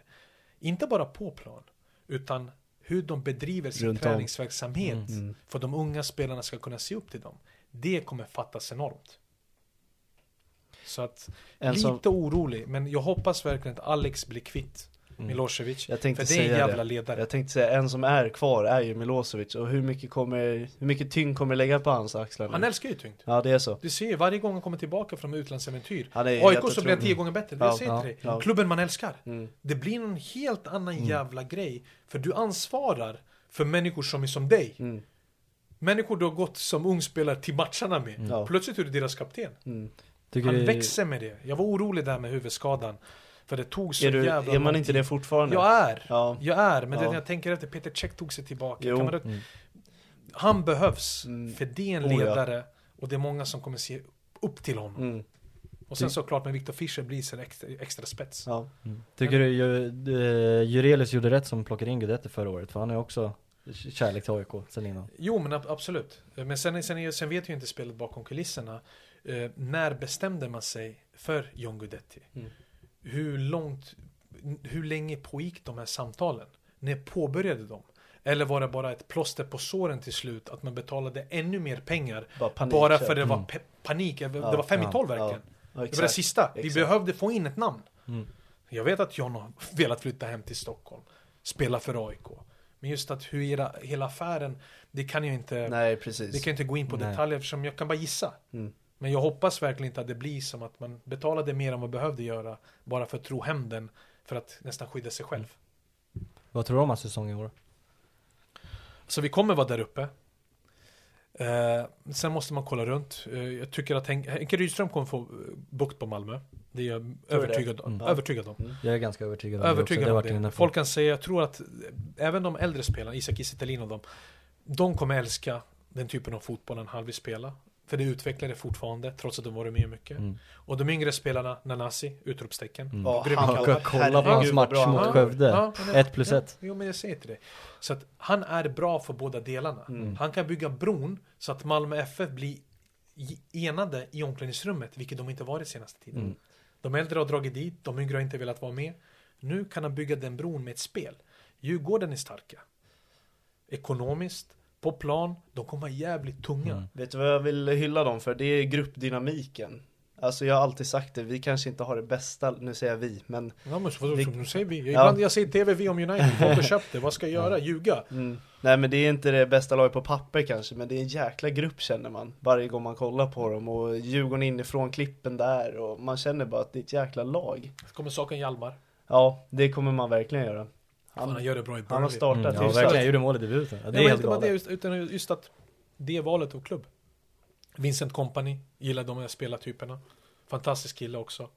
C: Inte bara på plan, utan hur de bedriver sin
A: Runt
C: träningsverksamhet
A: Mm.
C: för att de unga spelarna ska kunna se upp till dem. Det kommer fattas enormt. Så att,
A: En
C: lite
A: som-
C: orolig, men jag hoppas verkligen att Alex blir kvitt Milosevic.
A: Jag tänkte
C: för det är en jävla
A: det.
C: ledare.
A: Jag tänkte säga, en som är kvar är ju Milosevic och hur mycket kommer, hur mycket tyngd kommer lägga på hans axlar nu?
C: Han älskar ju tyngd.
A: Ja det är så.
C: Du ser ju, varje gång han kommer tillbaka från utlandsäventyr AIK så blir han tio gånger bättre, det
A: Ja,
C: säger till dig.
A: ja.
C: Klubben man älskar.
A: Mm.
C: Det blir någon helt annan jävla grej. För du ansvarar för människor som är som dig.
A: Mm.
C: Människor du har gått som ung spelare till matcherna med.
A: Ja.
C: Plötsligt är du deras kapten.
A: Mm.
B: Tycker
C: Han
B: du-
C: växer med det. Jag var orolig där med huvudskadan. För det tog så
A: Är, du,
C: jävla
A: är man inte
C: tid.
A: det fortfarande?
C: Jag är.
A: Ja.
C: Jag är. Men
A: Ja.
C: det jag tänker efter, Peter Cech tog sig tillbaka. Man,
B: Mm.
C: Han behövs.
A: Mm.
C: För det är en
A: Oh, ja.
C: ledare. Och det är många som kommer se upp till honom.
A: Mm.
C: Och sen såklart med Victor Fischer blir det extra, extra spets.
A: Ja.
B: Tycker du eh, Jurelius gjorde rätt som plockade in Guidetti förra året? För han är också kärlek till AIK sen innan.
C: Jo men ab- absolut. Men sen, sen, sen vet ju inte spelet bakom kulisserna. Eh, när bestämde man sig för John Guidetti?
A: Mm.
C: Hur långt, hur länge pågick de här samtalen? När påbörjade de? Eller var det bara ett plåster på såren till slut? Att man betalade ännu mer pengar
A: Bara panik,
C: bara för det var
B: Mm.
C: panik? Det
A: Ja,
C: var fem
B: ja,
C: i tolv verkligen.
A: Ja,
C: Det var det sista. Vi
A: Exakt.
C: behövde få in ett namn.
B: Mm.
C: Jag vet att John har velat flytta hem till Stockholm. Spela för AIK. Men just att hur hela, hela affären, det kan jag inte,
A: Nej precis.
C: det kan jag inte gå in på
B: Nej.
C: detaljer eftersom jag kan bara gissa.
A: Mm.
C: Men jag hoppas verkligen inte att det blir som att man betalade mer än vad man behövde göra bara för att tro hem den för att nästan skydda sig själv.
B: Vad tror du om hans säsong i år?
C: Så vi kommer vara där uppe. Eh, sen måste man kolla runt. Eh, jag tycker att Hen- Henke Rydström kommer få eh, bukt på Malmö. Det är jag
A: du det?
C: övertygad,
B: Mm.
C: övertygad om.
B: Jag är ganska övertygad om det också.
C: Övertygad
B: Det
C: om det. Folk kan säga, jag tror att även de äldre spelarna, Isak Kiese och dem, de kommer älska den typen av fotboll han vill spela. För det utvecklar det fortfarande, trots att de varit med mycket.
B: Mm.
C: Och de yngre spelarna, Nanasi, utropstecken.
B: Mm.
A: Ja,
C: Grym
A: han-.
B: Kolla på hans match
A: bra
B: mot. Skövde.
C: Ja, men-
B: Ett plus
C: ja,
B: ett.
C: Jo men jag säger till dig. Så att han är bra för båda delarna.
A: Mm.
C: Han kan bygga bron så att Malmö FF blir i- enade i omklädningsrummet, vilket de inte varit senaste tiden.
B: Mm.
C: De äldre har dragit dit, de yngre har inte velat vara med. Nu kan han bygga den bron med ett spel. Djurgården är starka. Ekonomiskt, på plan, de kommer vara jävligt tunga.
B: Mm.
A: Vet du vad jag vill hylla dem för? Det är gruppdynamiken. Alltså jag har alltid sagt det, vi kanske inte har det bästa, nu säger jag vi, men
C: Ja, men så,
A: Vi-
C: nu säger vi.
A: Ja.
C: Ibland jag säger TV, vi om United, folk har köpt det, vad ska jag göra? Ljuga?
A: mm, Nej men det är inte det bästa laget på papper kanske, men det är en jäkla grupp känner man Varje gång man kollar på dem och Djurgården inifrån klippen där och man känner bara att det är ett jäkla lag
C: Kommer saken Hjalmar.
A: Ja, det kommer man verkligen göra
C: Fan, han gör det bra i
A: Han har
C: Burnley.
A: startat
B: Mm. Ja verkligen, jag gjorde mål i debuten. Ja, det
C: Det
B: är helt
C: inte bara det,
B: galet.
C: just, utan just att det valet av klubb. Vincent Company, gillar de här spelartyperna. Fantastisk kille också.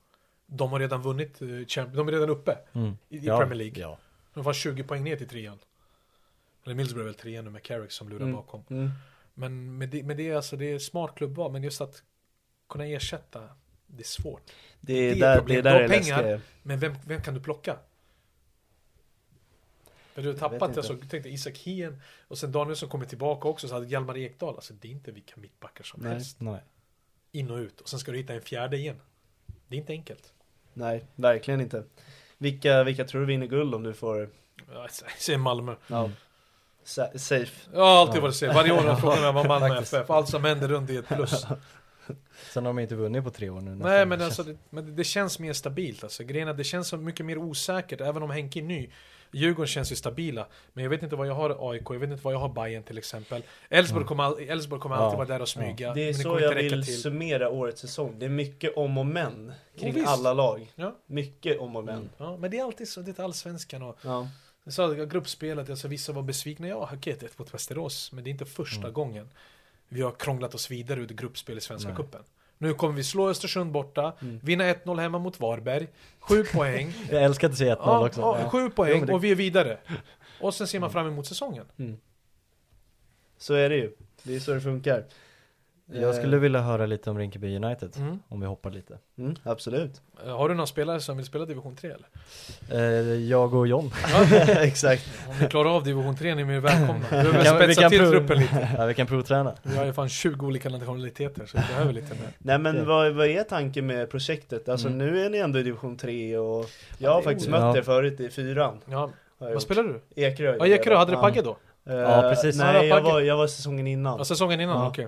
C: De har redan vunnit, eh, de är redan uppe
B: Mm.
C: i,
B: Ja,
C: Premier League.
B: Ja.
C: De var 20 poäng ner till trean. Eller Middlesbrough är väl trean nu med Carrick som lurar
A: Mm,
C: bakom.
A: mm.
C: Men med det, med det, alltså, det är smart klubbval, men just att kunna ersätta, det är svårt.
A: Det är
C: Det är
A: där det, är där
C: Du
A: det
C: har
A: är
C: pengar.
A: läskiga
C: Men vem, vem kan du plocka? För du har tappat,
A: inte.
C: alltså, tänkte Isak Hien och sen Danielsson kommer tillbaka också, så hade Hjalmar Ekdal, alltså det är inte vilka mittbackar som
A: Nej.
C: helst.
B: Nej.
C: In och ut, och sen ska du hitta en fjärde igen. Det är inte enkelt.
A: Nej, verkligen inte Vilka, vilka tror du vinner guld om du får
C: Ja, Jag säger Malmö.
A: ja, sa- safe?
C: Jag har alltid
B: Ja.
C: varit så. Varje år har jag frågat mig vad Malmö. FF. Allt som händer runt är ett plus.
B: Sen har de inte vunnit på tre år nu.
C: Nej men alltså det, men det- känns mer stabilt alltså. Grejen det känns så mycket mer osäkert även om Henke är ny. Djurgården känns ju stabila. Men jag vet inte vad jag har AIK, jag vet inte vad jag har Bayern till exempel. Elfsborg kommer, all, Elfsborg kommer alltid vara där och smyga.
A: Det är så
C: kommer
A: jag vill
C: till.
A: summera årets säsong. Det är mycket om och men kring
C: visst.
A: alla lag. Mycket om och men.
C: Ja, men det är alltid så, det är allsvenskan och
A: Ja.
C: Jag sa att gruppspelet, alltså vissa var besvikna. Ja, ett mot Västerås, men det är inte första
B: Mm.
C: gången vi har krånglat oss vidare ur gruppspel i Svenska
B: Nej.
C: cupen. Nu kommer vi slå Östersund borta,
A: Mm.
C: vinna 1-0 hemma mot Varberg, sju poäng.
B: Jag älskar att säga 1-0
C: ja,
B: också.
C: ja,
B: Ja.
C: sju
B: Jo,
C: poäng
B: men det-
C: och vi är vidare. Och sen ser man fram emot säsongen.
A: Så är det ju. Det är så det funkar.
B: Jag skulle vilja höra lite om Rinkeby United,
C: Mm.
B: om vi hoppar lite.
A: Mm, absolut.
C: Eh, Har du någon spelare som vill spela division 3 eller?
B: Eh, jag och John.
A: Exakt.
C: Om ni klarar av division 3 ni är mer välkomna. Vi behöver
B: Kan-
C: spetsa till
B: prov-
C: truppen lite.
B: ja, vi kan provträna.
C: Vi har ju fan 20 olika nationaliteter så vi behöver lite mer.
A: Nej men vad, vad är tanken med projektet? Alltså
B: Mm.
A: nu är ni ändå i division 3 och jag har
C: är
A: faktiskt mött
B: Ja.
A: er förut i fyran.
C: Ja, vad spelar du?
A: Ekerö.
C: Ja, Ekerö, hade du Pagge då?
A: Eh,
B: Ja, precis.
C: Ja,
A: Nej, jag var, jag var säsongen innan.
C: Ja, säsongen innan,
A: Ja.
C: okej.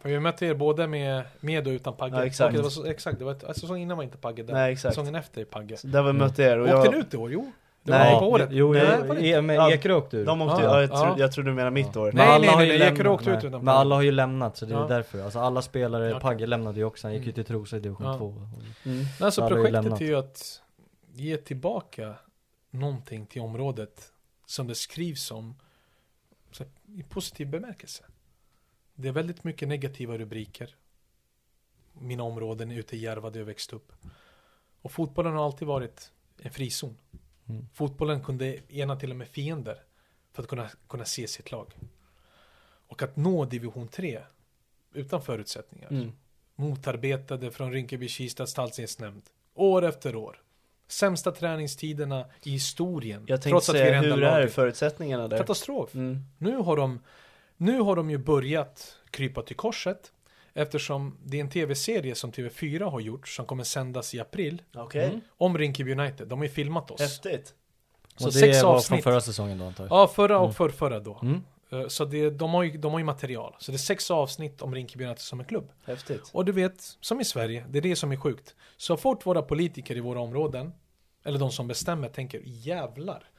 C: För vi mötte er både med, med och utan Pagge.
A: Ja, exakt.
C: Okej, det var så, exakt, det var ett, alltså, säsongen innan var inte Pagge där.
A: Nej, exakt.
C: Säsongen efter är Pagge.
A: Så där var vi mötte er och
C: Åkte
A: jag...
C: ni ut i år? Jo. Det
A: Nej.
C: var på året.
B: Jo,
A: Nej,
B: jag,
C: var det
B: e, men
A: Ja,
B: Ekerö åkte ur.
A: De åkte
C: Ja.
A: ja, jag, tror,
C: Ja.
A: jag tror du menar mitt år.
B: Men
C: Nej, nej,
B: har
C: nej, nej,
B: lämnat-
C: Ekerö åkte ut utan
B: Men alla har ju lämnat så det är
C: Ja.
B: därför. Alltså alla spelare,
C: Ja.
B: Pagge lämnade ju också, han gick ju
C: Mm.
B: till Trosa i division
C: Ja.
B: 2.
A: Mm.
C: Alltså projektet är ju att ge tillbaka någonting till området som det skrivs om i positiv bemärkelse. Det är väldigt mycket negativa rubriker. Mina områden ute i Järva där jag växte upp. Och fotbollen har alltid varit en frizon.
B: Mm.
C: Fotbollen kunde ena till och med fiender för att kunna, kunna se sitt lag. Och att nå division 3 utan förutsättningar.
A: Mm.
C: Motarbetade från Rinkeby-Kista stallsnämnd. År efter år. Sämsta träningstiderna i historien.
A: Jag tänkte
C: trots att vi är
A: säga,
C: det enda
A: hur är
C: laget.
A: förutsättningarna där?
C: Katastrof.
A: Mm.
C: Nu har de Nu har de ju börjat krypa till korset Eftersom det är en tv-serie som TV4 har gjort som kommer sändas i april
A: Okej,
C: Om Rinkeby United. De har ju filmat oss.
A: häftigt.
C: Så
B: och det
C: sex
B: var
C: avsnitt.
B: från förra säsongen då antar jag?
C: Ja, förra och
B: Mm.
C: förrförra då.
B: Mm.
C: Eh, Så det, de, har ju, de har ju material. Så det är sex avsnitt om Rinkeby United som en klubb.
A: Häftigt.
C: Och du vet, som i Sverige, det är det som är sjukt. Så fort våra politiker i våra områden, eller de som bestämmer, tänker jävlar.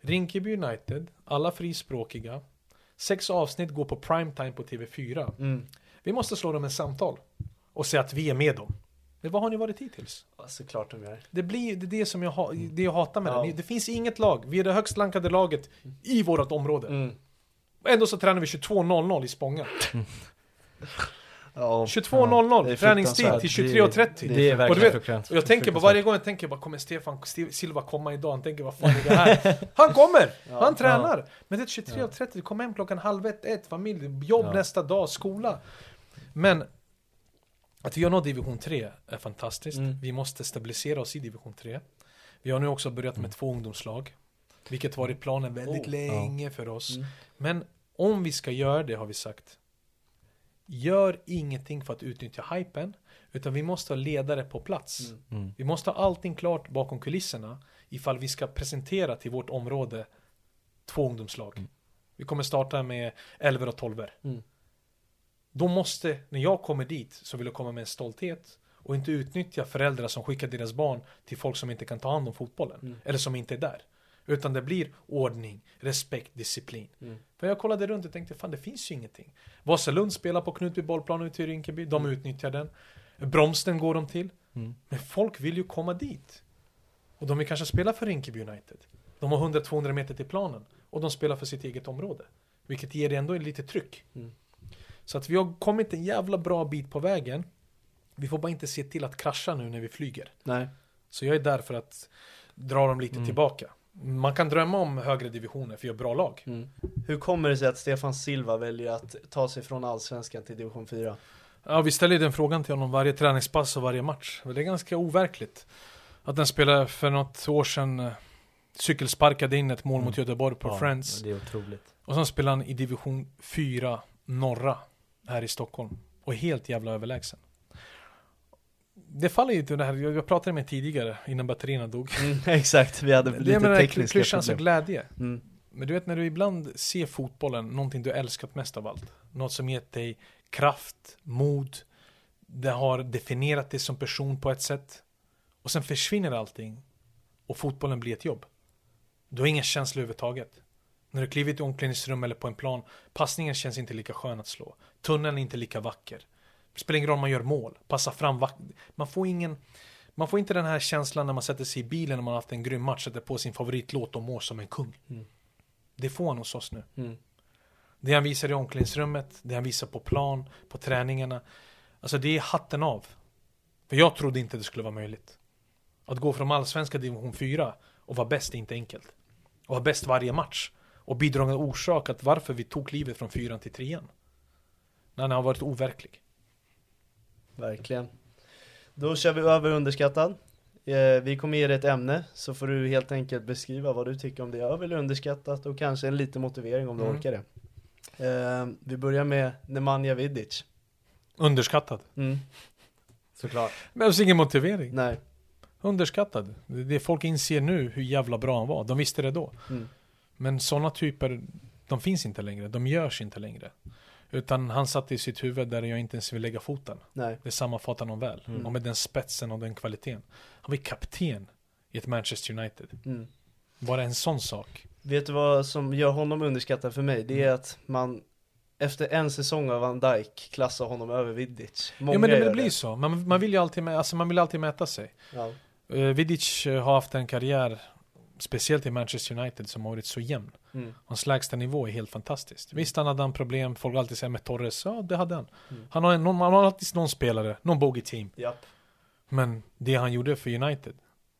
C: Rinkeby United, alla frispråkiga, sex avsnitt går på primetime på TV4.
A: Mm.
C: Vi måste slå dem en samtal och säga att vi är med dem. Men vad har ni varit hittills?
A: Ja, Såklart de gör.
C: Det blir det, är det som jag, ha, det jag hatar med
A: Ja.
C: det. Det finns inget lag, vi är det högst rankade laget i vårt område.
A: Mm.
C: Ändå så tränar vi 22.00 i Spånga.
A: Ja,
C: 22.00
A: det är
C: träningstid till 23.30.
B: Det är
C: Och
B: verkligen
C: du vet,
B: fruktansvärt.
C: Och jag tänker bara varje gång jag tänker bara kommer Stefan Silva komma idag? Han tänker vad fan är det här? Han kommer! Han tränar! Men det är 23.30, du kommer hem klockan halv ett, ett, familj, jobb
B: Ja.
C: nästa dag, skola. Men att vi har nått division 3 är fantastiskt.
A: Mm.
C: Vi måste stabilisera oss i division 3. Vi har nu också börjat med två ungdomslag. Vilket varit planen väldigt
A: Oh.
C: länge för oss.
A: Mm.
C: Men om vi ska göra det har vi sagt. Gör ingenting för att utnyttja hypen. Utan vi måste ha ledare på plats.
A: Mm.
B: Mm.
C: Vi måste ha allting klart bakom kulisserna. Ifall vi ska presentera till vårt område två ungdomslag. Vi kommer starta med 11 och 12
A: Mm.
C: Då måste, när jag kommer dit, så vill jag komma med en stolthet. Och inte utnyttja föräldrar som skickar deras barn till folk som inte kan ta hand om fotbollen.
A: Mm.
C: Eller som inte är där. Utan det blir ordning, respekt, disciplin.
A: Mm.
C: För jag kollade runt och tänkte, fan det finns ju ingenting. Vasalund spelar på Knutby bollplan ute i Rinkeby, de utnyttjar den. Bromsten går de till.
B: Mm.
C: Men folk vill ju komma dit. Och de vill kanske spela för Rinkeby United. De har 100-200 meter till planen. Och de spelar för sitt eget område. Vilket ger det ändå lite tryck.
A: Mm.
C: Så att vi har kommit en jävla bra bit på vägen. Vi får bara inte se till att krascha nu när vi flyger.
A: Nej.
C: Så jag är där för att dra dem lite
B: Mm.
C: tillbaka. Man kan drömma om högre divisioner för har bra lag.
A: Mm. Hur kommer det sig att Stefan Silva väljer att ta sig från Allsvenskan till division 4?
C: Ja, vi ställer ju den frågan till honom varje träningspass och varje match. Det är ganska overkligt. Att den spelare för något år sedan eh, cykelsparkade in ett mål mot Göteborg på
B: Ja,
C: Friends.
B: Det är otroligt.
C: Och sen spelar han i division 4 norra här i Stockholm. Och helt jävla överlägsen. Det faller ju till det här, jag pratade med tidigare innan batterierna dog.
A: Mm, exakt, vi hade lite tekniska
C: klyschan alltså
A: problem.
C: glädje.
A: Mm.
C: Men du vet när du ibland ser fotbollen, någonting du älskat mest av allt. Något som gett dig kraft, mod. Det har definierat dig som person på ett sätt. Och sen försvinner allting. Och fotbollen blir ett jobb. Du har ingen känsla överhuvudtaget. När du kliver i omklädningsrum eller på en plan, passningen känns inte lika skön att slå. Tunneln är inte lika vacker. Det spelar ingen roll om man gör mål, passar fram Man får ingen... Man får inte den här känslan när man sätter sig i bilen när man har haft en grym match, sätter på sin favoritlåt och mår som en kung. Det får han hos oss nu.
A: Mm.
C: Det han visar i omklädningsrummet, det han visar på plan, på träningarna. Alltså det är hatten av. För jag trodde inte det skulle vara möjligt. Att gå från allsvenska division 4 och vara bäst är inte enkelt. Och vara bäst varje match. Och bidragande orsak att varför vi tog klivet från fyran till trean. När han har varit overklig.
A: Verkligen. Då kör vi över underskattad. Eh, vi kommer ge dig ett ämne, så får du helt enkelt beskriva vad du tycker om det är över eller underskattat och kanske en liten motivering om du
C: Mm.
A: orkar det. Eh, vi börjar med Nemanja Vidic.
C: Underskattad.
A: Mm.
B: Såklart.
C: Behövs ingen motivering.
A: Nej.
C: Underskattad. Det det folk inser nu hur jävla bra han var. De visste det då.
A: Mm.
C: Men sådana typer, de finns inte längre. De görs inte längre. Utan han satt i sitt huvud där jag inte ens vill lägga foten.
A: Nej.
C: Det sammanfattar honom väl.
A: Mm.
C: Och med den spetsen och den kvaliteten. Han var kapten i ett Manchester United.
A: Mm.
C: Det en sån sak?
A: Vet du vad som gör honom underskattad för mig? Det är att man efter en säsong av Van Dijk klassar honom över Vidic. Många
C: ja men det, det blir så. Man, man vill ju alltid, alltså man vill alltid mäta sig.
A: Ja.
C: Uh, Vidic har haft en karriär, speciellt i Manchester United, som har varit så jämn.
A: Mm.
C: Hans lägsta nivå är helt fantastiskt. Visst han hade han problem, folk alltid säger med Torres, ja det hade han.
A: Mm.
C: Han har, en, någon, han har alltid någon spelare, någon bogey team.
A: Japp.
C: Men det han gjorde för United,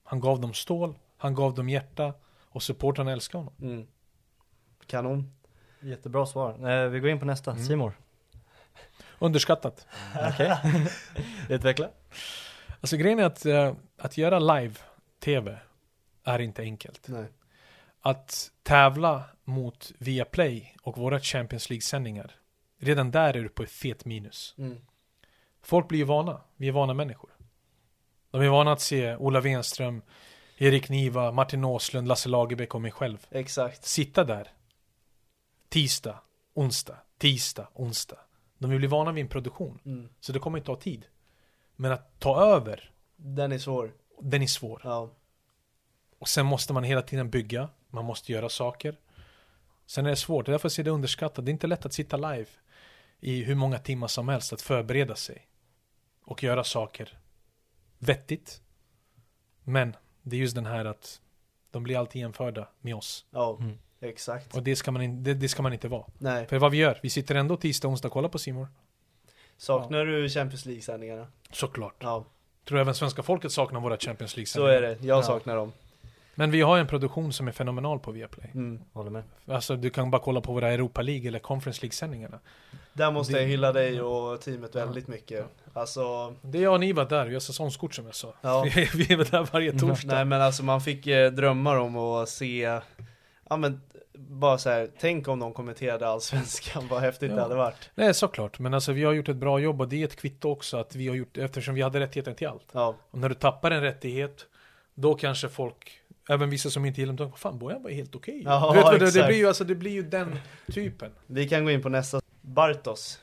C: han gav dem stål, han gav dem hjärta och supportrarna älskar honom.
A: Mm. Kanon.
B: Jättebra svar. Eh, vi går in på nästa.
C: Mm.
B: Simor.
C: Underskattat.
B: Okej. Utveckla.
C: Alltså grejen är att, eh, att göra live-tv är inte enkelt.
A: Nej.
C: Att tävla mot Viaplay och våra Champions League-sändningar, redan där är du på ett fet minus.
A: Mm.
C: Folk blir ju vana, vi är vana människor. De är vana att se Ola Wenström, Erik Niva, Martin Åslund, Lasse Lagerbäck och mig själv.
A: Exakt.
C: Sitta där. Tisdag, onsdag, tisdag, onsdag. De vill bli vana vid en produktion.
A: Mm.
C: Så det kommer inte ta tid. Men att ta över,
A: Den är svår.
C: den är svår.
A: Ja.
C: Och sen måste man hela tiden bygga. Man måste göra saker. Sen är det svårt. Det är därför ser det underskattat. Det är inte lätt att sitta live i hur många timmar som helst. Att förbereda sig. Och göra saker vettigt. Men det är just den här att de blir alltid jämförda med oss.
A: Ja.
B: Mm.
A: Exakt.
C: Och det ska man, in, det, det ska man inte vara.
A: Nej.
C: För vad vi gör, vi sitter ändå tisdag, onsdag och kollar på Simor.
A: Saknar du Champions League-sändningarna?
C: Såklart.
A: Ja.
C: Tror även svenska folket saknar våra Champions League
A: Så är det. Jag saknar dem.
C: Men vi har en produktion som är fenomenal på Viaplay.
A: Mm.
B: Håller med.
C: Alltså du kan bara kolla på våra Europa League eller Conference League-sändningarna.
A: Där måste
C: Det-
A: jag hylla dig och teamet väldigt mycket. Alltså,
C: Det är jag och ni var där, vi har säsongskort som jag sa.
A: Ja.
C: Vi, är väl där varje torsdag.
A: nej men alltså man fick eh, drömmar om att se, ja men bara så här, tänk om de kommenterade allsvenskan, vad häftigt det
C: Ja.
A: hade varit.
C: Nej såklart, men alltså vi har gjort ett bra jobb och det är ett kvitto också att vi har gjort, eftersom vi hade rättigheten till allt.
A: Ja,
C: Och när du tappar en rättighet, då kanske folk, även vissa som inte gillar dem, fan Bojan var helt okej.
A: Ja,
C: vet vad det, det blir ju, alltså det blir ju den typen.
A: vi kan gå in på nästa. Bartos.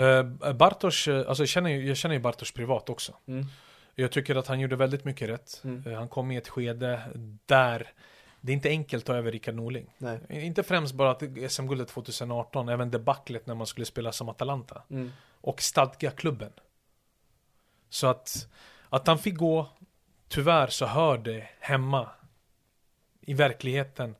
C: Uh, Bartosz, eh, alltså jag känner, jag känner ju Bartosz privat också.
A: Mm.
C: Jag tycker att han gjorde väldigt mycket rätt.
A: Mm.
C: Eh, Han kom i ett skede där det är inte enkelt att ta över Rickard Norling.
A: Nej.
C: Inte främst bara att SM-guldet 2018, även debaclet när man skulle spela som Atalanta.
A: Mm.
C: Och stadga klubben. Så att, att han fick gå, tyvärr så hör det hemma i verkligheten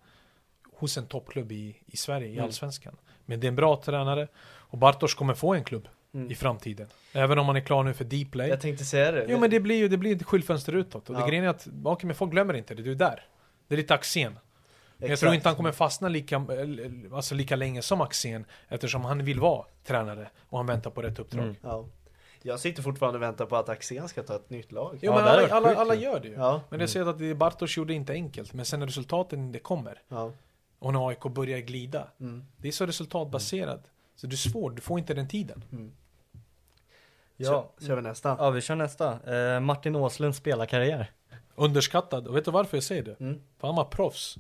C: hos en toppklubb i, i Sverige, i
A: Mm.
C: Allsvenskan. Men det är en bra tränare och Bartosz kommer få en klubb
A: Mm.
C: i framtiden. Även om han är klar nu för Dplay.
A: Jag tänkte säga det.
C: Jo men det blir ju det blir ett skyltfönster utåt. Och
A: Ja.
C: det grejen är att, okej men folk glömmer inte det, du är där. Det är lite Axén. Men jag tror inte han kommer fastna lika, eh, alltså lika länge som Axén eftersom han vill vara tränare och han väntar på rätt uppdrag.
B: Mm.
A: Ja. Jag sitter fortfarande och väntar på att Axén ska ta ett nytt lag.
C: Jo
B: Ja,
C: men
B: det
C: alla, alla, alla gör det ju.
A: Ja.
C: Men det ser att det Bartosz gjorde inte enkelt. Men sen när resultaten inte kommer
A: Ja.
C: och när AIK börjar glida.
A: Mm.
C: Det är så resultatbaserat. Så det är svårt, du får inte den tiden.
B: Ja.
A: Så, kör vi nästa.
B: ja, vi kör nästa. Eh, Martin Åslunds spelarkarriär.
C: Underskattad. Och vet du varför jag säger det?
A: Mm.
C: För han var proffs.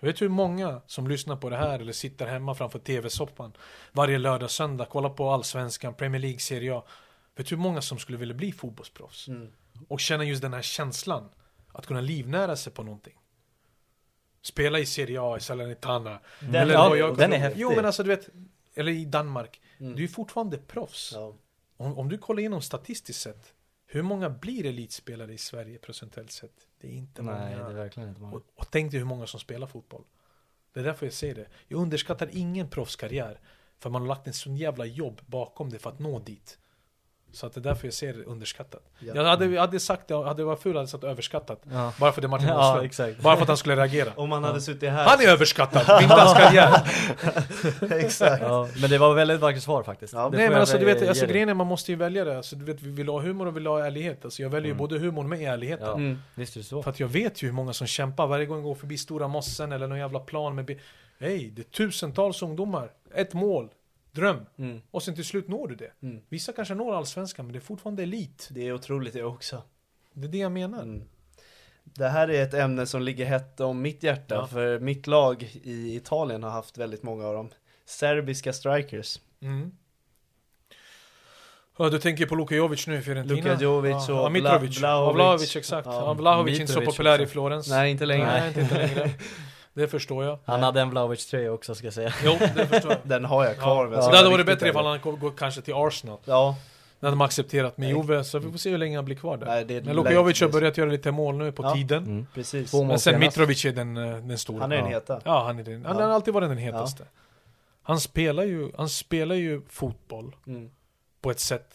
C: Jag vet hur många som lyssnar på det här eller sitter hemma framför tv-soppan varje lördag, söndag, kollar på Allsvenskan, Premier League, Serie A. Vet du hur många som skulle vilja bli fotbollsproffs?
A: Mm.
C: Och känna just den här känslan. Att kunna livnära sig på någonting. Spela i Serie A, i Salernitana.
A: Den-
B: ja,
C: vad jag-
B: den är häftig.
C: Jo men alltså du vet, eller i Danmark.
A: Mm.
C: Du är fortfarande proffs.
A: Ja.
C: Om, om du kollar igenom statistiskt sett. Hur många blir elitspelare i Sverige procentuellt sett? Det är inte
B: Nej,
C: många.
B: det är verkligen inte många.
C: Och, och tänk dig hur många som spelar fotboll. Det är därför jag säger det. Jag underskattar ingen proffskarriär. För man har lagt en sån jävla jobb bakom det för att nå dit. Så att det är därför jag ser det underskattat.
A: Ja.
C: Jag hade, jag hade sagt det, hade jag varit ful hade jag sagt överskattat.
B: Ja.
C: Bara för det Martin
B: Ja, exakt.
C: Bara för att han skulle reagera.
A: Om man hade suttit här.
C: Han är överskattad! Min danskarriär!
A: Exakt.
B: Ja, men det var väldigt vackert svar faktiskt.
C: Nej men alltså du vet, alltså, grejen är man måste ju välja det. Alltså, du vet, vi vill ha humor och vill ha ärlighet. Alltså, jag väljer ju både humor med ärligheten.
B: Ja,
A: Mm.
B: visst är det så.
C: För att jag vet ju hur många som kämpar varje gång jag går förbi Stora Mossen eller någon jävla plan med... Hej, det är tusentals ungdomar. Ett mål. Dröm.
A: Mm.
C: Och sen till slut når du det.
A: Mm.
C: Vissa kanske når allsvenskan men det är fortfarande elit.
A: Det är otroligt det också.
C: Det är det jag menar.
A: Mm. Det här är ett ämne som ligger hett om mitt hjärta,
C: Ja.
A: för mitt lag i Italien har haft väldigt många av dem. Serbiska strikers.
C: Mm. Ja, du tänker på Luka Jovic nu i Fiorentina?
A: Luka Jovic och
C: ja, Mitrovic.
A: Bla-. Vlahovic,
C: exakt.
A: Ja,
C: Vlahovic är inte så populär
B: också.
C: i Florens.
A: Nej, inte längre.
C: Nej, inte längre. Det förstår jag.
B: Han hade en Vlahovic tröja också ska jag säga.
C: Jo, det förstår jag.
A: Den har jag kvar. men
C: Ja.
A: så
C: Det hade
A: var
C: varit bättre ifall han går kanske till Arsenal.
A: Ja,
C: Det hade man accepterat med
A: Nej.
C: Juve, så vi får se hur länge han blir kvar där.
A: Nej, det
C: Men Luka
A: länge
C: Jovic har börjat göra lite mål nu på
A: Ja.
C: tiden.
B: Mm.
A: precis.
C: Men sen. Mitrovic är den, eh, den stora.
A: Han är den heta.
C: Ja, han är den. Han
A: Ja.
C: har alltid varit den hetaste. Han spelar ju, han spelar ju fotboll
A: Mm.
C: på ett sätt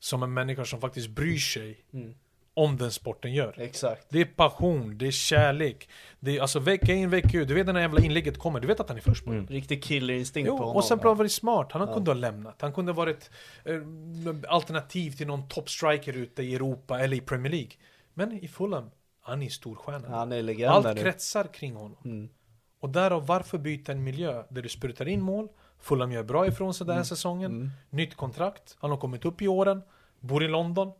C: som en människa som faktiskt bryr sig
A: Mm.
C: Om den sporten gör.
A: Exakt.
C: Det är passion, det är kärlek. Det är alltså vecka in, vecka ut. Du vet när det jävla inlägget kommer, du vet att han är först på.
B: Mm.
A: Riktig killerinstinkt på honom.
C: och sen har han varit smart. Han
A: Ja.
C: kunde ha lämnat. Han kunde ha varit eh, alternativ till någon toppstriker ute i Europa eller i Premier League. Men i Fulham, han är storstjärna.
A: Han är legend
C: Allt
A: nu.
C: kretsar kring honom.
A: Mm.
C: Och därav varför byta en miljö där du sprutar in mål, Fulham gör bra ifrån sig den här säsongen,
A: Mm.
C: nytt kontrakt, han har kommit upp i åren, bor i London,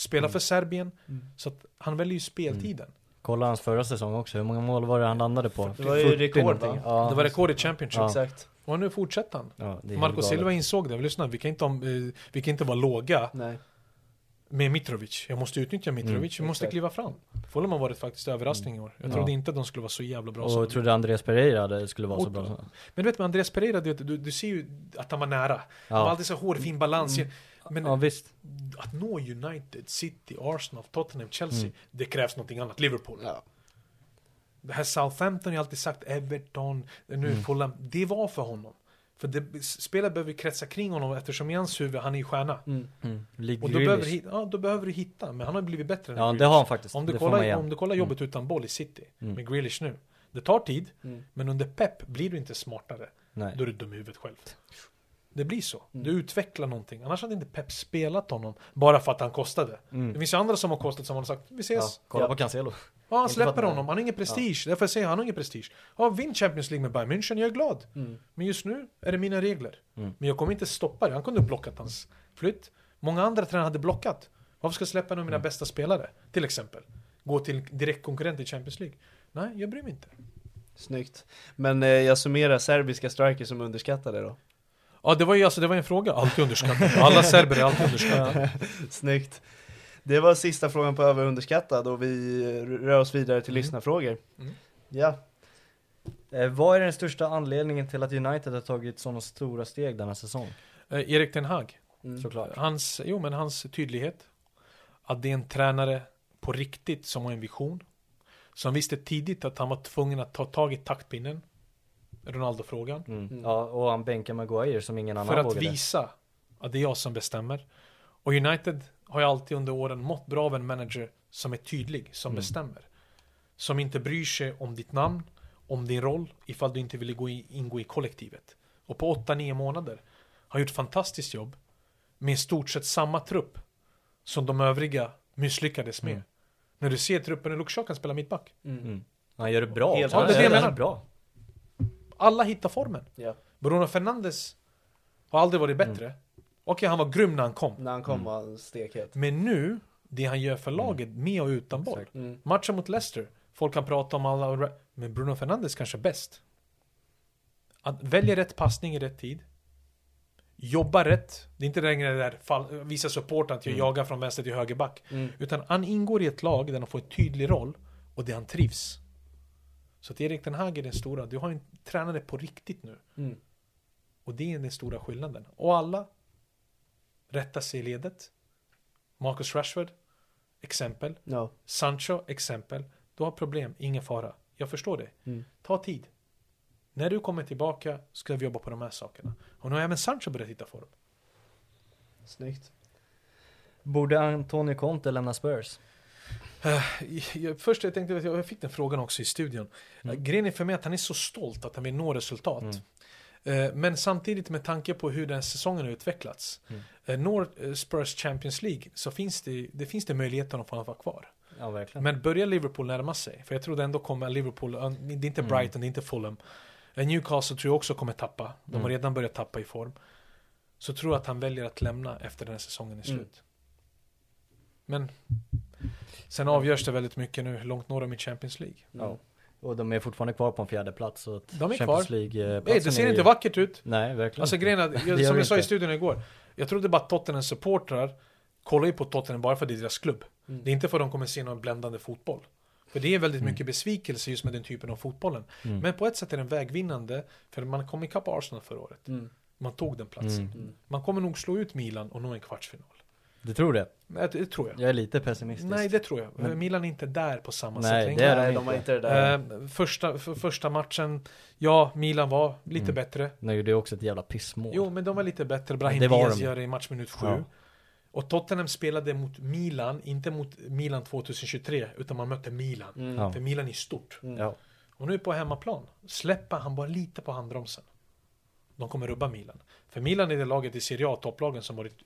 C: spelar
A: Mm.
C: för Serbien. Så att han väljer ju speltiden.
B: Kolla hans förra säsong också, hur många mål var det han landade på?
A: Det var ju
B: 40
A: rekord, va?
B: Ja.
C: Det var rekord i Championship.
B: Ja.
A: Exakt.
C: Och nu fortsätter han.
B: Ja,
C: Marco Silva insåg det, lyssna, vi kan inte, eh, vi kan inte vara låga
A: Nej.
C: med Mitrovic. Jag måste utnyttja Mitrovic, vi måste
A: exakt.
C: kliva fram. Fulham har varit faktiskt överraskning i år. Jag trodde
B: Ja.
C: inte de skulle vara så jävla bra
B: Och
C: som
B: jag trodde Andreas Pereira det skulle vara så
C: Och-
B: bra.
C: Men du vet med Andreas Pereira, du, du, du ser ju att han var nära. Han var alltid så hårfin balans. Men
B: ja visst.
C: att nå United, City, Arsenal, Tottenham, Chelsea,
B: Mm.
C: det krävs någonting annat. Liverpool.
A: Ja.
C: Det här Southampton, jag har alltid sagt Everton, nu
B: Mm.
C: Fulham. Det var för honom. För det, spelet behöver kretsa kring honom eftersom i hans huvud, han är ju stjärna.
A: Mm.
B: Mm.
C: Och då behöver, ja, då behöver du hitta, men han har blivit bättre än
B: Ja, det har han faktiskt.
C: Om du,
B: det
C: kollar, om du kollar jobbet utan boll i City,
B: Mm.
C: med Grealish nu. Det tar tid,
A: Mm.
C: men under Pep blir du inte smartare.
B: Nej.
C: Då är du dum i huvudet själv. Det blir så.
A: Mm.
C: Du utvecklar någonting. Annars hade inte Pep spelat honom bara för att han kostade.
B: Mm.
C: Det finns ju andra som har kostat som har sagt vi
B: Ja,
C: ses.
B: kolla
A: Ja.
B: på Cancelo.
C: Ja, han släpper honom. Han har ingen prestige. Därför säger jag, han har ingen prestige. Ja, vinn Champions League med Bayern München, jag är glad.
A: Mm.
C: Men just nu är det mina regler.
B: Mm.
C: Men jag kommer inte stoppa det. Han kunde ha blockat hans flytt. Många andra tränare hade blockat. Varför ska jag släppa en av mina
B: Mm.
C: bästa spelare? Till exempel. Gå till direkt konkurrent i Champions League. Nej, jag bryr mig inte.
A: Snyggt. Men eh, jag summerar serbiska strikers som underskattade då.
C: Ja, det var ju alltså, det var en fråga. Alltid underskattat. Alla serber är alltid underskattade.
A: Snyggt. Det var sista frågan på över och underskattad och vi eh, rör oss vidare till
C: Mm.
A: lyssnarfrågor.
C: Mm.
A: Ja,
B: Eh, vad är den största anledningen till att United har tagit sådana stora steg denna säsong?
C: Eh, Erik Ten Hag.
A: mm.
B: Såklart.
C: Hans, jo, men hans tydlighet. Att det är en tränare på riktigt som har en vision. Som visste tidigt att han var tvungen att ta tag i taktpinnen. Ronaldo-frågan.
B: Mm.
A: Mm.
B: Ja, och han bänkar Maguire som ingen annan
C: För att
B: vågade.
C: visa att det är jag som bestämmer. Och United har ju alltid under åren mått bra av en manager som är tydlig, som
B: Mm.
C: bestämmer. Som inte bryr sig om ditt namn, om din roll, ifall du inte vill gå i, ingå i kollektivet. Och på 8-9 månader har gjort fantastiskt jobb med i stort sett samma trupp som de övriga misslyckades med.
B: Mm.
C: När du ser truppen, Luke Shaw kan spela mittback.
B: Mm. Han gör det bra.
A: Helt
C: rätt. Det är det jag menar.
B: bra.
C: Alla hittar formen.
A: ja.
C: Bruno Fernandes har aldrig varit bättre. Okej, han var grym när han kom.
A: När han kom var han stekhet.
C: Men nu, det han gör för laget med och utan boll.
A: Mm.
C: Matchen mot Leicester, folk kan prata om alla, men Bruno Fernandes kanske är bäst. Att välja rätt passning i rätt tid. jobbar rätt. Det är inte längre det där fall, visa supporten att jag
A: Mm.
C: jagar från vänster till höger back. Utan han ingår i ett lag där han får en tydlig roll och där han trivs. Så att Erik Den Hag är den stora. Du har en tränare på riktigt nu.
A: Mm.
C: Och det är den stora skillnaden. Och alla rättar sig i ledet. Marcus Rashford, exempel.
A: Ja.
C: Sancho, exempel. Du har problem, ingen fara. Jag förstår det.
A: Mm.
C: Ta tid. När du kommer tillbaka ska vi jobba på de här sakerna. Och nu har även Sancho börjat hitta form.
A: Snyggt.
B: Borde Antonio Conte lämna Spurs?
C: Eh, jag, först jag tänkte, jag fick den frågan också i studion.
B: Mm.
C: Uh, grejen är för mig att han är så stolt att han vill nå resultat. Eh, men samtidigt med tanke på hur den säsongen har utvecklats.
B: Mm.
C: Når eh, Spurs Champions League så finns det, det finns det möjligheter att få vara kvar.
B: Ja.
C: Men börjar Liverpool närma sig? För jag tror det ändå kommer Liverpool, det är inte
B: Mm.
C: Brighton, det är inte Fulham. Eh, Newcastle tror jag också kommer tappa. De har
B: Mm.
C: redan börjat tappa i form. Så tror jag att han väljer att lämna efter den här säsongen är
A: Mm.
C: slut. Men sen avgörs det väldigt mycket nu, hur långt når de i Champions League?
B: Ja. Och de är fortfarande kvar på en fjärde plats så att
C: De är
B: Champions
C: kvar.
B: League eh,
C: Nej, det ser inte vackert ut.
B: Nej, verkligen.
C: Alltså grejen är, jag, som jag sa i studion igår. Jag trodde bara att Tottenham supportrar kollar ju på Tottenham bara för att det är deras klubb.
B: Mm.
C: Det är inte för att de kommer se någon bländande fotboll. För det är väldigt mycket besvikelse just med den typen av fotbollen.
B: Mm.
C: Men på ett sätt är den vägvinnande, för man kom ikapp Arsenal förra året.
A: Mm.
C: Man tog den platsen.
B: Mm.
C: Man kommer nog slå ut Milan och nå en kvartsfinal.
B: Du tror det?
C: Nej, Det, det tror jag.
B: Jag är lite pessimistisk.
C: Nej, det tror jag.
B: Men-
C: Milan är inte där på samma
B: Nej,
C: sätt
B: det
C: längre.
B: är
A: Nej,
B: inte.
A: de har inte det där.
C: Eh, första, för första matchen, ja, Milan var lite
B: Mm.
C: bättre.
B: Nej, det är också ett jävla pissmål.
C: Jo, men de var lite bättre. Brahim
B: Det
C: Diaz
B: de.
C: gör det i matchminut 7.
B: Ja.
C: Och Tottenham spelade mot Milan, inte mot Milan 2023, utan man mötte Milan.
A: Mm.
B: Ja.
C: För Milan är stort.
B: Ja.
C: Och nu på hemmaplan släpper han bara lite på handbromsen. De kommer rubba Milan. För Milan är det laget i Serie A, topplagen, som varit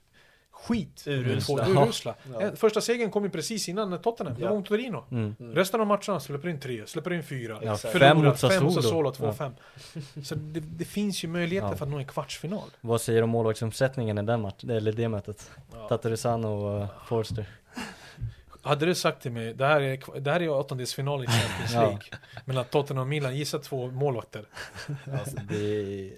C: skit.
A: Urusla.
C: Urusla.
A: Ja.
C: Eh, Första segern kom ju precis innan Tottenham. Det
A: Ja.
C: var mot Torino.
B: Mm.
C: Resten av matcherna släpper in tre, släpper in fyra.
B: Ja,
C: Förlorar
B: mot
C: fem mot
B: Sassuolo.
C: Sassuolo, 2-5. Så det, det finns ju möjligheter
B: Ja.
C: för att nå en kvartsfinal.
B: Vad säger du om målvaktsomsättningen i den matchen, eller det mötet?
C: Ja.
B: Tatarusano och uh, Forster.
C: Hade du sagt till mig, det här är, det här är åttondelsfinal i Champions
B: Ja.
C: League Mellan Tottenham och Milan, gissa två målvakter
B: Alltså, det...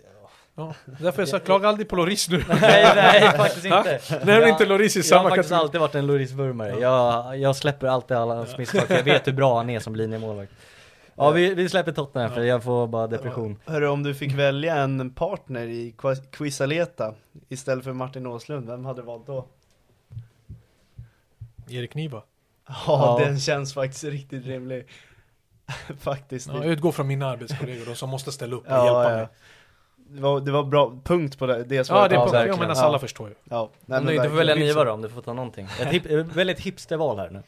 C: ja, Därför jag sa, klaga aldrig på Loris nu
B: nej, nej, faktiskt inte.
C: Nämn
B: Jag-
C: inte Loris i
B: Jag
C: samma
B: har faktiskt alltid varit en Loris-vurmare. Jag, jag släpper alltid alla hans misstag, för jag vet hur bra han är som linjemålvakt. Ja, vi, vi släpper Tottenham för jag får bara depression.
A: Hörru, om du fick välja en partner i Quisaleta istället för Martin Åslund, vem hade du valt då?
C: Erik Niva
A: Ja,
B: Ja.
A: den känns faktiskt riktigt rimlig. faktiskt.
C: ja, Jag utgår från mina arbetskollegor, de som måste ställa upp och
A: Ja,
C: hjälpa
A: ja.
C: mig
A: Det var, det var bra punkt på det, det
C: Ja
A: svaret.
C: det är
B: Ja,
C: på, ja, men alltså
A: Ja.
C: alla förstår ju
A: Ja, nej, men
B: du inte får välja Niva då, om du får ta någonting. Ett hip, väldigt hipsterval här nu.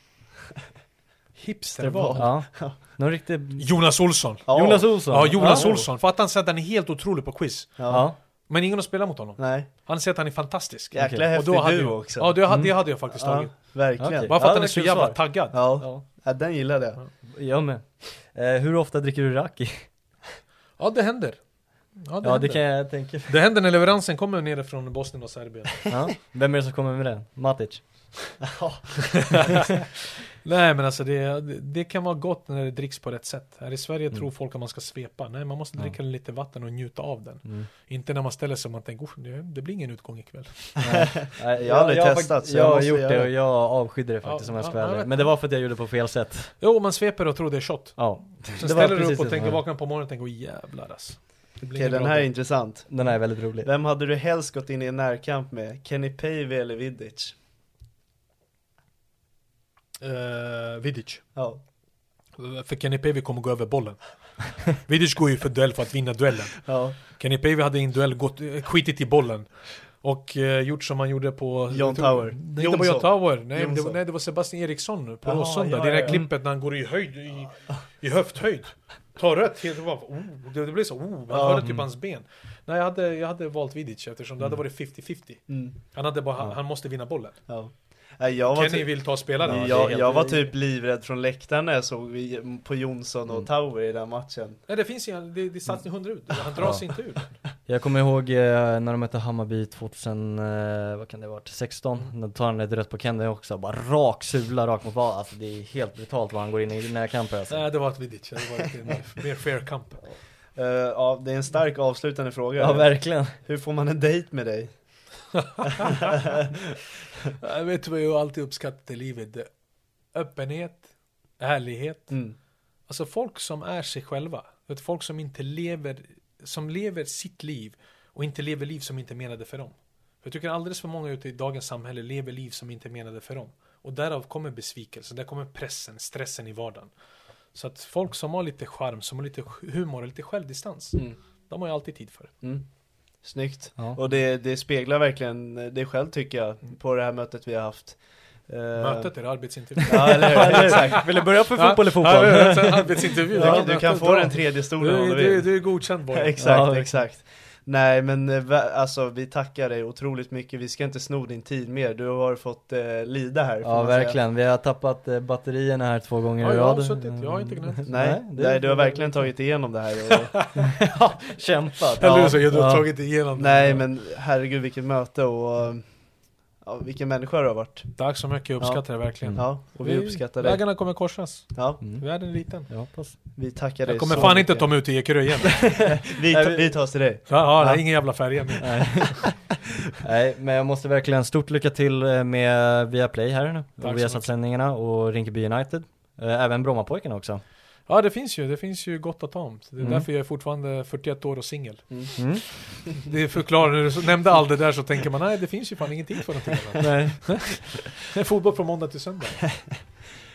C: Hipsterval
B: Ja. Någon riktig...
C: Jonas Olsson
A: Ja.
B: Jonas Olsson.
C: Ja, Jonas
B: ja.
C: Olsson, för att han säger att han är helt otrolig på quiz
A: Ja.
B: Ja.
C: Men ingen har spelat mot honom
A: Nej,
C: Han säger att han är fantastisk
A: jäkla.
C: Och
A: häftig
C: då hade
A: du
C: jag,
A: också.
C: Ja, det hade, det
B: Mm.
C: hade jag faktiskt
A: ja,
C: tagit
A: verkligen.
B: Okej.
C: Bara för
B: Ja,
C: att han är så jävla
B: svar.
C: taggad
A: Ja.
B: Ja.
A: ja, den gillade jag.
B: Jag med. Eh, hur ofta dricker du raki?
C: Ja, det händer. Ja, det,
B: Ja, det kan jag tänka
C: det händer när leveransen kommer ner från Bosnien och Serbien.
B: ja. Vem är det som kommer med det? Matic?
C: Nej men alltså det, det, kan vara gott när det dricks på rätt sätt. Här i Sverige
B: Mm.
C: tror folk att man ska svepa. Nej, man måste
B: Ja.
C: dricka lite vatten och njuta av den.
B: Mm.
C: Inte när man ställer sig och man tänker, "Oh, det, det blir ingen utgång ikväll.
B: Nej,
A: Jag har aldrig
B: jag,
A: testat, jag
B: Jag har gjort
A: göra
B: det och jag avskydde det faktiskt
C: Ja,
B: om jag ska
C: ja.
B: Men det var för att jag gjorde det på fel sätt.
C: Jo, man sveper och tror det är shot.
B: Ja.
C: Sen ställer du upp och tänker,
B: var.
C: vaknar på morgonen och tänker, åh jävlar alltså. Det
A: Okej, den här är
C: dag."
A: intressant.
B: Den här är väldigt rolig.
A: Vem hade du helst gått in i en närkamp med? Kenny Pavey eller Vidic?
C: Eh, Vidic.
A: Ja.
C: För Kenny Pavey kommer gå över bollen. Vidic går ju för duell för att vinna duellen.
A: Ja.
C: Kenny Pavey hade i en duell gått, eh, skitit i bollen. Och eh, gjort som han gjorde på...
A: John Tower.
C: Nej, inte på
A: Jonsson.
C: John Tower. Nej, det var,
A: Jonsson.
C: nej, det var Sebastian Eriksson på Råsunda.
A: ja,
C: det där
A: ja, ja.
C: klippet när han går i höjd, i, i höfthöjd. Tar rött, helt bara, oh, det, det blev så, oh, man hörde typ hans ben. Nej, jag hade, jag hade valt Vidic eftersom det hade varit 50-50.
A: Mm.
C: Han, hade bara, han, han måste vinna bollen.
A: ja. Jag var,
C: Kenny
A: typ,
C: vill ta spelaren.
A: Jag, jag var typ livrädd från läktaren när jag såg på Jonsson och
B: Mm.
A: Tower i den matchen.
C: Nej, det finns ju, det, det satt 100 ut. Han drar sig inte ur.
B: Jag kommer ihåg eh, när de mötte Hammarby 2000, eh, vad kan det ha varit, 16? Då tar han ett rött på Kenny också, bara rak sula rakt mot vad Alltså det är helt brutalt vad han går in i den här kampen alltså.
C: Nej, det var ett Vidic. Det var ett mer, fair kamp.
A: Eh, ja, det är en stark avslutande fråga.
B: Ja verkligen.
A: Hur får man en dejt med dig?
C: jag vet vad jag alltid uppskattat i livet? Öppenhet, ärlighet.
A: Mm.
C: Alltså folk som är sig själva. Folk som inte lever, som lever sitt liv och inte lever liv som inte är menade för dem. För jag tycker alldeles för många ute i dagens samhälle lever liv som inte är menade för dem. Och därav kommer besvikelsen, där kommer pressen, stressen i vardagen. Så att folk som har lite charm, som har lite humor och lite självdistans,
A: Mm.
C: de har ju alltid tid för.
A: Mm. Snyggt.
B: Ja.
A: Och det, det speglar verkligen dig själv tycker jag, på det här mötet vi har haft. Eh,
C: Mötet är arbetsintervju.
A: Ja, eller hur? Exakt.
B: Vill du börja för fotboll i fotboll?
C: Ja, ja, ja, arbetsintervju.
A: Du,
C: Ja,
A: kan- du kan få den tredje stolen om
C: du,
A: du
C: du,
A: vill.
C: du är godkänd boy.
A: Exakt,
B: Ja,
A: exakt. Nej men eh, alltså vi tackar dig otroligt mycket, vi ska inte sno din tid mer, du har fått eh, lida här
B: Ja
A: säga.
B: verkligen, vi har tappat eh, batterierna här två gånger
C: Ja,
B: i
C: jag har
B: rad
C: suttit, jag har inte gnällt.
A: Nej,
B: Nej, det-
A: nej, du har verkligen tagit igenom det här och,
B: ja, kämpat
C: Eller hur? Så jag har
B: ja.
C: tagit igenom det.
A: Nej men herregud vilket möte och ja, vilken människa du har varit
C: Tack så mycket, jag uppskattar det verkligen.
A: Ja, och vi uppskattar dig
C: Vägarna kommer korsas.
A: Ja,
C: Världen är liten.
B: Jag hoppas
A: vi tackar dig
C: Jag kommer
A: så
C: fan
A: mycket.
C: inte ta mig ut i Ekerö igen.
A: vi, ta, vi tar oss till dig
C: Ja, ja,
A: Ja.
C: ingen jävla färja.
B: Nej. Nej, men jag måste verkligen stort lycka till eh, med Viaplay här nu
C: så
B: och Viasat-sändningarna och Rinkeby United Eh, Även Brommapojkarna också
C: Ja, det finns ju, det finns ju gott att ta om. Det är
B: Mm.
C: därför jag är fortfarande 41 år och singel.
B: mm.
C: Det förklarar, när du nämnde allt det där så tänker man, nej det finns ju fan ingenting för någonting annat.
B: Nej.
C: Fotboll från måndag till söndag.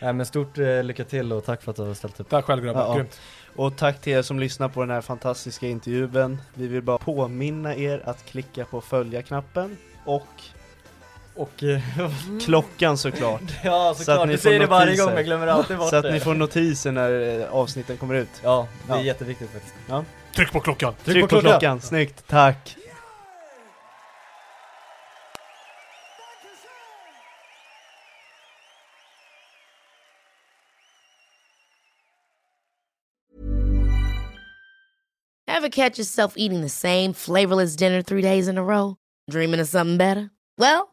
B: Nej men stort eh, lycka till och tack för att du har ställt upp
C: Tack själv grabbar,
A: Ja.
C: grymt.
A: Och tack till er som lyssnar på den här fantastiska intervjun Vi vill bara påminna er att klicka på följa-knappen och
B: Och eh,
A: klockan såklart
B: Ja
A: Så
B: såklart,
A: att ni
B: du
A: får
B: säger det varje
A: notiser.
B: gång jag glömmer alltid bort
A: Så att
B: det
A: ni får notiser när eh, avsnitten kommer ut
B: Ja, det är
A: Ja.
B: jätteviktigt faktiskt
C: Tryck på klockan!
A: Tryck, på, klockan. snyggt, tack!
D: Ever catch yourself eating the same flavorless dinner three days in a row? Dreaming of something better? Well,